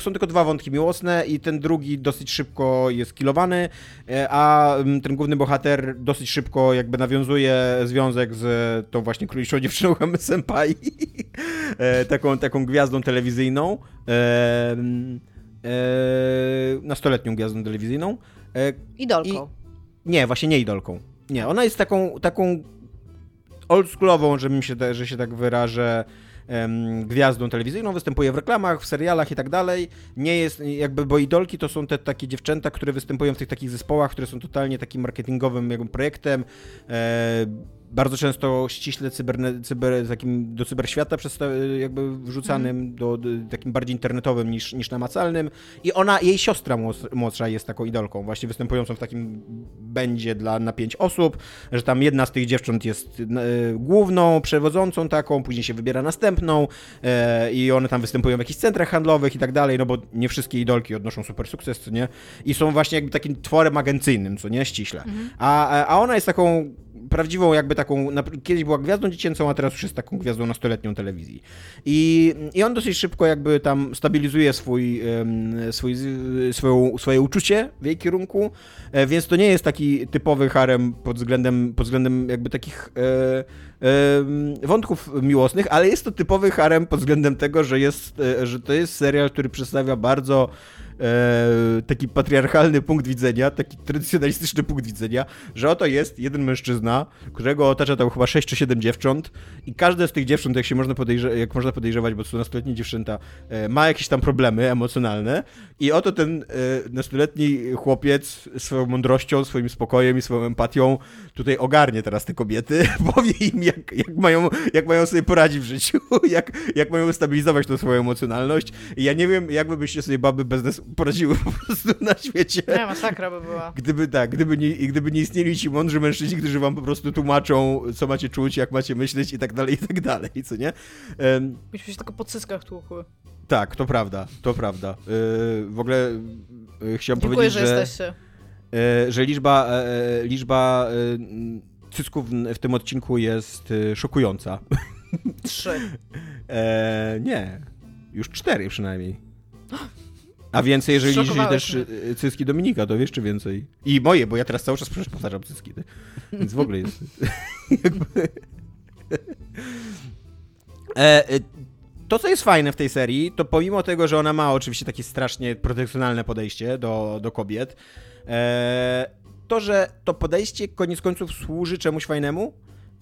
są tylko dwa wątki miłosne i ten drugi dosyć szybko jest kilowany, e, a mm, ten główny bohater dosyć szybko jakby nawiązuje związek z tą właśnie króliczą dziewczyną *laughs* Senpai, *laughs* e, taką, taką gwiazdą telewizyjną, e, nastoletnią gwiazdą telewizyjną. Idolką. nie, właśnie nie idolką. Nie, ona jest taką, taką oldschoolową, że mi się, że się tak wyrażę, gwiazdą telewizyjną, występuje w reklamach, w serialach i tak dalej. Nie jest jakby, bo idolki to są te takie dziewczęta, które występują w tych takich zespołach, które są totalnie takim marketingowym jakby projektem. E, bardzo często ściśle cyberne, cyber, takim do cyberświata jakby wrzucanym, do, do, takim bardziej internetowym niż, niż namacalnym. I ona, jej siostra młodsza jest taką idolką, właśnie występującą w takim będzie dla na pięć osób, że tam jedna z tych dziewcząt jest e, główną, przewodzącą taką, później się wybiera następną e, i one tam występują w jakichś centrach handlowych i tak dalej, no bo nie wszystkie idolki odnoszą super sukces, co nie? I są właśnie jakby takim tworem agencyjnym, co nie? Ściśle. A, a ona jest taką prawdziwą jakby taką, kiedyś była gwiazdą dziecięcą, a teraz już jest taką gwiazdą nastoletnią telewizji. I, I on dosyć szybko jakby tam stabilizuje swój, swój, swoją, swoje uczucie w jej kierunku, e, więc to nie jest taki typowy harem pod względem, pod względem jakby takich e, wątków miłosnych, ale jest to typowy harem pod względem tego, że, jest, e, że to jest serial, który przedstawia bardzo e, taki patriarchalny punkt widzenia, taki tradycjonalistyczny punkt widzenia, że oto jest jeden mężczyzna, którego otacza tam chyba 6 czy 7 dziewcząt i każde z tych dziewcząt, jak się można, podejrze- jak można podejrzewać, bo to są nastoletnie dziewczęta, e, ma jakieś tam problemy emocjonalne i oto ten e, nastoletni chłopiec swoją mądrością, swoim spokojem i swoją empatią tutaj ogarnie teraz te kobiety, *laughs* powie im jak, jak, mają, jak mają sobie poradzić w życiu, *laughs* jak, jak mają stabilizować tą swoją emocjonalność. I ja nie wiem, jakby byście sobie baby bez poradziły po prostu na świecie. Nie, masakra by była. Gdyby tak, gdyby nie, gdyby nie istnieli ci mądrzy mężczyźni, którzy wam po prostu tłumaczą, co macie czuć, jak macie myśleć i tak dalej, i tak dalej, co nie? Em, Myśmy się tylko po cyckach tłukły. tak, to prawda, to prawda. Yy, w ogóle yy, chciałem Dziękuję, powiedzieć, że że, jesteście. yy, że liczba, e, liczba cycków w, w tym odcinku jest szokująca. Trzy. *laughs* E, nie, już cztery przynajmniej. *gasps* A więcej, jeżeli Zszokowałeś też y, cycki Dominika, to jeszcze więcej. I moje, bo ja teraz cały czas przecież powtarzam cycki. ty. Więc w ogóle jest... *laughs* e, y, to, co jest fajne w tej serii, to pomimo tego, że ona ma oczywiście takie strasznie protekcjonalne podejście do, do kobiet, e, to, że to podejście koniec końców służy czemuś fajnemu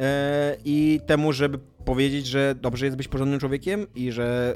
e, i temu, żeby powiedzieć, że dobrze jest być porządnym człowiekiem i że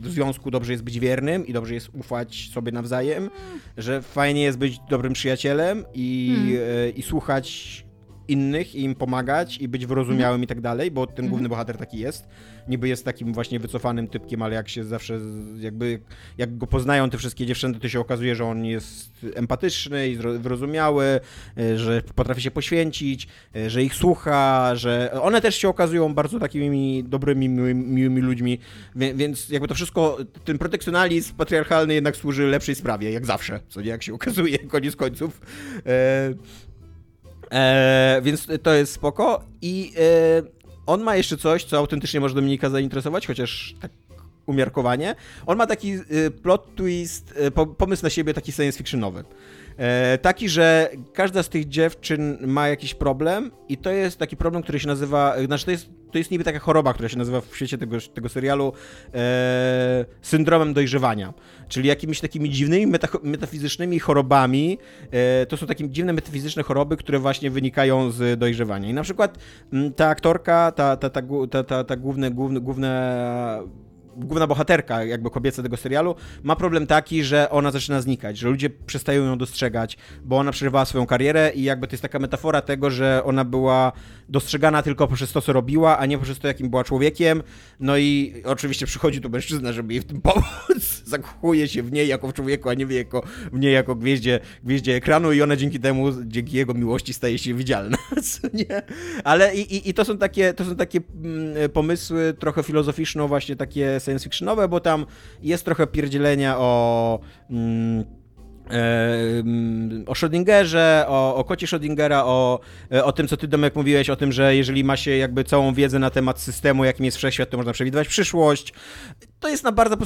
w- związku dobrze jest być wiernym i dobrze jest ufać sobie nawzajem, że fajnie jest być dobrym przyjacielem i, Hmm. e, i słuchać innych i im pomagać i być wyrozumiałym i tak dalej, bo ten główny bohater taki jest. Niby jest takim właśnie wycofanym typkiem, ale jak się zawsze jakby, jak go poznają te wszystkie dziewczyny, to się okazuje, że on jest empatyczny i wyrozumiały, e, że potrafi się poświęcić, e, że ich słucha, że one też się okazują bardzo takimi dobrymi, miłymi, miłymi ludźmi, więc jakby to wszystko, ten protekcjonalizm patriarchalny jednak służy lepszej sprawie, jak zawsze, co nie, jak się okazuje, *laughs* koniec końców. E, więc to jest spoko i e, on ma jeszcze coś, co autentycznie może Dominika zainteresować, chociaż tak umiarkowanie. On ma taki e, plot twist, e, po, pomysł na siebie taki science fictionowy. E, taki, że każda z tych dziewczyn ma jakiś problem i to jest taki problem, który się nazywa, znaczy to jest, to jest niby taka choroba, która się nazywa w świecie tego, tego serialu e, syndromem dojrzewania, czyli jakimiś takimi dziwnymi meta, metafizycznymi chorobami, e, to są takie dziwne metafizyczne choroby, które właśnie wynikają z dojrzewania. I na przykład m, ta aktorka, ta, ta, ta, gu- ta, ta, ta główne, główne, główne główna bohaterka jakby kobieca tego serialu ma problem taki, że ona zaczyna znikać, że ludzie przestają ją dostrzegać, bo ona przerywała swoją karierę i jakby to jest taka metafora tego, że ona była dostrzegana tylko poprzez to, co robiła, a nie poprzez to, jakim była człowiekiem. No i oczywiście przychodzi tu mężczyzna, żeby jej w tym pomóc. *laughs* Zakochuje się w niej jako w człowieku, a nie wie jako, w niej jako gwieździe, gwieździe ekranu i ona dzięki temu, dzięki jego miłości staje się widzialna. *laughs* Nie? Ale i, i, i to są takie, to są takie mm, pomysły trochę filozoficzno właśnie takie science fictionowe, bo tam jest trochę pierdzielenia o... Mm, o Schrödingerze, o, o kocie Schrödingera, o, e, o tym, co ty, Domek, mówiłeś, o tym, że jeżeli ma się jakby całą wiedzę na temat systemu, jakim jest wszechświat, to można przewidywać przyszłość. To jest na bardzo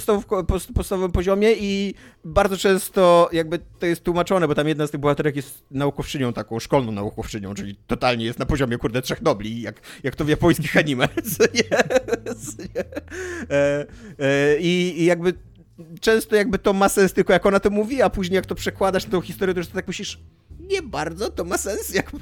podstawowym poziomie i bardzo często jakby to jest tłumaczone, bo tam jedna z tych bohaterek jest naukowczynią taką, szkolną naukowczynią, czyli totalnie jest na poziomie, kurde, trzech nobli, jak, jak to w japońskich *laughs* anime. *laughs* E, e, I i jakby często jakby to ma sens tylko jak ona to mówi, a później jak to przekładasz tą historię, to już tak myślisz, nie bardzo to ma sens, *laughs* jakby,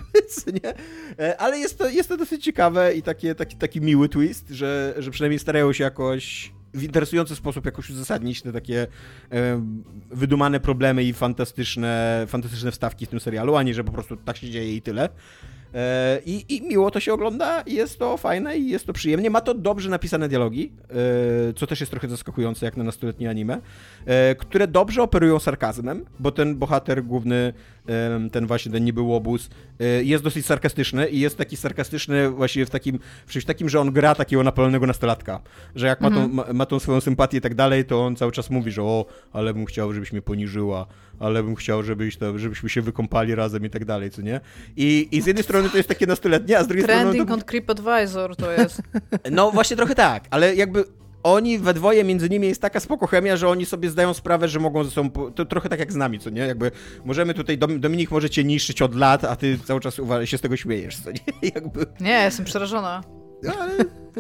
nie? E, Ale jest to, jest to dosyć ciekawe i takie, taki, taki miły twist, że, że przynajmniej starają się jakoś w interesujący sposób jakoś uzasadnić te takie e, wydumane problemy i fantastyczne, fantastyczne wstawki w tym serialu, a nie, że po prostu tak się dzieje i tyle. E, I, I miło to się ogląda, jest to fajne i jest to przyjemnie. Ma to dobrze napisane dialogi, e, co też jest trochę zaskakujące jak na nastoletnie anime, e, które dobrze operują sarkazmem, bo ten bohater główny, ten właśnie ten niby łobuz, e, jest dosyć sarkastyczny i jest taki sarkastyczny właśnie w takim, w czymś takim, że on gra takiego napalonego nastolatka, że jak ma, tą, ma, ma tą swoją sympatię i tak dalej, to on cały czas mówi, że o, ale bym chciał, żebyś mnie poniżyła, ale bym chciał, żebyś to, żebyśmy się wykąpali razem i tak dalej, co nie? I, i z jednej strony to jest takie nastoletnie, a z drugiej strony... Trending To, on CripAdvisor to jest. *laughs* no właśnie trochę tak, ale jakby oni we dwoje między nimi jest taka spoko chemia, że oni sobie zdają sprawę, że mogą ze sobą, to trochę tak jak z nami, co nie? Jakby możemy tutaj, Dom- Dominik może cię niszczyć od lat, a ty cały czas uwa- się z tego śmiejesz, co nie? *laughs* Jakby, Nie, jestem przerażona. no, ale,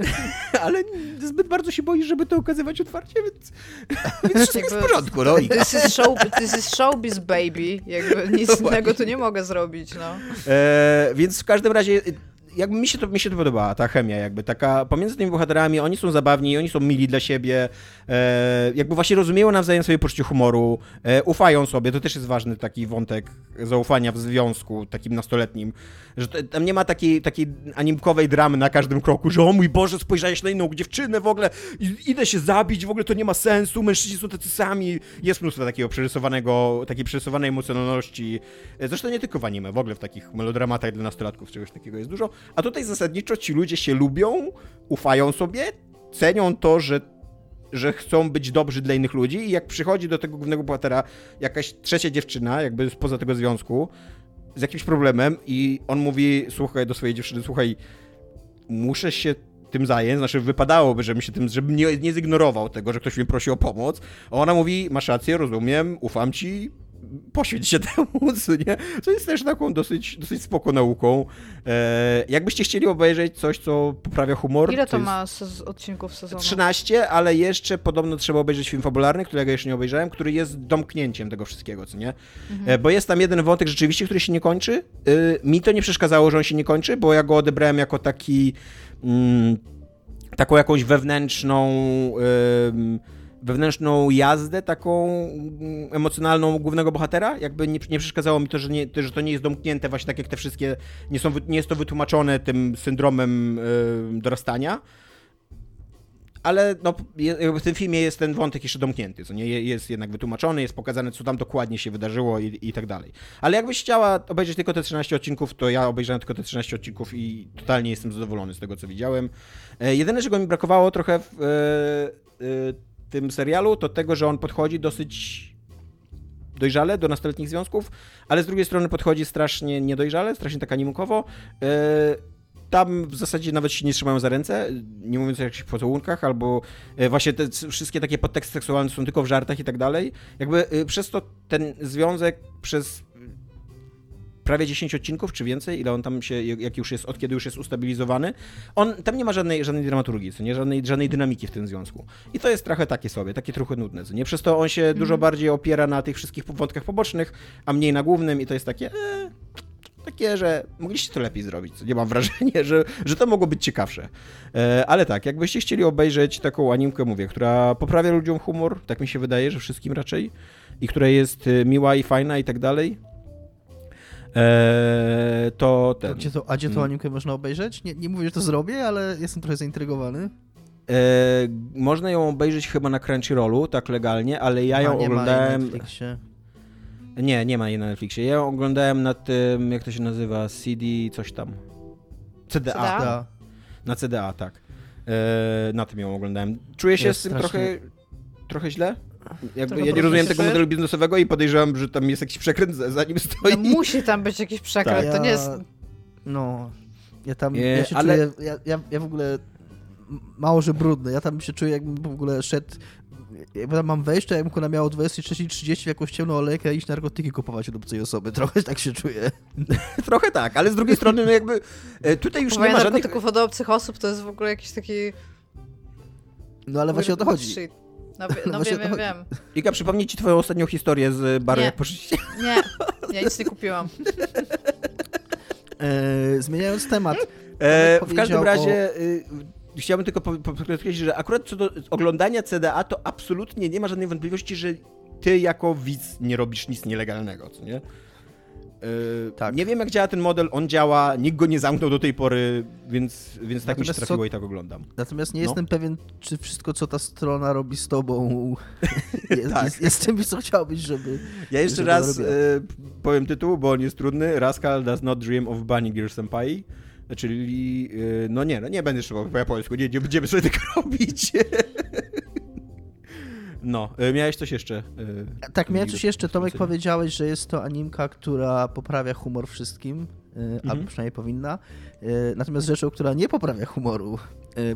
*laughs* ale zbyt bardzo się boisz, żeby to okazywać otwarcie, więc, *laughs* więc wszystko jest w porządku, no This is, show, this is showbiz, baby. Jakby nic No innego tu nie mogę zrobić, no. E, więc w każdym razie, jakby mi się, to, mi się to podobała, ta chemia, jakby taka pomiędzy tymi bohaterami, oni są zabawni, oni są mili dla siebie, jakby właśnie rozumieją nawzajem swoje poczucie humoru, e, ufają sobie, to też jest ważny taki wątek zaufania w związku takim nastoletnim, że tam nie ma takiej, takiej animkowej dramy na każdym kroku, że o mój Boże, spojrzałeś na inną dziewczynę w ogóle, idę się zabić, w ogóle to nie ma sensu, mężczyźni są tacy sami, jest mnóstwo takiego przerysowanego, takiej przerysowanej emocjonalności, E, zresztą nie tylko w anime, w ogóle w takich melodramatach dla nastolatków czegoś takiego jest dużo, a tutaj zasadniczo ci ludzie się lubią, ufają sobie, cenią to, że że chcą być dobrzy dla innych ludzi i jak przychodzi do tego głównego bohatera jakaś trzecia dziewczyna, jakby spoza tego związku, z jakimś problemem i on mówi, słuchaj, do swojej dziewczyny, słuchaj, muszę się tym zająć, znaczy wypadałoby, żebym się tym, żebym nie, nie zignorował tego, że ktoś mnie prosi o pomoc, a ona mówi, masz rację, rozumiem, ufam ci, poświęć się *laughs* temu, co nie? Co jest też taką dosyć, dosyć spoko nauką. E, jakbyście chcieli obejrzeć coś, co poprawia humor, Ile to jest ma sez- odcinków sezonu? 13, ale jeszcze podobno trzeba obejrzeć film fabularny, którego jeszcze nie obejrzałem, który jest domknięciem tego wszystkiego, co nie? E, Bo jest tam jeden wątek rzeczywiście, który się nie kończy. Y, Mi to nie przeszkadzało, że on się nie kończy, bo ja go odebrałem jako taki... Mm, taką jakąś wewnętrzną... ym, wewnętrzną jazdę taką mm, emocjonalną głównego bohatera. Jakby nie, nie przeszkadzało mi to że, nie, to, że to nie jest domknięte właśnie tak jak te wszystkie, nie, są, nie jest to wytłumaczone tym syndromem y, dorastania. Ale no, w tym filmie jest ten wątek jeszcze domknięty, co nie Je- jest jednak wytłumaczony, jest pokazane, co tam dokładnie się wydarzyło i, i tak dalej. Ale jakbyś chciała obejrzeć tylko te 13 odcinków, to ja obejrzałem tylko te 13 odcinków i totalnie jestem zadowolony z tego, co widziałem. E, jedyne, czego mi brakowało trochę w e, e, tym serialu, to tego, że on podchodzi dosyć dojrzale do nastoletnich związków, ale z drugiej strony podchodzi strasznie niedojrzale, strasznie tak animukowo. E, tam w zasadzie nawet się nie trzymają za ręce, nie mówiąc o jakichś pocałunkach, albo e, właśnie te wszystkie takie podteksty seksualne są tylko w żartach i tak dalej. Jakby e, przez to ten związek przez prawie 10 odcinków, czy więcej, ile on tam się, jak już jest, od kiedy już jest ustabilizowany, on, tam nie ma żadnej, żadnej dramaturgii, co nie, żadnej, żadnej dynamiki w tym związku. I to jest trochę takie sobie, takie trochę nudne, co nie, przez to on się dużo bardziej opiera na tych wszystkich wątkach pobocznych, a mniej na głównym i to jest takie, e, takie, że mogliście to lepiej zrobić, nie? Mam wrażenia, że, że to mogło być ciekawsze. E, ale tak, jakbyście chcieli obejrzeć taką animkę, mówię, która poprawia ludziom humor, tak mi się wydaje, że wszystkim raczej, i która jest e, miła i fajna i tak dalej, e, to A ten... gdzie to, a gdzie to Mm. animkę można obejrzeć? Nie, nie mówię, że to zrobię, ale jestem trochę zaintrygowany. E, można ją obejrzeć chyba na Crunchyrollu, tak legalnie, ale ja ją A, nie Ma jej oglądałem. na Netflixie. Nie, nie ma jej na Netflixie. Ja ją oglądałem na tym, jak to się nazywa, CD, coś tam. CDA. CDA? Da. Na CDA, tak. E, na tym ją oglądałem. Czuję się Jest z tym strasznie- trochę. Trochę źle? Jakby, ja nie rozumiem tego modelu biznesowego i podejrzewam, że tam jest jakiś przekręt za za nim stoi. No, musi tam być jakiś przekręt, Tak. to nie jest... No, ja tam, Nie, ja się ale- czuję, ja, ja, ja w ogóle mało, że brudny, ja tam się czuję jakbym w ogóle szedł, jakby tam mam wejść, to jakbym ona miała o 23.30 w jakąś ciemną alejkę i iść narkotyki kupować od obcej osoby, *laughs* trochę tak się czuję. *laughs* Trochę tak, ale z drugiej strony, no jakby e, tutaj już nie Kupowanie ma żadnych. narkotyków od obcych osób to jest w ogóle jakiś taki... No ale właśnie o to chodzi. shit. *laughs* No, no Właśnie wiem, o to wiem, chodzi. wiem. Iga, przypomnij ci twoją ostatnią historię z baru, Nie. jak poszliście. Nie, ja nic nie kupiłam. *laughs* E, zmieniając temat, E, w każdym o- razie y, chciałbym tylko po- po- podkreślić, że akurat co do oglądania CDA, to absolutnie nie ma żadnej wątpliwości, że ty jako widz nie robisz nic nielegalnego, co nie? E, Tak. Nie wiem, jak działa ten model, on działa, nikt go nie zamknął do tej pory, więc, więc tak mi się Natomiast trafiło co- i tak oglądam. natomiast nie No. jestem pewien, czy wszystko, co ta strona robi z tobą, *laughs* jest, Tak. jest, jest czymś, co chciałbyś, żeby... Ja jeszcze żeby raz e, powiem tytuł, bo on jest trudny. Rascal does not dream of bunny gear senpai. Czyli, e, no nie, no nie będę szybko po japońsku, nie, nie będziemy sobie tego *laughs* robić. No, e, miałeś coś jeszcze? e, Tak, Nigdy coś jeszcze. Tomek powiedziałeś, że jest to animka, która poprawia humor wszystkim, y, Mhm. albo przynajmniej powinna. Natomiast rzeczą, która nie poprawia humoru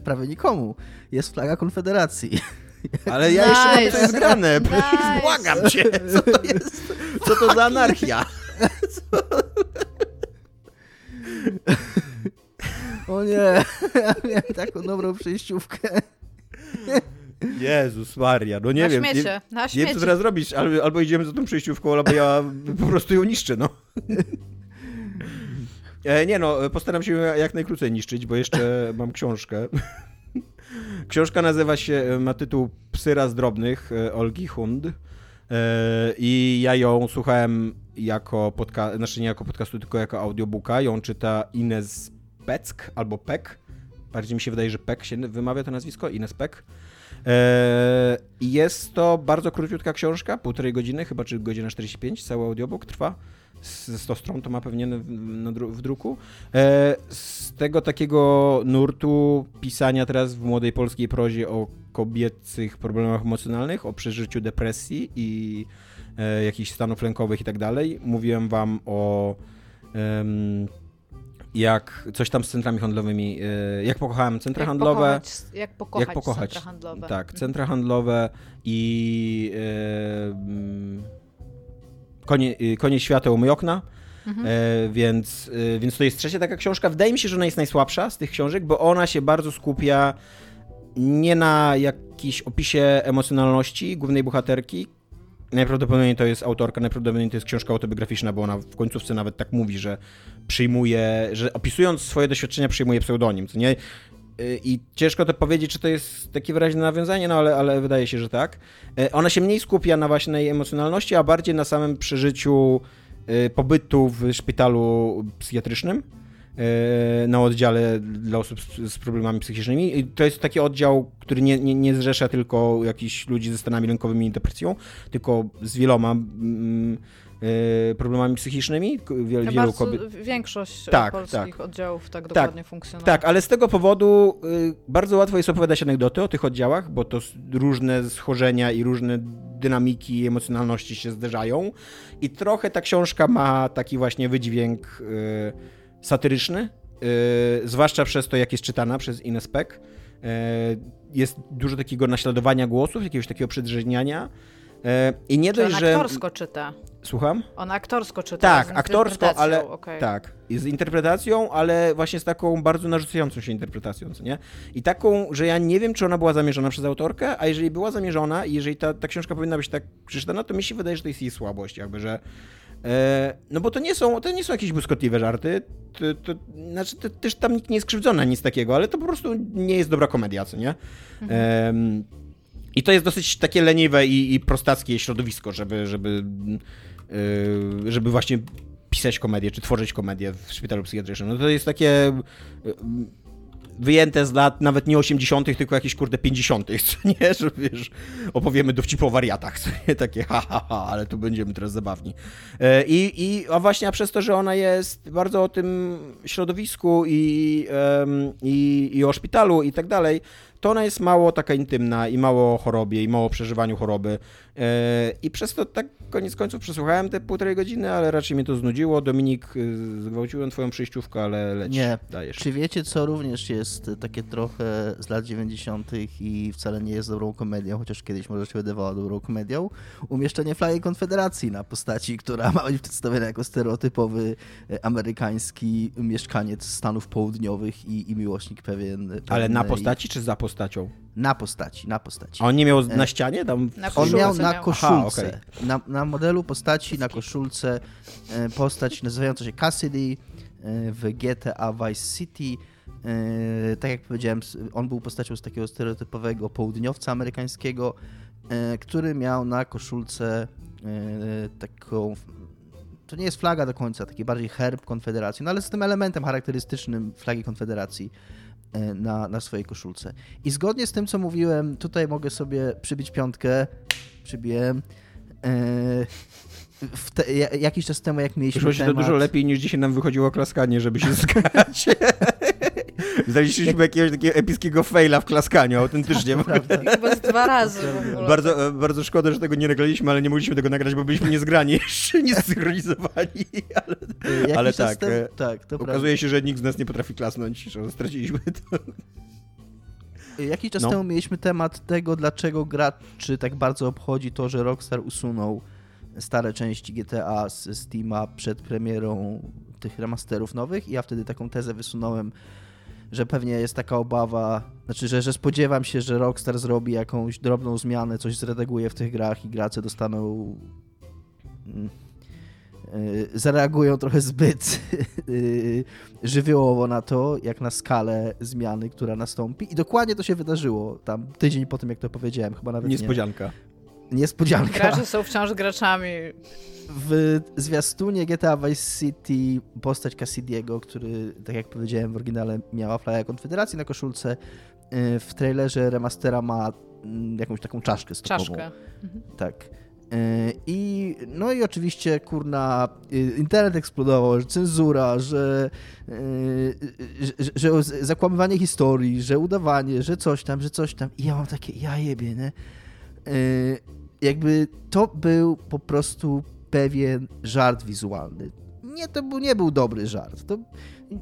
prawie nikomu, jest flaga Konfederacji. *laughs* Ale ja jeszcze mam Nice. to jest grane. *laughs* Nice. Błagam cię, co to jest? Co to za anarchia? *laughs* O nie, ja miałem taką dobrą przejściówkę. Jezus Maria, no nie na wiem. Nie, śmiecie, na nie wiem, śmiecie. co teraz robić. Albo, albo idziemy za tą przejściówką, albo ja *laughs* po prostu ją niszczę, no. E, nie no, postaram się jak najkrócej niszczyć, bo jeszcze *laughs* mam książkę. Książka nazywa się, ma tytuł Psy raz drobnych e, Olgi Hund. E, I ja ją słuchałem jako podcast, znaczy nie jako podcastu, tylko jako audiobooka. Ją czyta Ines Peck albo Peck. Bardziej mi się wydaje, że Peck się wymawia to nazwisko, Ines Peck. E, jest to bardzo króciutka książka, półtorej godziny, chyba czy godzina 45, cały audiobook trwa. Z 100 stron to ma pewnie w, druku. E, z tego takiego nurtu pisania teraz w młodej polskiej prozie o kobiecych problemach emocjonalnych, o przeżyciu depresji i e, jakichś stanów lękowych i tak dalej. Mówiłem wam o em, jak coś tam z centrami handlowymi, e, jak pokochałem centra Jak handlowe. pokochać, jak pokochać, Jak pokochać. centra handlowe. Tak, centra handlowe i e, konie, y, konie świateł myj okna. Mhm. E, więc, e, więc to jest trzecia taka książka. Wydaje mi się, że ona jest najsłabsza z tych książek, bo ona się bardzo skupia nie na jakiejś opisie emocjonalności głównej bohaterki. Najprawdopodobniej to jest autorka, najprawdopodobniej to jest książka autobiograficzna, bo ona w końcówce nawet tak mówi, że przyjmuje, że opisując swoje doświadczenia przyjmuje pseudonim, co nie? y, i ciężko to powiedzieć, czy to jest takie wyraźne nawiązanie, no ale, ale wydaje się, że tak. Y, ona się mniej skupia na właśnie jej emocjonalności, a bardziej na samym przeżyciu y, pobytu w szpitalu psychiatrycznym na oddziale dla osób z, problemami psychicznymi. I to jest taki oddział, który nie, nie, nie zrzesza tylko jakichś ludzi ze stanami lękowymi i depresją, tylko z wieloma mm, y, problemami psychicznymi, wiel, wielu kobiet. Większość Tak, tak, polskich oddziałów tak dokładnie funkcjonuje. Tak, ale z tego powodu y, bardzo łatwo jest opowiadać anegdoty o tych oddziałach, bo to różne schorzenia i różne dynamiki i emocjonalności się zderzają. I trochę ta książka ma taki właśnie wydźwięk y, satyryczny, y, zwłaszcza przez to, jak jest czytana przez Ines Peck. Y, jest dużo takiego naśladowania głosów, jakiegoś takiego przedrzeźniania. Y, I nie Czy on dość, że... aktorsko czyta. Słucham? On aktorsko czyta. Tak, aktorsko, ale okej. tak, z interpretacją, ale właśnie z taką bardzo narzucającą się interpretacją, nie? I taką, że ja nie wiem, czy ona była zamierzona przez autorkę, a jeżeli była zamierzona i jeżeli ta, ta książka powinna być tak przeczytana, to mi się wydaje, że to jest jej słabość, jakby, że e, no bo to nie są, to nie są jakieś błyskotliwe żarty, to, to, znaczy to, też tam nikt nie jest krzywdzony, nic takiego, ale to po prostu nie jest dobra komedia, co nie? Em, I to jest dosyć takie leniwe i, i prostackie środowisko, żeby, żeby, yy, żeby właśnie pisać komedię, czy tworzyć komedię w szpitalu psychiatrycznym. No to jest takie yy, wyjęte z lat nawet nie 80., tylko jakieś kurde 50., co nie, *laughs* że wiesz, opowiemy dowcip o wariatach, co nie, takie ha, ha, ha, ale tu będziemy teraz zabawni. E, I, i a właśnie a przez to, że ona jest bardzo o tym środowisku i, i, i o szpitalu i tak dalej, to ona jest mało taka intymna i mało o chorobie i mało o przeżywaniu choroby. E, I przez to tak koniec końców przesłuchałem te półtorej godziny, ale raczej mnie to znudziło. Dominik, y, zgwałciłem twoją przejściówkę, ale leć, Nie. dajesz. Czy wiecie, co również jest takie trochę z lat 90. i wcale nie jest dobrą komedią, chociaż kiedyś może się wydawała dobrą komedią? Umieszczenie flagi Konfederacji na postaci, która ma być przedstawiona jako stereotypowy e, amerykański mieszkaniec Stanów Południowych i, i miłośnik pewien. Ale na postaci czy za postacią? Na postaci, na postaci. A on nie miał E, na ścianie tam? Na On miał na koszulce, Aha, na, na modelu postaci, na koszulce e, postać nazywająca się Cassidy e, w GTA Vice City. Tak jak powiedziałem, on był postacią z takiego stereotypowego południowca amerykańskiego, który miał na koszulce taką. To nie jest flaga do końca, taki bardziej herb Konfederacji, no ale z tym elementem charakterystycznym flagi Konfederacji na, na swojej koszulce. I zgodnie z tym, co mówiłem, tutaj mogę sobie przybić piątkę. Przybiłem. E, te, ja- jakiś czas temu, jak mieliśmy Wyszło się to temat... dużo lepiej niż dzisiaj nam wychodziło klaskanie, żeby się *laughs* zgrać. Znaleźliśmy jakiegoś takiego epickiego faila w klaskaniu, autentycznie. Chyba z dwa razy. Bardzo, e, bardzo szkoda, że tego nie nagraliśmy, ale nie mogliśmy tego nagrać, bo byliśmy niezgrani *laughs* jeszcze, niezsynchronizowani. Ale E, jakiś ale czas tak, Temu, e, tak, to okazuje się, że nikt z nas nie potrafi klasnąć, że straciliśmy to. prawda. Jakiś czas No. temu mieliśmy temat tego, dlaczego graczy tak bardzo obchodzi to, że Rockstar usunął stare części GTA z Steama przed premierą tych remasterów nowych i ja wtedy taką tezę wysunąłem, że pewnie jest taka obawa, znaczy, że, że spodziewam się, że Rockstar zrobi jakąś drobną zmianę, coś zredaguje w tych grach i gracze dostaną mm, y, zareagują trochę zbyt *laughs* y, żywiołowo na to, jak na skalę zmiany, która nastąpi. I dokładnie to się wydarzyło tam tydzień po tym, jak to powiedziałem, chyba nawet Niespodzianka. nie. Niespodzianka. Gracze są wciąż graczami. W zwiastunie GTA Vice City postać Cassidiego, który, tak jak powiedziałem, w oryginale miała flagę Konfederacji na koszulce, y, w trailerze remastera ma mm, jakąś taką czaszkę stopową. Czaszkę. Tak. Yy, I no i oczywiście kurna yy, internet eksplodował, że cenzura, że, że, że zakłamywanie historii, że udawanie, że coś tam, że coś tam. I ja mam takie, ja jebie, nie? Yy, Jakby to był po prostu pewien żart wizualny. Nie, to był, nie był dobry żart. To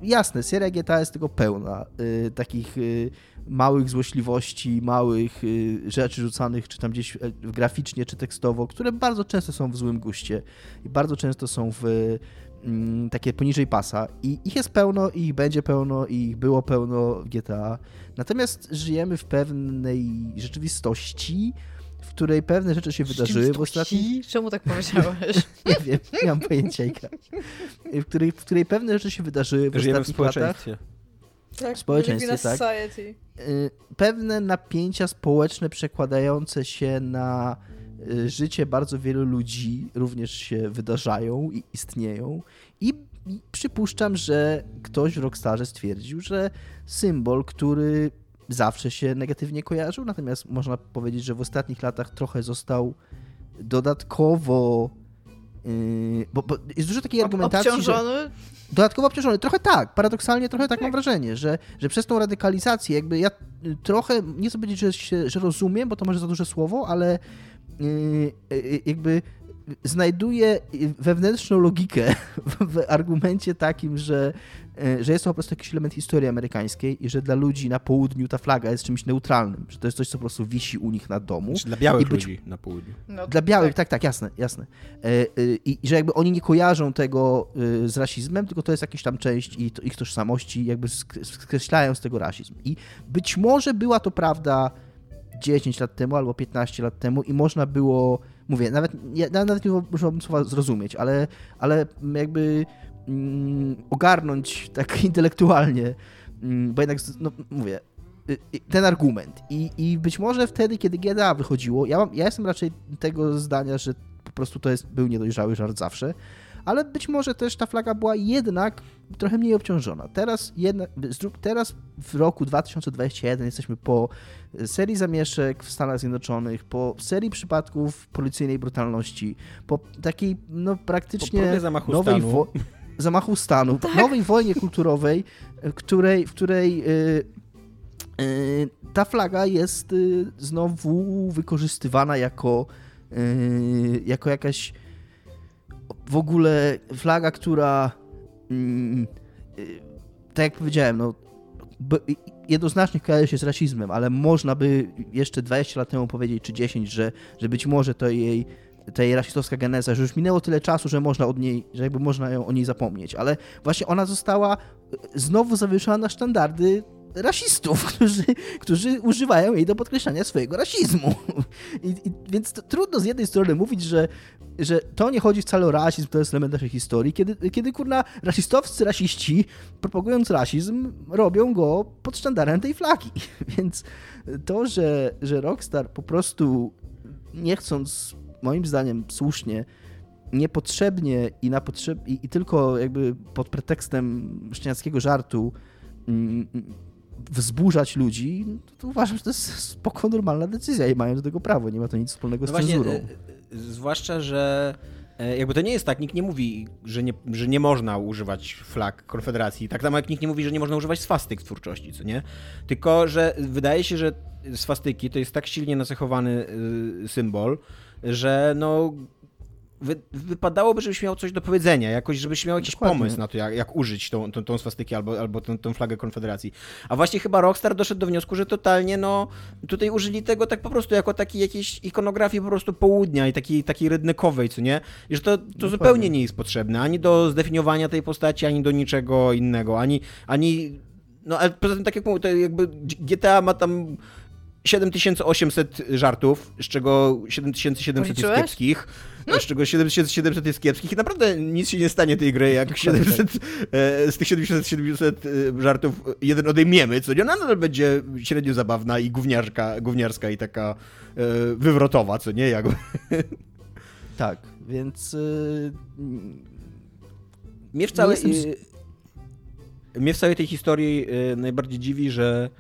jasne, seria GTA jest tego pełna. Yy, takich yy, małych złośliwości, małych y, rzeczy rzucanych, czy tam gdzieś e, graficznie, czy tekstowo, które bardzo często są w złym guście i bardzo często są w mm, takie poniżej pasa. I ich jest pełno, i ich będzie pełno, i ich było pełno w GTA. Natomiast żyjemy w pewnej rzeczywistości, której pewne rzeczy się wydarzyły w ostatnich... Czemu tak powiedziałeś? *laughs* Nie wiem, nie mam pojęcia. W której, w której pewne rzeczy się wydarzyły w Żyjemy w ostatnich latach. społeczeństwie. Tak, w społeczeństwie, a tak. society. y, pewne napięcia społeczne przekładające się na y, życie bardzo wielu ludzi również się wydarzają i istnieją. I, i przypuszczam, że ktoś w Rockstarze stwierdził, że symbol, który zawsze się negatywnie kojarzył, natomiast można powiedzieć, że w ostatnich latach trochę został dodatkowo. y, bo, bo jest dużo takiej argumentacji. Że, Obciążony? Dodatkowo obciążony. Trochę tak, paradoksalnie trochę tak, mam wrażenie, że, że przez tą radykalizację jakby ja y, trochę, nie chcę powiedzieć, że, się, że rozumiem, bo to może za duże słowo, ale yy, yy, jakby znajduję wewnętrzną logikę w, w argumencie takim, że, yy, że jest to po prostu jakiś element historii amerykańskiej i że dla ludzi na południu ta flaga jest czymś neutralnym, że to jest coś, co po prostu wisi u nich na domu. Znaczy, dla białych być- ludzi na południu. No, Dla białych, tak, tak, jasne, jasne. E, e, I że jakby oni nie kojarzą tego e, z rasizmem, tylko to jest jakaś tam część ich, ich tożsamości, jakby sk- skreślają z tego rasizm. I być może była to prawda 10 lat temu albo 15 lat temu i można było, mówię, nawet, ja, nawet nie można słowa zrozumieć, ale, ale jakby mm, ogarnąć tak *laughs* intelektualnie, mm, bo jednak, no mówię, y, y, ten argument. I, I być może wtedy, kiedy GTA wychodziło, ja, mam, ja jestem raczej tego zdania, że po prostu to jest, był niedojrzały żart zawsze, ale być może też ta flaga była jednak trochę mniej obciążona. Teraz, jednak, zrób- teraz w roku 2021 jesteśmy po serii zamieszek w Stanach Zjednoczonych, po serii przypadków policyjnej brutalności, po takiej no Po praktycznie zamachu nowej stanu. wo- *laughs* zamachu stanu, nowej wojnie kulturowej, w której, w której y, y, ta flaga jest y, znowu wykorzystywana jako, jako jakaś w ogóle flaga, która mm, y, tak jak powiedziałem, no jednoznacznie kojarzy się z rasizmem, ale można by jeszcze 20 lat temu powiedzieć, czy 10, że, że być może to jej ta jej rasistowska geneza, że już minęło tyle czasu, że można od niej, że jakby można ją, o niej zapomnieć, ale właśnie ona została y, znowu zawieszona na sztandardy rasistów, *laughs* którzy, którzy używają jej do podkreślania swojego rasizmu. I, i, więc to, trudno z jednej strony mówić, że, że to nie chodzi wcale o rasizm, to jest element naszej historii, kiedy, kiedy kurna rasistowscy rasiści, propagując rasizm, robią go pod sztandarem tej flagi. *laughs* Więc to, że, że Rockstar po prostu nie chcąc, moim zdaniem słusznie, niepotrzebnie i, na potrzeb, i, i tylko jakby pod pretekstem szczeniackiego żartu mm, wzburzać ludzi, to, uważam, że to jest spoko normalna decyzja i mają do tego prawo, nie ma to nic wspólnego z No właśnie, cenzurą. e, e, zwłaszcza, że e, jakby to nie jest tak, nikt nie mówi, że nie, że nie można używać flag Konfederacji, tak samo jak nikt nie mówi, że nie można używać swastyk w twórczości, co nie? Tylko, że wydaje się, że swastyki to jest tak silnie nacechowany y, symbol, że no wy, wypadałoby, żebyś miał coś do powiedzenia, jakoś, żebyś miał jakiś Dokładnie. pomysł na to, jak, jak użyć tą, tą, tą swastykę albo, albo tą, tą flagę Konfederacji. A właśnie chyba Rockstar doszedł do wniosku, że totalnie, no, tutaj użyli tego tak po prostu jako takiej jakiejś ikonografii po prostu południa i takiej, takiej rednekowej, co nie? I że to, to zupełnie nie jest potrzebne, ani do zdefiniowania tej postaci, ani do niczego innego, ani, ani no ale poza tym, tak jak mówię, to jakby GTA ma tam 7800 żartów, z czego 7700 jest kiepskich, z czego 7700 jest kiepskich i naprawdę nic się nie stanie tej gry, jak 700, e, z tych 700, 700 e, żartów jeden odejmiemy, co nie, ona nadal będzie średnio zabawna i gówniarska, gówniarska i taka e, wywrotowa, co nie, jakby. *laughs* Tak, więc Mnie w całej, jestem mnie w całej tej historii najbardziej dziwi, że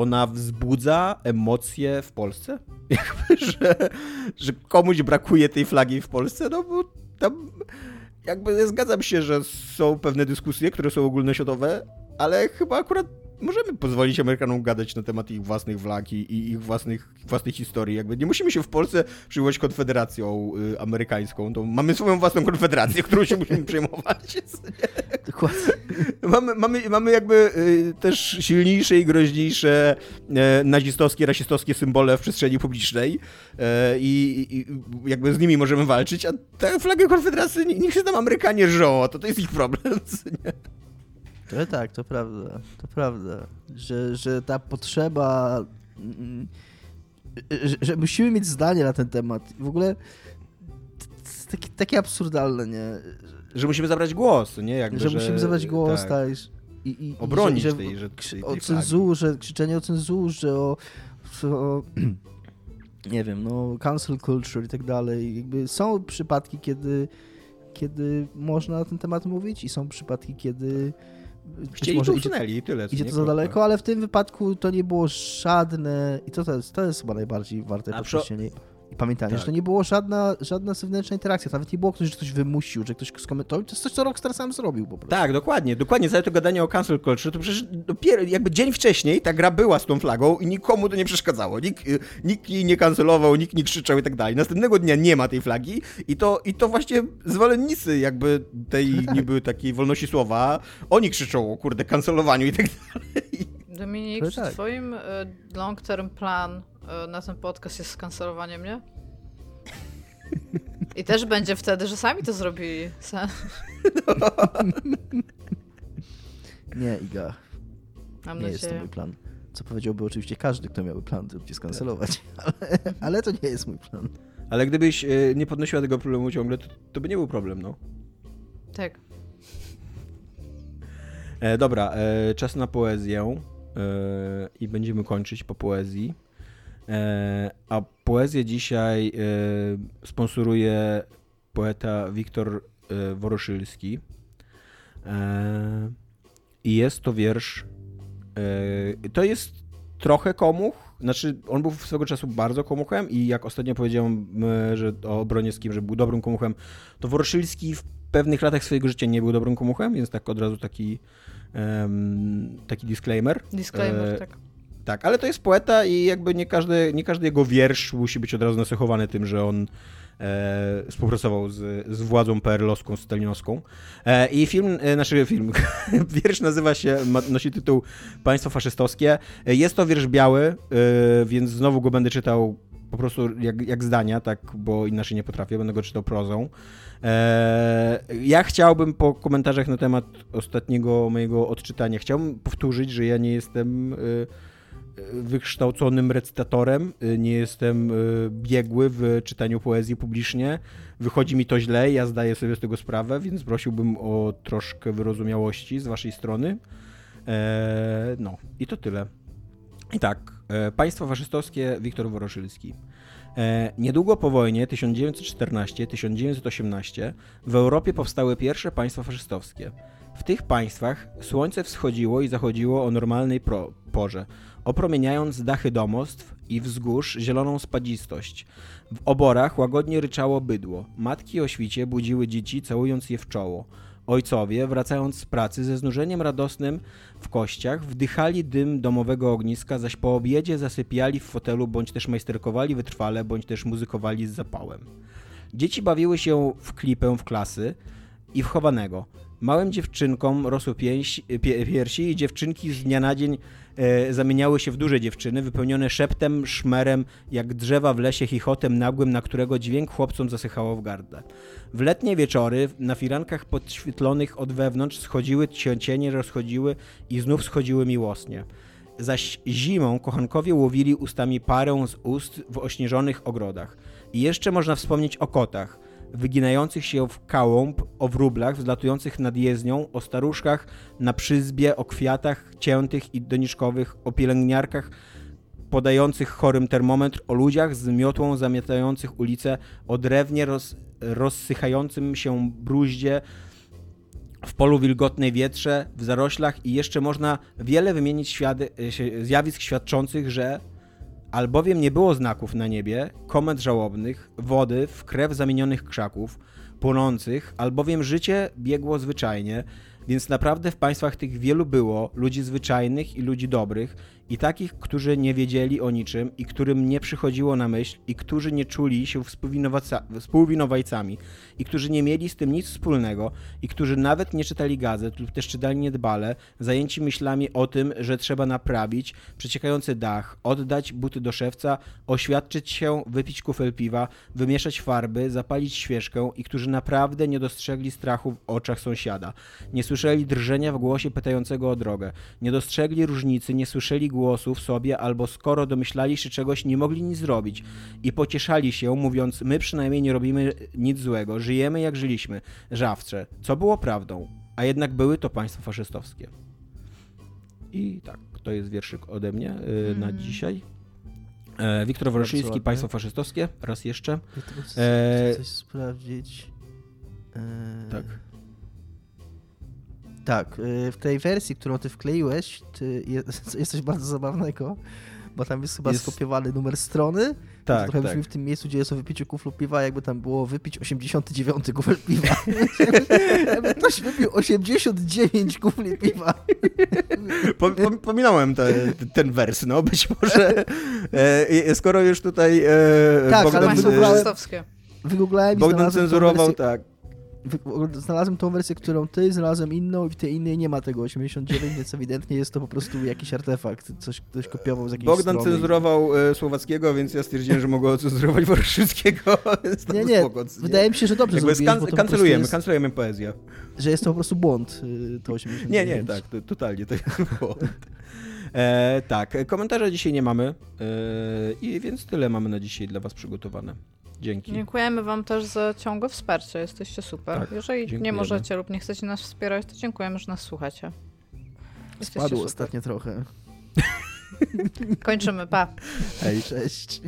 ona wzbudza emocje w Polsce. *laughs* Jakby, że, że komuś brakuje tej flagi w Polsce, no bo tam jakby zgadzam się, że są pewne dyskusje, które są ogólnoświatowe, ale chyba akurat możemy pozwolić Amerykanom gadać na temat ich własnych flag i, ich własnych, własnych historii. Jakby nie musimy się w Polsce przyjmować konfederacją y, amerykańską. To mamy swoją własną konfederację, którą się musimy przejmować. *laughs* dokładnie. *laughs* Mamy, mamy, mamy jakby y, też silniejsze i groźniejsze e, nazistowskie, rasistowskie symbole w przestrzeni publicznej e, i, i jakby z nimi możemy walczyć, a tę flagę Konfederacji ni- niech się tam Amerykanie żą, a to, to jest ich problem. *laughs* To tak, to prawda, to prawda, że, że ta potrzeba, mm, że, że musimy mieć zdanie na ten temat. W ogóle takie, takie absurdalne, nie? Że musimy zabrać głos, nie? Jakby, że, musimy zabrać głos, tak. I, I, i, i obronić że, że, tej, że, tej, o cenzurze, krzyczenie o cenzurze, o, o *clears throat* nie wiem, no cancel culture i tak dalej. Jakby są przypadki, kiedy, kiedy można na ten temat mówić i są przypadki, kiedy Chcieli może usunęli i tyle. idzie to za daleko, ale w tym wypadku to nie było żadne i to, to, jest, to jest chyba najbardziej warte przy- podkreślenia i pamiętania, Tak. że to nie było żadna, żadna zewnętrzna interakcja, nawet nie było ktoś, że ktoś wymusił, że ktoś skomentował, to jest coś, co Rockstar sam zrobił po prostu. Tak, dokładnie, dokładnie. Całe to gadanie o cancel culture, to przecież dopiero, jakby dzień wcześniej ta gra była z tą flagą i nikomu to nie przeszkadzało. Nikt, y, nikt jej nie cancelował, nikt nie krzyczał i tak dalej. Następnego dnia nie ma tej flagi i to, i to właśnie zwolennicy jakby tej tak. *laughs* niby takiej wolności słowa, oni krzyczą o kurde cancelowaniu i tak dalej. Dominik, czy tak. twoim y, long term plan y, na ten podcast jest skancelowanie mnie? I też będzie wtedy, że sami to zrobili. *laughs* Nie, Iga, Mam nie jest to mój plan. Co powiedziałby oczywiście każdy, kto miałby plan, żeby cię skancelować, *laughs* ale, ale to nie jest mój plan. Ale gdybyś y, nie podnosiła tego problemu ciągle, to, to by nie był problem, no. Tak. E, dobra, e, czas na poezję e, i będziemy kończyć po poezji. E, a poezję dzisiaj e, sponsoruje poeta Wiktor e, Woroszylski. E, I jest to wiersz. E, to jest trochę komuch. Znaczy, on był swego czasu bardzo komuchem i jak ostatnio powiedziałem e, że o Broniewskim, że był dobrym komuchem, to Woroszylski w pewnych latach swojego życia nie był dobrym komuchem, więc tak od razu taki, taki disclaimer. Disclaimer, E, tak. Tak, ale to jest poeta i jakby nie każdy, nie każdy jego wiersz musi być od razu nacechowany tym, że on e, współpracował z, z władzą PRL-owską, stalinowską. E, I film, e, znaczy film, *laughs* wiersz nazywa się, ma, nosi tytuł Państwo faszystowskie. E, Jest to wiersz biały, e, więc znowu go będę czytał po prostu jak, jak zdania, tak, bo inaczej nie potrafię, będę go czytał prozą. E, ja chciałbym po komentarzach na temat ostatniego mojego odczytania, chciałbym powtórzyć, że ja nie jestem... E, wykształconym recytatorem, y, nie jestem y, biegły w czytaniu poezji publicznie. Wychodzi mi to źle, ja zdaję sobie z tego sprawę, więc prosiłbym o troszkę wyrozumiałości z waszej strony. E, no, i to tyle. I tak, e, państwo faszystowskie Wiktor Woroszylski. E, niedługo po wojnie 1914-1918 w Europie powstały pierwsze państwa faszystowskie. W tych państwach słońce wschodziło i zachodziło o normalnej pro- porze, opromieniając dachy domostw i wzgórz zieloną spadzistość. W oborach łagodnie ryczało bydło. Matki o świcie budziły dzieci, całując je w czoło. Ojcowie, wracając z pracy ze znużeniem radosnym w kościach, wdychali dym domowego ogniska, zaś po obiedzie zasypiali w fotelu, bądź też majsterkowali wytrwale, bądź też muzykowali z zapałem. Dzieci bawiły się w klipę w klasy i w chowanego. Małym dziewczynkom rosły pie, piersi i dziewczynki z dnia na dzień e, zamieniały się w duże dziewczyny, wypełnione szeptem, szmerem, jak drzewa w lesie chichotem nagłym, na którego dźwięk chłopcom zasychało w gardle. W letnie wieczory na firankach podświetlonych od wewnątrz schodziły cienie, rozchodziły i znów schodziły miłosnie. Zaś zimą kochankowie łowili ustami parę z ust w ośnieżonych ogrodach. I jeszcze można wspomnieć o kotach, wyginających się w kałąb, o wróblach wzlatujących nad jezdnią, o staruszkach na przyzbie, o kwiatach ciętych i doniczkowych, o pielęgniarkach podających chorym termometr, o ludziach z miotłą zamiatających ulice, o drewnie roz, rozsychającym się bruździe, w polu wilgotnej wietrze, w zaroślach i jeszcze można wiele wymienić się- zjawisk świadczących, że albowiem nie było znaków na niebie, komet żałobnych, wody w krew zamienionych krzaków, płonących, albowiem życie biegło zwyczajnie, więc naprawdę w państwach tych wielu było ludzi zwyczajnych i ludzi dobrych, i takich, którzy nie wiedzieli o niczym, i którym nie przychodziło na myśl, i którzy nie czuli się współwinowajcami, i którzy nie mieli z tym nic wspólnego, i którzy nawet nie czytali gazet lub też czytali niedbale, zajęci myślami o tym, że trzeba naprawić przeciekający dach, oddać buty do szewca, oświadczyć się, wypić kufel piwa, wymieszać farby, zapalić świeczkę i którzy naprawdę nie dostrzegli strachu w oczach sąsiada, nie słyszeli drżenia w głosie pytającego o drogę, nie dostrzegli różnicy, nie słyszeli głosu w sobie albo skoro domyślali się czegoś, nie mogli nic zrobić i pocieszali się, mówiąc, my przynajmniej nie robimy nic złego, żyjemy jak żyliśmy, żawcze, co było prawdą, a jednak były to państwa faszystowskie. I tak, to jest wierszyk ode mnie y, na Mm. dzisiaj. E, Wiktor Woroszyński. Państwo faszystowskie, raz jeszcze. Ja tylko chcę Eee, coś sprawdzić. Eee, Tak. Tak, y, w tej wersji, którą ty wkleiłeś, ty jest, *laughs* jest coś bardzo zabawnego, bo tam jest chyba Jest- skopiowany numer strony. Tak, trochę tak. brzmi w tym miejscu, gdzie jest o wypiciu kuflu piwa, jakby tam było wypić 89 kufel piwa. *laughs* jakby ktoś wypił 89 kufli piwa. Po, po, pominąłem te, ten wers, no być może. E, skoro już tutaj e, Tak, ale Bogdan, Państwo wygooglałem- faszystowskie. Wygooglałem i Bogdan cenzurował, wersję, tak. Znalazłem tą wersję, którą ty, znalazłem inną i w tej innej nie ma tego 89, więc ewidentnie jest to po prostu jakiś artefakt, coś ktoś kopiował z jakiejś Bogdan strony. cenzurował e, Słowackiego, więc ja stwierdziłem, że Woroszyckiego. *laughs* więc to Nie, nie, wydaje mi się, że dobrze Jakby zrobiłeś, po kancelujemy, prostu kancelujemy poezję. jest, że jest to po prostu błąd, y, to 89. Nie, nie, tak, to, totalnie to *laughs* było. E, tak, komentarza dzisiaj nie mamy e, i więc tyle mamy na dzisiaj dla was przygotowane. Dzięki. Dziękujemy wam też za ciągłe wsparcie, jesteście super. Tak, Jeżeli nie dziękujemy. możecie lub nie chcecie nas wspierać, to dziękujemy, że nas słuchacie. Jesteście Spadło super. ostatnio trochę. Kończymy, pa. Hej. *laughs* Cześć.